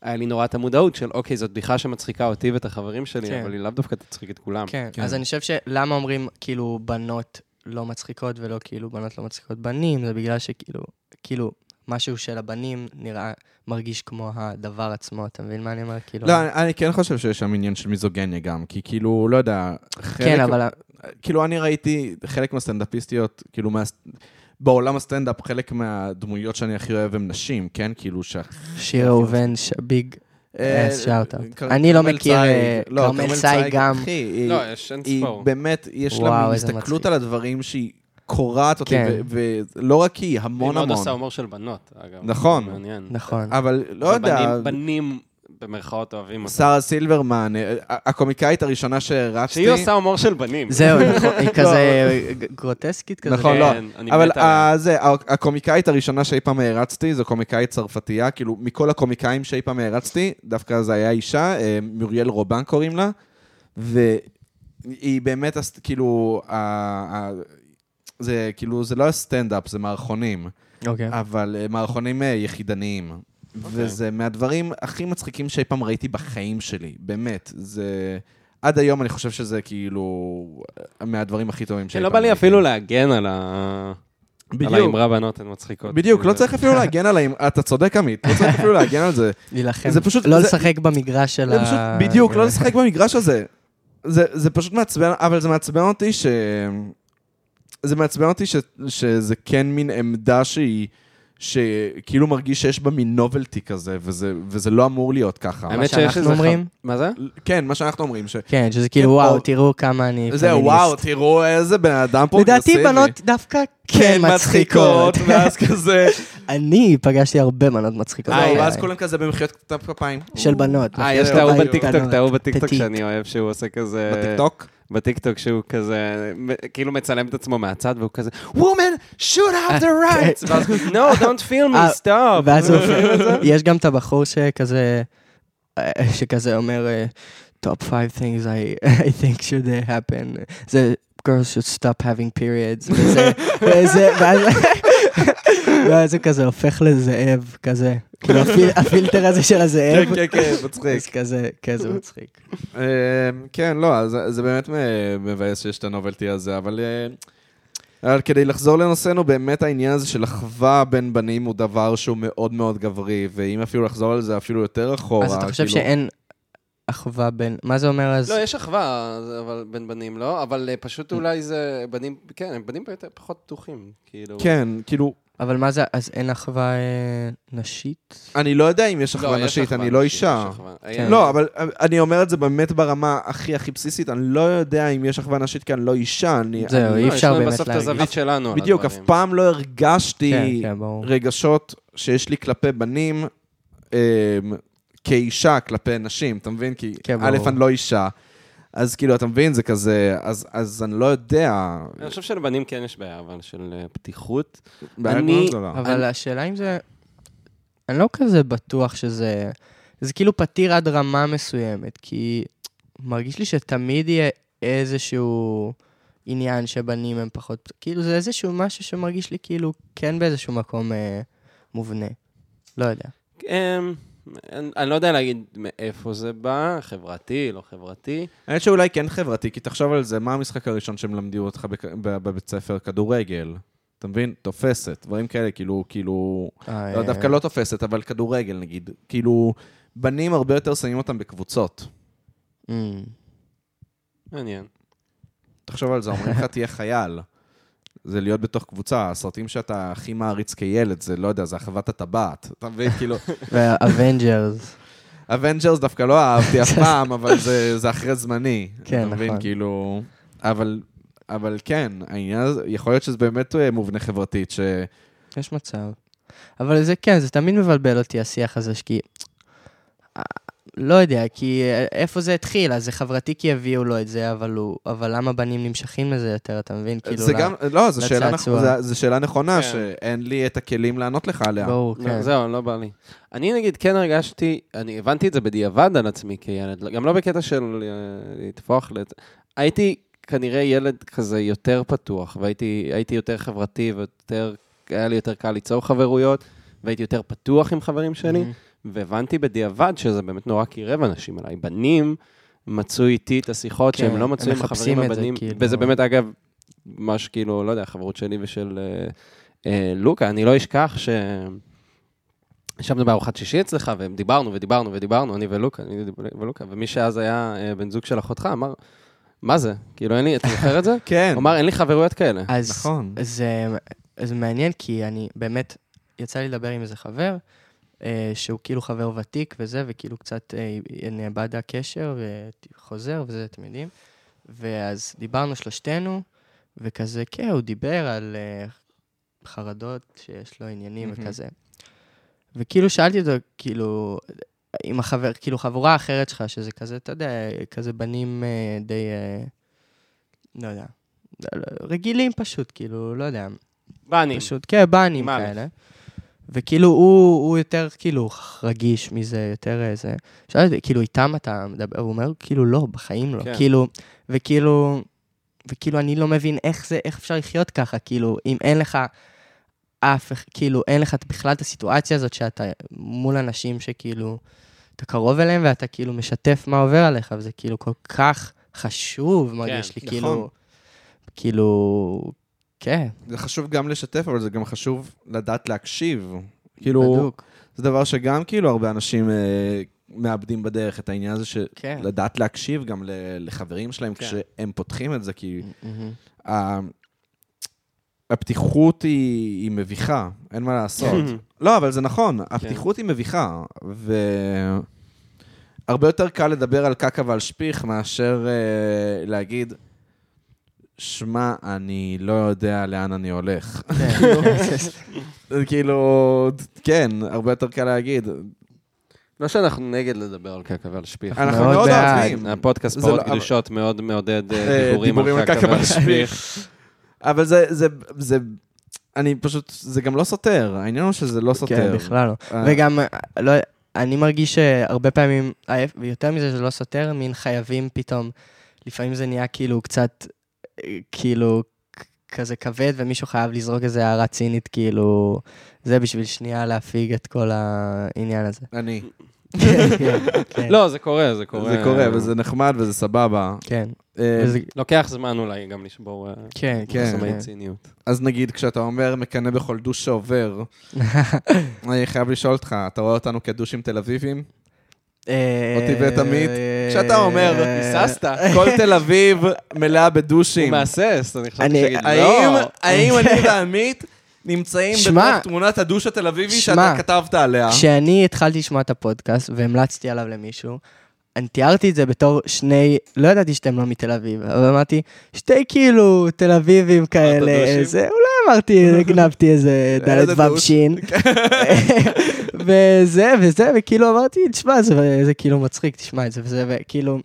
היה לי נורא את המודעות של, אוקיי, זאת בדיחה שמצחיקה אותי ואת החברים שלי, כן. אבל היא לאו דווקא תצחיק את כולם. כן, כן. אז אני חושב שלמה אומרים כאילו בנות לא מצחיקות ולא כאילו בנות לא מצחיקות בנים, זה בגלל שכאילו, כאילו, משהו של הבנים נראה, מרגיש כמו הדבר עצמו, אתה מבין מה אני אומר? כאילו... לא, אני, אני כן חושב שיש שם עניין של מיזוגיניה גם, כי כאילו, לא יודע, חלק... כן, אבל... כאילו, אני ראיתי חלק מהסטנדאפיסטיות, כאילו, מה... בעולם הסטנדאפ, חלק מהדמויות שאני הכי אוהב הם נשים, כן? כאילו, ש... שיר ראובן, big אה, ass shout-out. כר- אני לא מכיר. אה, לא, כרמל צייג גם. היא- לא, יש אין היא ספור. באמת, יש לה הסתכלות. על הדברים שהיא קורעת אותי, כן. ולא רק היא, היא המון מאוד המון. עושה הומור של בנות, אגב. נכון. מעניין. נכון. אבל לא יודע, בנים- בנים, במרכאות, אוהבים אותה. שרה סילברמן, אה, הקומיקאית הראשונה שהרצתי, שהיא עושה הומור של בנים. זהו, נכון, היא כזה ג- גרוטסקית כזה. נכון, לא. כן, אבל זה, הקומיקאית הראשונה שאי פעם הערצתי, זו קומיקאית צרפתייה, כאילו, מכל הקומיקאים שאי פעם הערצתי, דווקא זו היה אישה, אה, מוריאל רובן קוראים לה, והיא באמת, כאילו, זה כאילו, זה לא הסטנדאפ, זה מערכונים, אוקיי. אבל אה, מערכונים אה, יחידניים. וזה מהדברים הכי מצחיקים שאי פעם ראיתי בחיים שלי, באמת. זה... עד היום אני חושב שזה כאילו מהדברים הכי טובים שאי כן, לא פעם בא לי ראיתי. אפילו להגן על ה... על בדיוק. האמרה בנות הן מצחיקות. בדיוק, לא צריך אפילו להגן על האם... אתה צודק, עמית, לא צריך אפילו להגן על זה. להילחם. זה פשוט- לא לשחק במגרש של ה... בדיוק, לא לשחק במגרש הזה. זה, זה פשוט מעצבן, אבל זה מעצבן אותי ש... זה מעצבן אותי ש... שזה כן מין עמדה שהיא... שכאילו מרגיש שיש בה מין novelty כזה, וזה, וזה לא אמור להיות ככה. האמת שאנחנו אומרים? מה זה? כן, מה שאנחנו אומרים, ש... כן, שזה כאילו, כן, וואו, או- תראו כמה אני זהו, פמיניסט. וואו, תראו איזה בן אדם פרוגרסיבי. לדעתי בנות דווקא כן מצחיקות. ואז כזה... אני פגשתי הרבה בנות מצחיקות. אה. ואז כולם כזה במחיאות כפיים. של בנות. אה, יש את ההוא. בטיקטוק, את ההוא בטיקטוק. שאני אוהב, שהוא עושה כזה... בטיקטוק? בטיקטוק שהוא כזה, כאילו מצלם את עצמו מהצד, והוא כזה, woman, shoot out the rights! ואז כזה, no, don't film אה, me, stop! ואז הוא יש גם את הבחור שכזה, אה, שכזה אומר, אה, top five things I, I think should uh, happen, זה girls should stop having periods, וזה, ואז, ואז הוא כזה הופך לזאב, כזה, כאילו הפיל- הפילטר הזה של הזאב, כן, כן, כן, מצחיק. אז כזה, כן, זה מצחיק. אמ, כן, לא, זה באמת מ- מבאס שיש את הנובלטי הזה, אבל... אה, אבל כדי לחזור לנושאנו, באמת העניין הזה של אחווה בין בנים הוא דבר שהוא מאוד מאוד גברי, ואם אפילו לחזור על זה אפילו יותר אחורה, אז אתה חושב כאילו- שאין אחווה בין, מה זה אומר אז? לא, יש אחווה, אבל בין בנים לא, אבל אה, פשוט אולי זה בנים, כן, הם בנים פחות פתוחים, כאילו. כן, כאילו, אבל מה זה, אז אין אחווה אה, נשית? אני לא יודע אם יש לא, אחווה יש נשית, אחווה אני לא נשית, אישה. יש אחווה. כן. אה, לא, אבל אני אומר את זה באמת ברמה הכי הכי בסיסית, אני לא יודע אם יש אחווה נשית כי אני לא אישה, אני... זהו, אני- אי לא, אפשר יש להם באמת בסוף את להגיד. הזווית שלנו בדיוק, אף. פעם לא הרגשתי כן, כן. רגשות שיש לי כלפי בנים אמ, כאישה כלפי נשים, אתה מבין? כי כן, א'. אני לא אישה, אז כאילו, אתה מבין? זה כזה, אז, אז אני לא יודע. אני חושב שלבנים כן יש בעיה, אבל של אה, פתיחות. בעיה אני- מאוד גדולה. אבל השאלה אם זה... אני לא כזה בטוח שזה... זה כאילו פתיר עד רמה מסוימת, כי מרגיש לי שתמיד יהיה איזשהו עניין שבנים הם פחות... כאילו זה איזשהו משהו שמרגיש לי כאילו כן באיזשהו מקום אה, מובנה. לא יודע. אני אני לא יודע להגיד מאיפה זה בא, חברתי, לא חברתי. האמת שאולי כן חברתי, כי תחשוב על זה, מה המשחק הראשון שהם למדו אותך בק- ב- בבית ספר? כדורגל. אתה מבין? תופסת, דברים כאלה, כאילו, כאילו... אה, לא, דווקא לא תופסת, אבל כדורגל נגיד. כאילו, בנים הרבה יותר שמים אותם בקבוצות. אה, מעניין. תחשוב על זה, אומרים לך תהיה חייל. זה להיות בתוך קבוצה, הסרטים שאתה הכי מעריץ כילד, זה לא יודע, זה אחוות הטבעת. אתה מבין? כאילו, והאבנג'רס. אבנג'רס דווקא לא אהבתי אף פעם, אבל זה, זה אחרי זמני. כן, אתה מבין? נכון. כאילו... אבל, אבל כן, העניין הזה, יכול להיות שזה באמת אה, מובנה חברתית, ש... יש מצב. אבל זה כן, זה תמיד מבלבל אותי השיח הזה, שכי... לא יודע, כי אה, איפה זה התחיל? אז זה חברתי כי הביאו לו את זה, אבל, הוא, אבל למה בנים נמשכים לזה יותר, אתה מבין? כאילו, זה לא- גם, לא, זו שאלה, נכ... שאלה נכונה, כן. שאין לי את הכלים לענות לך עליה. ברור, לא, כן. זהו, לא בא לי. אני נגיד כן הרגשתי, אני הבנתי את זה בדיעבד על עצמי כילד, גם לא בקטע של אה, לטפוח לת... הייתי כנראה ילד כזה יותר פתוח, והייתי הייתי יותר חברתי ויותר, היה לי יותר קל ליצור חברויות, והייתי יותר פתוח עם חברים שלי, Mhm. והבנתי בדיעבד שזה באמת נורא קירב אנשים עליי. בנים מצאו איתי את השיחות כן, שהם לא מצאו עם החברים הבנים, כאילו. וזה באמת, אגב, ממש כאילו, לא יודע, חברות שלי ושל אה, אה, לוקה, אני לא אשכח ש... ישבנו בארוחת שישי אצלך, ודיברנו ודיברנו ודיברנו, אני ולוקה, אני ולוקה, ומי שאז היה אה, בן זוג של אחותך אמר, מה זה? כאילו, אין לי, אתה זוכר את זה? כן. הוא אמר, אין לי חברויות כאלה. אז נכון. זה, זה מעניין, כי אני באמת, יצא לי לדבר עם איזה חבר, שהוא כאילו חבר ותיק וזה, וכאילו קצת אה, נאבד הקשר וחוזר וזה, אתם יודעים. ואז דיברנו שלושתנו, וכזה, כן, הוא דיבר על אה, חרדות שיש לו עניינים מהמם. וכזה. וכאילו שאלתי אותו, כאילו, עם החבר, כאילו חבורה אחרת שלך, שזה כזה, אתה יודע, כזה בנים אה, די, אה, לא יודע, רגילים פשוט, כאילו, לא יודע, בנים. פשוט, כן, בנים א'. וכאילו, הוא, הוא יותר, כאילו, רגיש מזה, יותר איזה... שאלתי, כאילו, איתם אתה מדבר? הוא אומר, כאילו, לא, בחיים לא. כן. כאילו, וכאילו, וכאילו, אני לא מבין איך זה, איך אפשר לחיות ככה, כאילו, אם אין לך אף, כאילו, אין לך בכלל את הסיטואציה הזאת שאתה מול אנשים שכאילו, אתה קרוב אליהם ואתה כאילו משתף מה עובר עליך, וזה כאילו כל כך חשוב, מרגיש לי, נכון. כאילו, כאילו, כן, זה חשוב גם לשתף, אבל זה גם חשוב לדעת להקשיב. כאילו, בדוק. זה דבר שגם כאילו הרבה אנשים אה, מאבדים בדרך, את העניין הזה של כן. לדעת להקשיב גם ל- לחברים שלהם כן. כשהם פותחים את זה, כי. ה- הפתיחות היא, היא מביכה, אין מה לעשות. לא, אבל זה נכון, הפתיחות היא מביכה, והרבה יותר קל לדבר על קקה ועל שפיך מאשר אה, להגיד, שמע, אני לא יודע לאן אני הולך. כן. כאילו, כן, הרבה יותר קל להגיד. לא שאנחנו נגד לדבר על קקה ועל שפיך. אנחנו מאוד. אוהבים. הפודקאסט פרות לא- קדושות מאוד מעודד אה, אה, דיבורים על קקה ועל שפיך. אבל זה, זה, זה, אני פשוט, זה גם לא סותר, העניין הוא שזה לא סותר. כן, בכלל לא. אה, וגם, לא, אני מרגיש שהרבה פעמים, ויותר מזה זה לא סותר, מין חייבים פתאום, לפעמים זה נהיה כאילו קצת, כאילו, כזה כבד, ומישהו חייב לזרוק איזה הערה צינית, כאילו, זה בשביל שנייה להפיג את כל העניין הזה. אני. כן. לא, זה קורה, זה קורה. זה קורה, וזה נחמד וזה סבבה. כן, אה, לוקח זמן אולי גם לשבור אה, כן, כן. כן. ציניות. אז נגיד, כשאתה אומר מקנא בכל דוש שעובר, אני חייב לשאול אותך, אתה רואה אותנו כדושים תל אביבים? אה, אותי ואת עמית. כשאתה אומר, היססת. כל תל אביב מלאה הוא בדושים. מהסס, אני חשבתי האם לא. האם אני ועמית נמצאים בתוך תמונת הדוש התל אביבי שאתה כתבת עליה? כשאני התחלתי לשמוע את הפודקאסט והמלצתי עליו למישהו, אני תיארתי את זה בתור שני, לא ידעתי שאתם לא מתל אביב, אבל אמרתי, שתי כאילו תל אביבים כאלה? זה, אולי אמרתי, הגנבתי איזה דלת איזה וו דוש. שין. וזה, וזה, וכאילו אמרתי, תשמע, זה, זה כאילו מצחיק, תשמע את זה, וזה, וכאילו,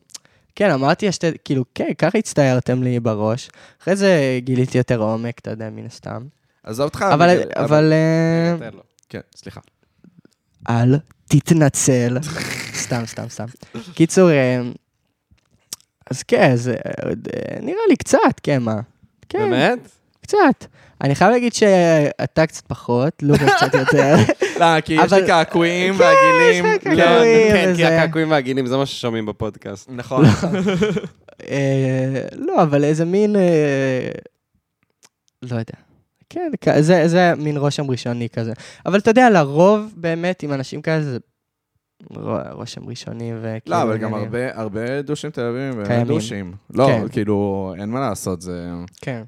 כן, אמרתי, השתי, כאילו, כן, ככה הצטיירתם לי בראש. אחרי זה גיליתי יותר עומק, אתה יודע, מן הסתם. עזוב אותך. אבל, אבל, אה. כן, סליחה. אל תתנצל. סתם, סתם, סתם. קיצור, אה, אז כן, זה אה, נראה לי קצת, כן, מה? כן, באמת? קצת. אני חייב להגיד שאתה קצת פחות, לוקה קצת יותר. לא, כי יש לי אבל- קעקועים כן, והגילים. יש לך כן. קעקועים. כן, כי הקעקועים והגינים זה מה ששומעים בפודקאסט. נכון. אה, לא, אבל איזה מין... אה, לא יודע. כן, זה, זה מין רושם ראשוני כזה. אבל אתה יודע, לרוב באמת עם אנשים כאלה זה רושם ראשוני וכאילו... לא, אבל גם. הרבה- הרבה דושים תל אביבים קיימים. דושים. לא, כן. כאילו, אין מה לעשות, זה... כן.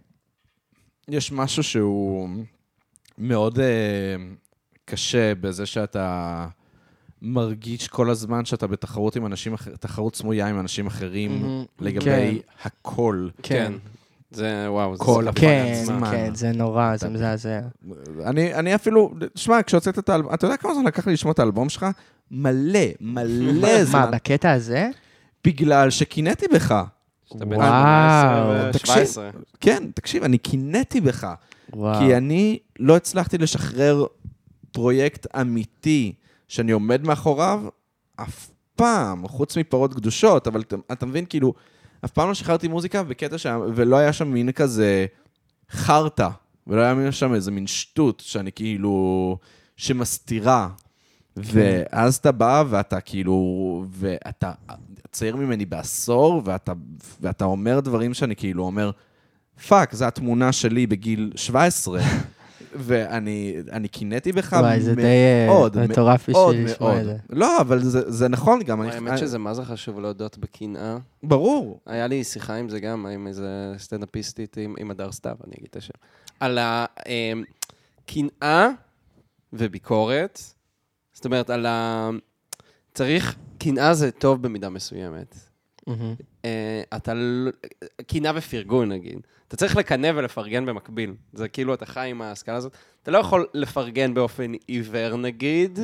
יש משהו שהוא מאוד אה, קשה בזה שאתה מרגיש כל הזמן שאתה בתחרות עם אנשים אחרים, תחרות סמויה עם אנשים אחרים מהמם. לגבי הכל. כן. זה, וואו, זה כל סחף כן, הזמן. הזמן. כן, זה נורא, זה מזעזע. אני, אני אפילו, שמע, כשהוצאת את האלבום, אתה יודע כמה זמן לקח לי לשמוע את האלבום שלך? מלא, מלא מה, זמן. בקטע הזה? בגלל שקינאתי בך. שאתה בן וואו. 18 תקשיב. ו-17. כן, תקשיב, אני קינאתי בך. וואו. כי אני לא הצלחתי לשחרר פרויקט אמיתי שאני עומד מאחוריו אף פעם, חוץ מפרות קדושות, אבל אתה, אתה מבין, כאילו, אף פעם לא שחררתי מוזיקה בקטע שם, ולא היה שם מין כזה חרטא, ולא היה שם איזה מין שטות שאני כאילו, שמסתירה. ואז אתה בא ואתה כאילו, ואתה צעיר ממני בעשור, ואתה, ואתה אומר דברים שאני כאילו אומר, fuck, זו התמונה שלי בגיל 17, ואני אני קינאתי בך וואי, זה די אה, מאוד, מטורף מאוד בשביל לשמוע מאוד. את זה. לא, אבל זה זה נכון גם. אני- האמת שזה מה זה חשוב להודות בקנאה. ברור. היה לי שיחה עם זה גם, עם איזה סטנדאפיסטית, עם, עם הדר סתיו, אני אגיד את השם. על הקנאה וביקורת. זאת אומרת, על ה... צריך... קנאה זה טוב במידה מסוימת. אה, אתה... לא- קנאה ופרגון, נגיד. אתה צריך לקנא ולפרגן במקביל. זה כאילו, אתה חי עם ההשכלה הזאת. אתה לא יכול לפרגן באופן עיוור, נגיד.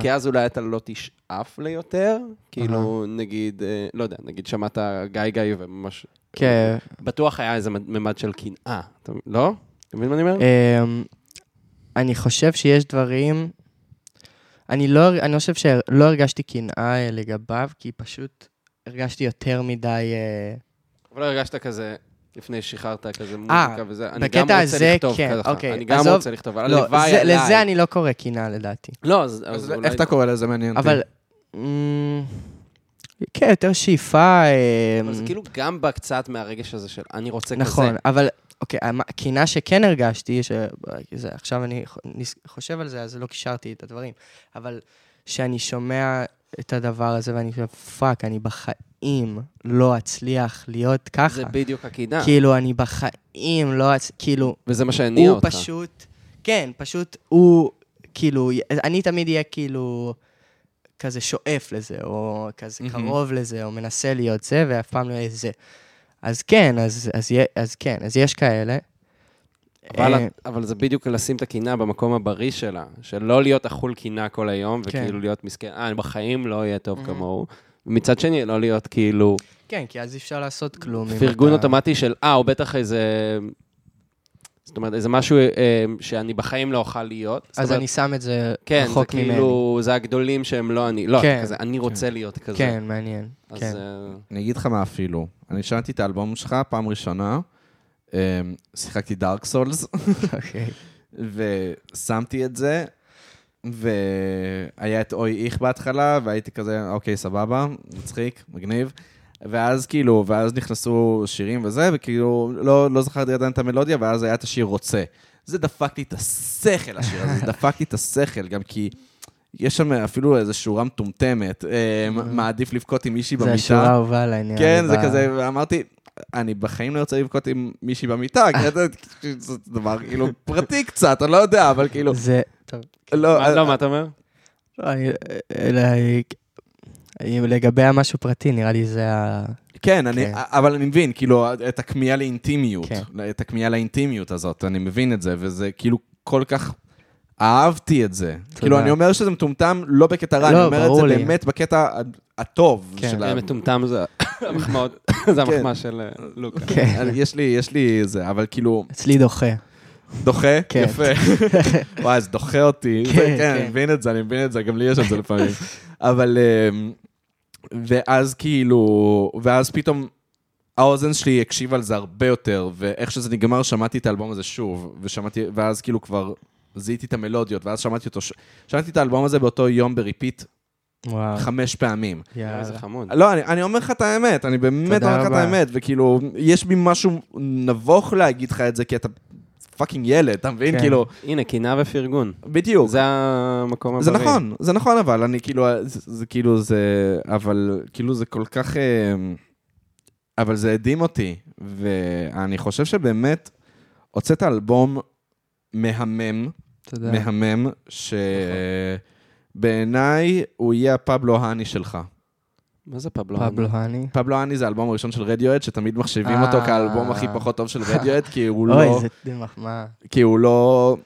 כי אז אולי אתה לא תשאף ליותר. כאילו, נגיד, אה, לא יודע, נגיד שמעת גיא גיא וממש... כן. בטוח היה איזה ממד של קנאה, לא? אתה מבין מה אני אומר? אמ, אני חושב שיש דברים... אני לא, אני חושב שלא הרגשתי קנאה אה, לגביו, כי פשוט הרגשתי יותר מדי... אה, אבל לא הרגשת כזה, לפני ששחררת כזה אה, מוזיקה וזה, אני בקטע גם רוצה הזה, לכתוב כן, ככה, אוקיי, אני גם עזוב, רוצה לכתוב, אבל לא, הלוואי עליי. לזה אני לא קורא קנאה לדעתי. לא, אז אז אז איך אולי... אתה קורא לזה מעניין אותי? אבל... כן, יותר שאיפה... אבל זה כאילו גם בא קצת מהרגש הזה של אני רוצה כזה. נכון, אבל אוקיי, המ- הקנאה שכן הרגשתי, שזה, עכשיו אני חושב על זה, אז לא קישרתי את הדברים, אבל שאני שומע את הדבר הזה ואני חושב, fuck, אני בחיים לא אצליח להיות ככה. זה בדיוק הקנאה. כאילו, אני בחיים לא אצ... כאילו, וזה מה שהניע הוא אותך. פשוט, כן, פשוט הוא, כאילו, אני תמיד אהיה כאילו כזה שואף לזה, או כזה מהמם. קרוב לזה, או מנסה להיות זה, ואף פעם לא יהיה זה. אז כן, אז, אז, אז כן, אז יש כאלה. אבל, אה, אבל זה בדיוק לשים את הקנאה במקום הבריא שלה, של לא להיות אכול קנאה כל היום, כן. וכאילו להיות מסכן, אה, אני בחיים לא אהיה טוב Mhm. כמוהו. ומצד שני, לא להיות כאילו כן, כי אז אי אפשר לעשות כלום. פרגון אתה- אוטומטי של, אה, הוא בטח איזה... זאת אומרת, איזה משהו אה, שאני בחיים לא אוכל להיות. אז אומרת, אני שם את זה כן, זה רחוק ממני. כאילו, זה הגדולים שהם לא אני. לא, כן. כזה, אני רוצה להיות כזה. כן, מעניין. אז כן. אה, אני אגיד לך מה אפילו. אני שמעתי את האלבום שלך פעם ראשונה, אמ, שיחקתי דארק סולס, אוקיי. ושמתי את זה, והיה את אוי איך בהתחלה, והייתי כזה, אוקיי, סבבה, מצחיק, מגניב. ואז כאילו, ואז נכנסו שירים וזה, וכאילו, לא, לא זכרתי עדיין את המלודיה, ואז היה את השיר רוצה. זה דפק לי את השכל, השיר הזה, זה דפק לי את השכל, גם כי יש שם אפילו איזו שורה מטומטמת, אה, מעדיף לבכות עם מישהי זה במיטה. השורה האהובה עליי, נראה לי. כן, זה כזה, ואמרתי, אני בחיים לא רוצה לבכות עם מישהי במיטה, זה דבר כאילו פרטי קצת, אני לא יודע, אבל כאילו, זה... טוב. לא, מה- לא, מה אתה אומר? לא, אני- לגבי המשהו פרטי, נראה לי זה ה... כן, אני, כן. אבל אני מבין, כאילו, את הכמיהה לאינטימיות, כן. את הכמיהה לאינטימיות הזאת, אני מבין את זה, וזה כאילו כל כך... אהבתי את זה. כאילו, אני אומר שזה מטומטם לא בקטע רע, לא, אני אומר את זה לי. באמת בקטע הטוב כן. של אה, ה... מטומטם זה המחמאות, זה המחמאה של אה, לוקה. כן. יש לי, יש לי זה, אבל כאילו, אצלי דוחה. דוחה? כן. יפה. וואי, זה דוחה אותי. כן, זה- כן, כן. אני מבין את זה, אני מבין את זה, גם לי יש את זה לפעמים. אבל... אמ, ואז כאילו... ואז פתאום האוזן שלי הקשיבה על זה הרבה יותר, ואיך שזה נגמר, שמעתי את האלבום הזה שוב, ושמעתי... ואז כאילו כבר זיהיתי את המלודיות, ואז שמעתי אותו... ש- שמעתי את האלבום הזה באותו יום ב repeat וואו. חמש פעמים. איזה יאללה. חמוד. לא, אני, אני אומר לך את האמת, אני באמת אומר לך את. האמת, וכאילו, יש בי משהו נבוך להגיד לך את זה, כי אתה fucking ילד, אתה מבין? כן. כאילו, הנה, קנאה ופרגון. בדיוק. זה המקום הבריא. זה נכון, זה נכון, אבל אני כאילו, זה, זה כאילו זה, אבל כאילו זה כל כך, אה, אבל זה הדהים אותי, ואני חושב שבאמת הוצאת אלבום מהמם, תודה. מהמם, שבעיניי הוא יהיה הפבלו האני שלך. מה זה פבלו? פבלו האני. פבלו האני זה האלבום הראשון של רדיואט, שתמיד מחשיבים אה. אותו כאלבום הכי פחות טוב של רדיואט, כי הוא אוי, לא... זה מחמאה. כי הוא לא...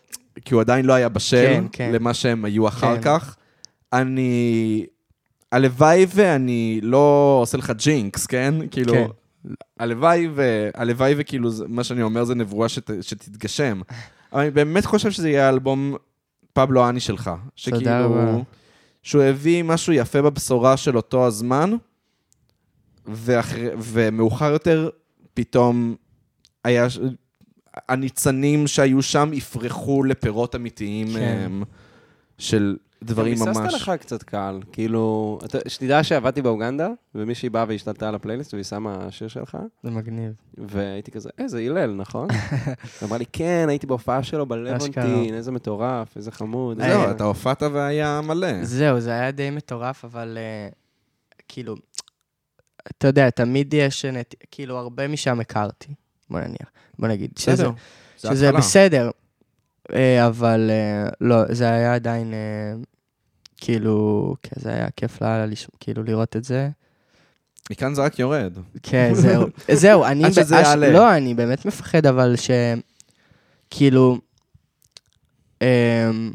כי הוא עדיין לא היה בשל כן, כן. למה שהם היו אחר כן. כך. אני... הלוואי ואני לא עושה לך ג'ינקס, כן? כאילו... כן. הלוואי ו... הלוואי וכאילו, מה שאני אומר זה נבואה שת... שתתגשם. אבל אני באמת חושב שזה יהיה האלבום פבלו אני שלך. שכאילו... שהוא הביא משהו יפה בבשורה של אותו הזמן, ואחרי, ומאוחר יותר, פתאום היה... הניצנים שהיו שם יפרחו לפירות אמיתיים כן. הם, של דברים ממש... ביססת לך קצת קהל, כאילו, אתה- שתדע שעבדתי באוגנדה, ומישהי באה והשתלטה על הפלייליסט והיא שמה שיר שלך, זה מגניב. והייתי כזה, אה, זה הלל, נכון? אמרה לי, כן, הייתי בהופעה שלו בלוונטין, איזה מטורף, איזה חמוד. זהו, איזה-" אתה הופעת והיה מלא. זהו, זה היה די מטורף, אבל אה, כאילו, אתה יודע, תמיד יש. כאילו, הרבה משם הכרתי, בוא נניח, בוא נגיד. שזה, בסדר. שזה אה, אבל אה, לא, זה היה עדיין, אה, כאילו, כן, זה היה כיף לאללה, כאילו, לראות את זה. מכאן זה רק יורד. כן, זהו. זהו, אני... עד שזה יעלה. לא, אני באמת מפחד, אבל ש... כאילו... אמ,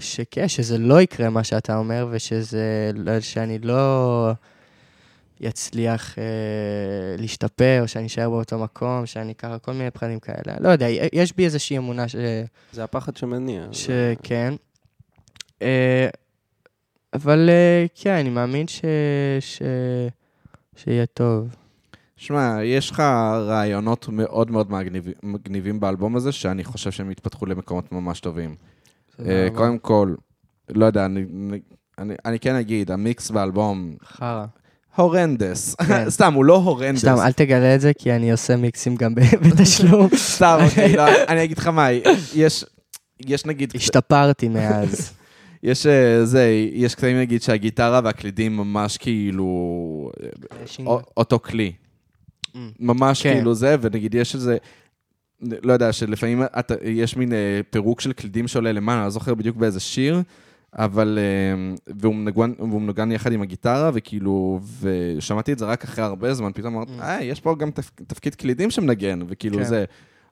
שכן, שזה לא יקרה מה שאתה אומר, ושזה... לא- שאני לא יצליח אה, להשתפר, שאני אשאר באותו מקום, שאני ככה, כל מיני פחדים כאלה. לא יודע, יש בי איזושהי אמונה ש... זה הפחד שמניע. שכן. אה, אבל אה, כן, אני מאמין ש... ש... שיהיה טוב. שמע, יש לך רעיונות מאוד מאוד מגניב- מגניבים באלבום הזה, שאני חושב שהם יתפתחו למקומות ממש טובים. אה, קודם כל, לא יודע, אני- אני אני כן אגיד, המיקס באלבום חרא. הורנדס. כן. סתם, הוא לא הורנדס. סתם, אל תגלה את זה, כי אני עושה מיקסים גם בתשלום. סתם, אוקיי, לא, אני אגיד לך מה, יש... יש נגיד, השתפרתי מאז. יש אה, זה, יש קטעים נגיד שהגיטרה והקלידים ממש כאילו א- אותו כלי. Mm. ממש כן. כאילו זה, ונגיד יש איזה, לא יודע, שלפעמים יש מין אה, פירוק של קלידים שעולה למעלה, אני לא זוכר בדיוק באיזה שיר, אבל, אה, והוא מנגן, והוא מנגן יחד עם הגיטרה, וכאילו, ושמעתי את זה רק אחרי הרבה זמן, פתאום אמרתי. אה, יש פה גם תפ, תפקיד קלידים שמנגן, וכאילו כן. זה,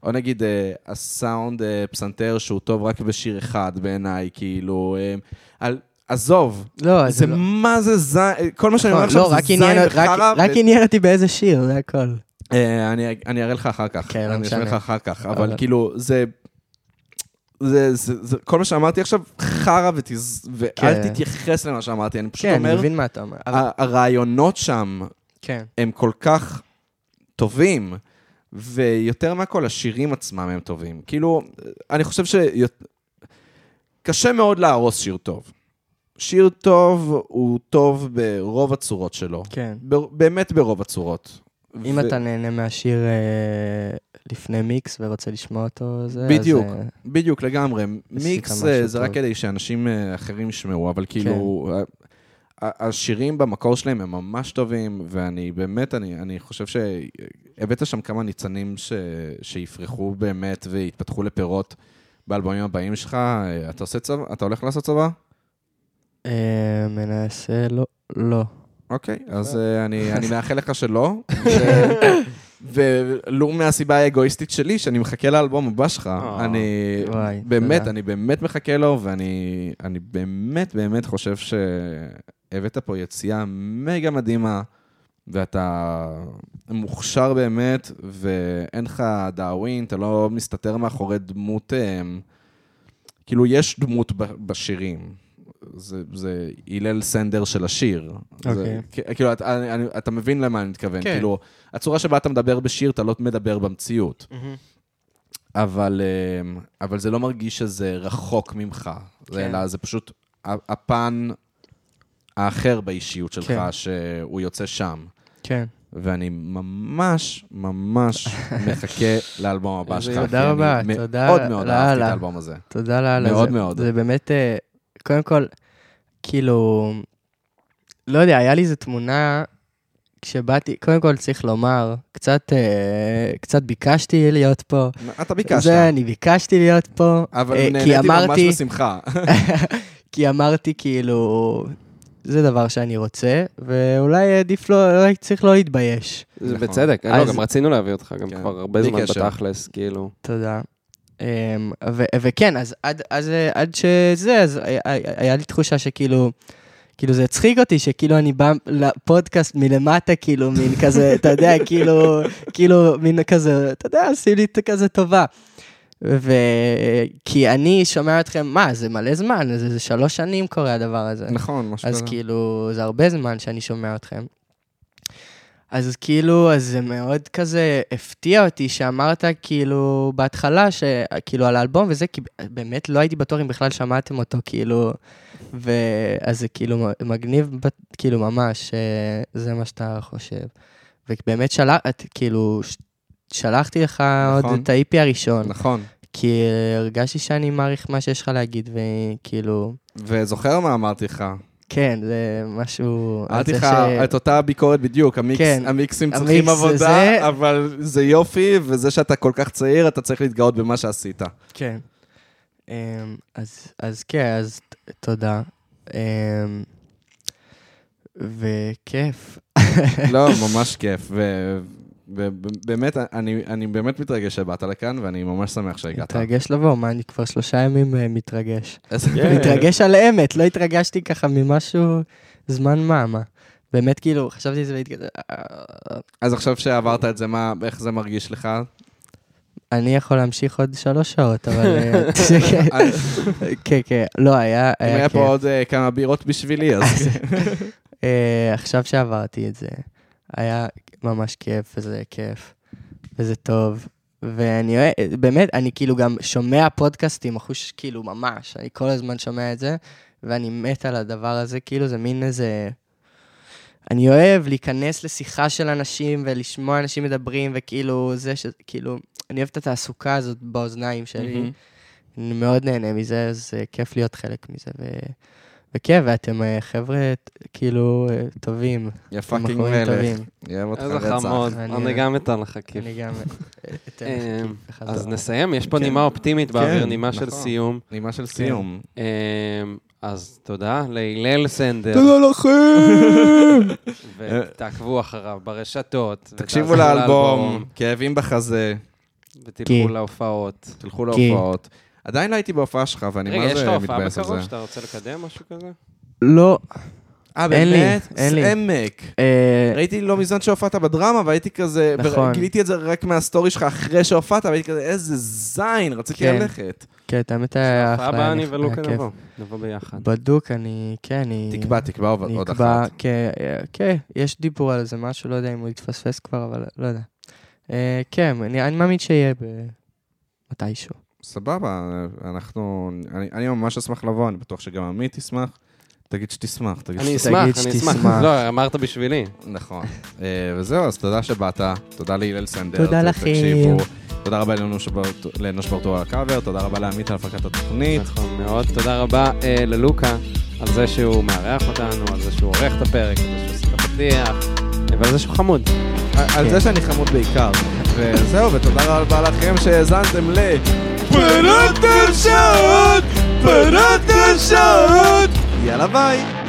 או נגיד אה, הסאונד אה, פסנתר שהוא טוב רק בשיר אחד בעיניי, כאילו, אה, על... עזוב, לא, זה לא. מה זה זין, כל מה שאני אומר נכון, עכשיו לא, זה זין וחרא. רק עניין אותי באיזה שיר, זה הכל. אה, אני אני אראה לך אחר כך, כן, לא אני אשמיע לך. אחר כך, אבל אבל- כאילו, זה... זה, זה, זה, כל מה שאמרתי עכשיו, חרא ותז... ואל כן. תתייחס למה שאמרתי, אני פשוט כן, אני אומר, מבין מה אתה אומר. ה- הרעיונות שם כן. הם כל כך טובים, ויותר מהכל, השירים עצמם הם טובים. כאילו, אני חושב ש... קשה מאוד להרוס שיר טוב. שיר טוב הוא טוב ברוב הצורות שלו. כן. ב- באמת ברוב הצורות. אם ו- אתה נהנה מהשיר אה, לפני מיקס ורוצה לשמוע אותו, זה... בדיוק, אז, בדיוק, לגמרי. מיקס אה, זה טוב. רק כדי שאנשים אה, אחרים ישמעו, אבל כאילו, ה- ה- השירים במקור שלהם הם ממש טובים, ואני באמת, אני, אני חושב שהבאת שם כמה ניצנים ש, שיפרחו באמת ויתפתחו לפירות באלבומים הבאים שלך. אה, אתה עושה צבא? אתה הולך לעשות צבא? מנסה, לא. לא. אוקיי, אז אני, אני מאחל לך שלא. ולו מהסיבה האגואיסטית שלי, שאני מחכה לאלבום הבא שלך. אה, אני וואי, באמת, תודה. אני באמת מחכה לו, ואני אני באמת באמת חושב שהבאת פה יציאה מגה מדהימה, ואתה מוכשר באמת, ואין לך דאווין, אתה לא מסתתר מאחורי דמות, אה, כאילו, יש דמות בשירים. זה, זה הלל סנדר של השיר. זה, אוקיי. כ- כאילו, אתה, אני, אני, אתה מבין למה אני מתכוון. כן. כאילו, הצורה שבה אתה מדבר בשיר, אתה לא מדבר במציאות. אבל, אה, אבל זה לא מרגיש שזה רחוק ממך, כן. זה, אלא זה פשוט הפן האחר באישיות שלך, כן. שהוא יוצא שם. כן. ואני ממש ממש מחכה לאלבום הבא שלך. תודה רבה, תודה מאוד מאוד אהבתי את. האלבום הזה. תודה לאללה. מאוד מאוד. זה באמת, אה, קודם כל, כאילו, לא יודע, היה לי איזו תמונה, כשבאתי, קודם כל צריך לומר, קצת, אה, קצת ביקשתי להיות פה. אתה ביקשת, זה, אני ביקשתי להיות פה. אבל אה, כי נהניתי ממש אמרתי- בשמחה. כי אמרתי, כאילו, זה דבר שאני רוצה, ואולי עדיף לא, אולי צריך לא להתבייש. זה נכון. בצדק, אז- לא, גם רצינו להביא אותך, גם כן, כבר הרבה זמן קשר. בתכלס, כאילו. תודה. Um, ו- וכן, אז עד, אז, עד שזה, אז היה, היה לי תחושה שכאילו, כאילו זה הצחיק אותי, שכאילו אני בא לפודקאסט מלמטה, כאילו, מין כזה, אתה יודע, כאילו, כאילו, מין כזה, אתה יודע, עושים לי כזה טובה. וכי אני שומע אתכם, מה, זה מלא זמן, זה, זה שלוש שנים קורה הדבר הזה. נכון, משהו אז כזה. כאילו, זה הרבה זמן שאני שומע אתכם. אז כאילו, אז זה מאוד כזה הפתיע אותי שאמרת כאילו בהתחלה, כאילו על האלבום וזה, כי באמת לא הייתי בטוח אם בכלל שמעתם אותו, כאילו, ואז זה כאילו מגניב, כאילו ממש, זה מה שאתה חושב. ובאמת שלח, כאילו, שלחתי לך נכון. עוד את ה-IP הראשון. נכון. כי הרגשתי שאני מעריך מה שיש לך להגיד, וכאילו... וזוכר מה אמרתי לך? כן, זה משהו... אמרתי לך את אותה ביקורת בדיוק, המיקס, כן, המיקסים צריכים עבודה, זה... אבל זה יופי, וזה שאתה כל כך צעיר, אתה צריך להתגאות במה שעשית. כן. אמ, אז, אז כן, אז תודה. אמ, וכיף. לא, ממש כיף. ובאמת, אני, אני באמת מתרגש שבאת לכאן, ואני ממש שמח שהגעת. מתרגש לבוא, מה, אני כבר שלושה ימים uh, מתרגש. מתרגש על אמת, לא התרגשתי ככה ממשהו זמן מה, מה. באמת, כאילו, חשבתי שזה והתגדל. אז עכשיו שעברת את זה, מה, איך זה מרגיש לך? אני יכול להמשיך עוד שלוש שעות, אבל... אה, כן, כן, לא, היה... אם היה פה עוד אה, כמה בירות בשבילי, אז... עכשיו שעברתי את זה, היה ממש כיף, וזה כיף, וזה טוב. ואני באמת, אני כאילו גם שומע פודקאסטים, אחוש, כאילו, ממש, אני כל הזמן שומע את זה, ואני מת על הדבר הזה, כאילו, זה מין איזה... אני אוהב להיכנס לשיחה של אנשים ולשמוע אנשים מדברים, וכאילו, זה ש... כאילו, אני אוהב את התעסוקה הזאת באוזניים שלי. Mm-hmm. אני מאוד נהנה מזה, אז כיף להיות חלק מזה. ו... וכן, ואתם אה, חבר'ה כאילו אה, טובים. יא fucking מלך. אוהב אותך רצח. איזה חמוד, אני גם אתן לך כיף. אני גם אתן לך כיף. אז נסיים, יש פה כן. נימה אופטימית כן, באוויר, נימה של נכון. סיום. נימה של כן. סיום. אז תודה להלל סנדר. תודה לכם! ותעקבו אחריו ברשתות. תקשיבו לאלבום, כאבים בחזה. ותלכו להופעות. תלכו להופעות. עדיין לא הייתי בהופעה שלך, ואני מה זה מתבאס על זה. רגע, יש לך הופעה בקרוב שאתה רוצה לקדם, משהו כזה? לא. אה, באמת? אין לי. עמק. אה, ראיתי לא מזמן שהופעת בדרמה, והייתי כזה... נכון. גיליתי את זה רק מהסטורי שלך אחרי שהופעת, והייתי כזה, איזה זין, רציתי כן. ללכת. כן, האמת היה אחלה. הבאה אני ולוקה נבוא, נבוא ביחד. בדוק, אני, כן, אני... תקבע, תקבע עוד אחת. כן, כן, יש דיבור על זה משהו, לא יודע אם הוא יתפספס כבר, אבל לא יודע. אה, כן, אני מאמין שיהיה מתישהו. סבבה, אנחנו... אני, אני ממש אשמח לבוא, אני בטוח שגם עמית ישמח. תגיד שתשמח, תגיד אני אשמח, אני אשמח. לא, אמרת בשבילי. נכון. אה, וזהו, אז תודה שבאת, תודה להלל סנדר. תודה לכם. תודה רבה לאנוש ברטור על הקאבר, תודה רבה לעמית על הפקת התוכנית. נכון מאוד, תודה רבה אה, ללוקה על זה שהוא מארח אותנו, על זה שהוא עורך את הפרק, על זה שהוא עושה את הפתיח, ועל זה שהוא חמוד. על זה שאני חמוד בעיקר. וזהו, ותודה רבה לכם שהאזנתם ל... פרות השעות! פרות השעות! יאללה ביי!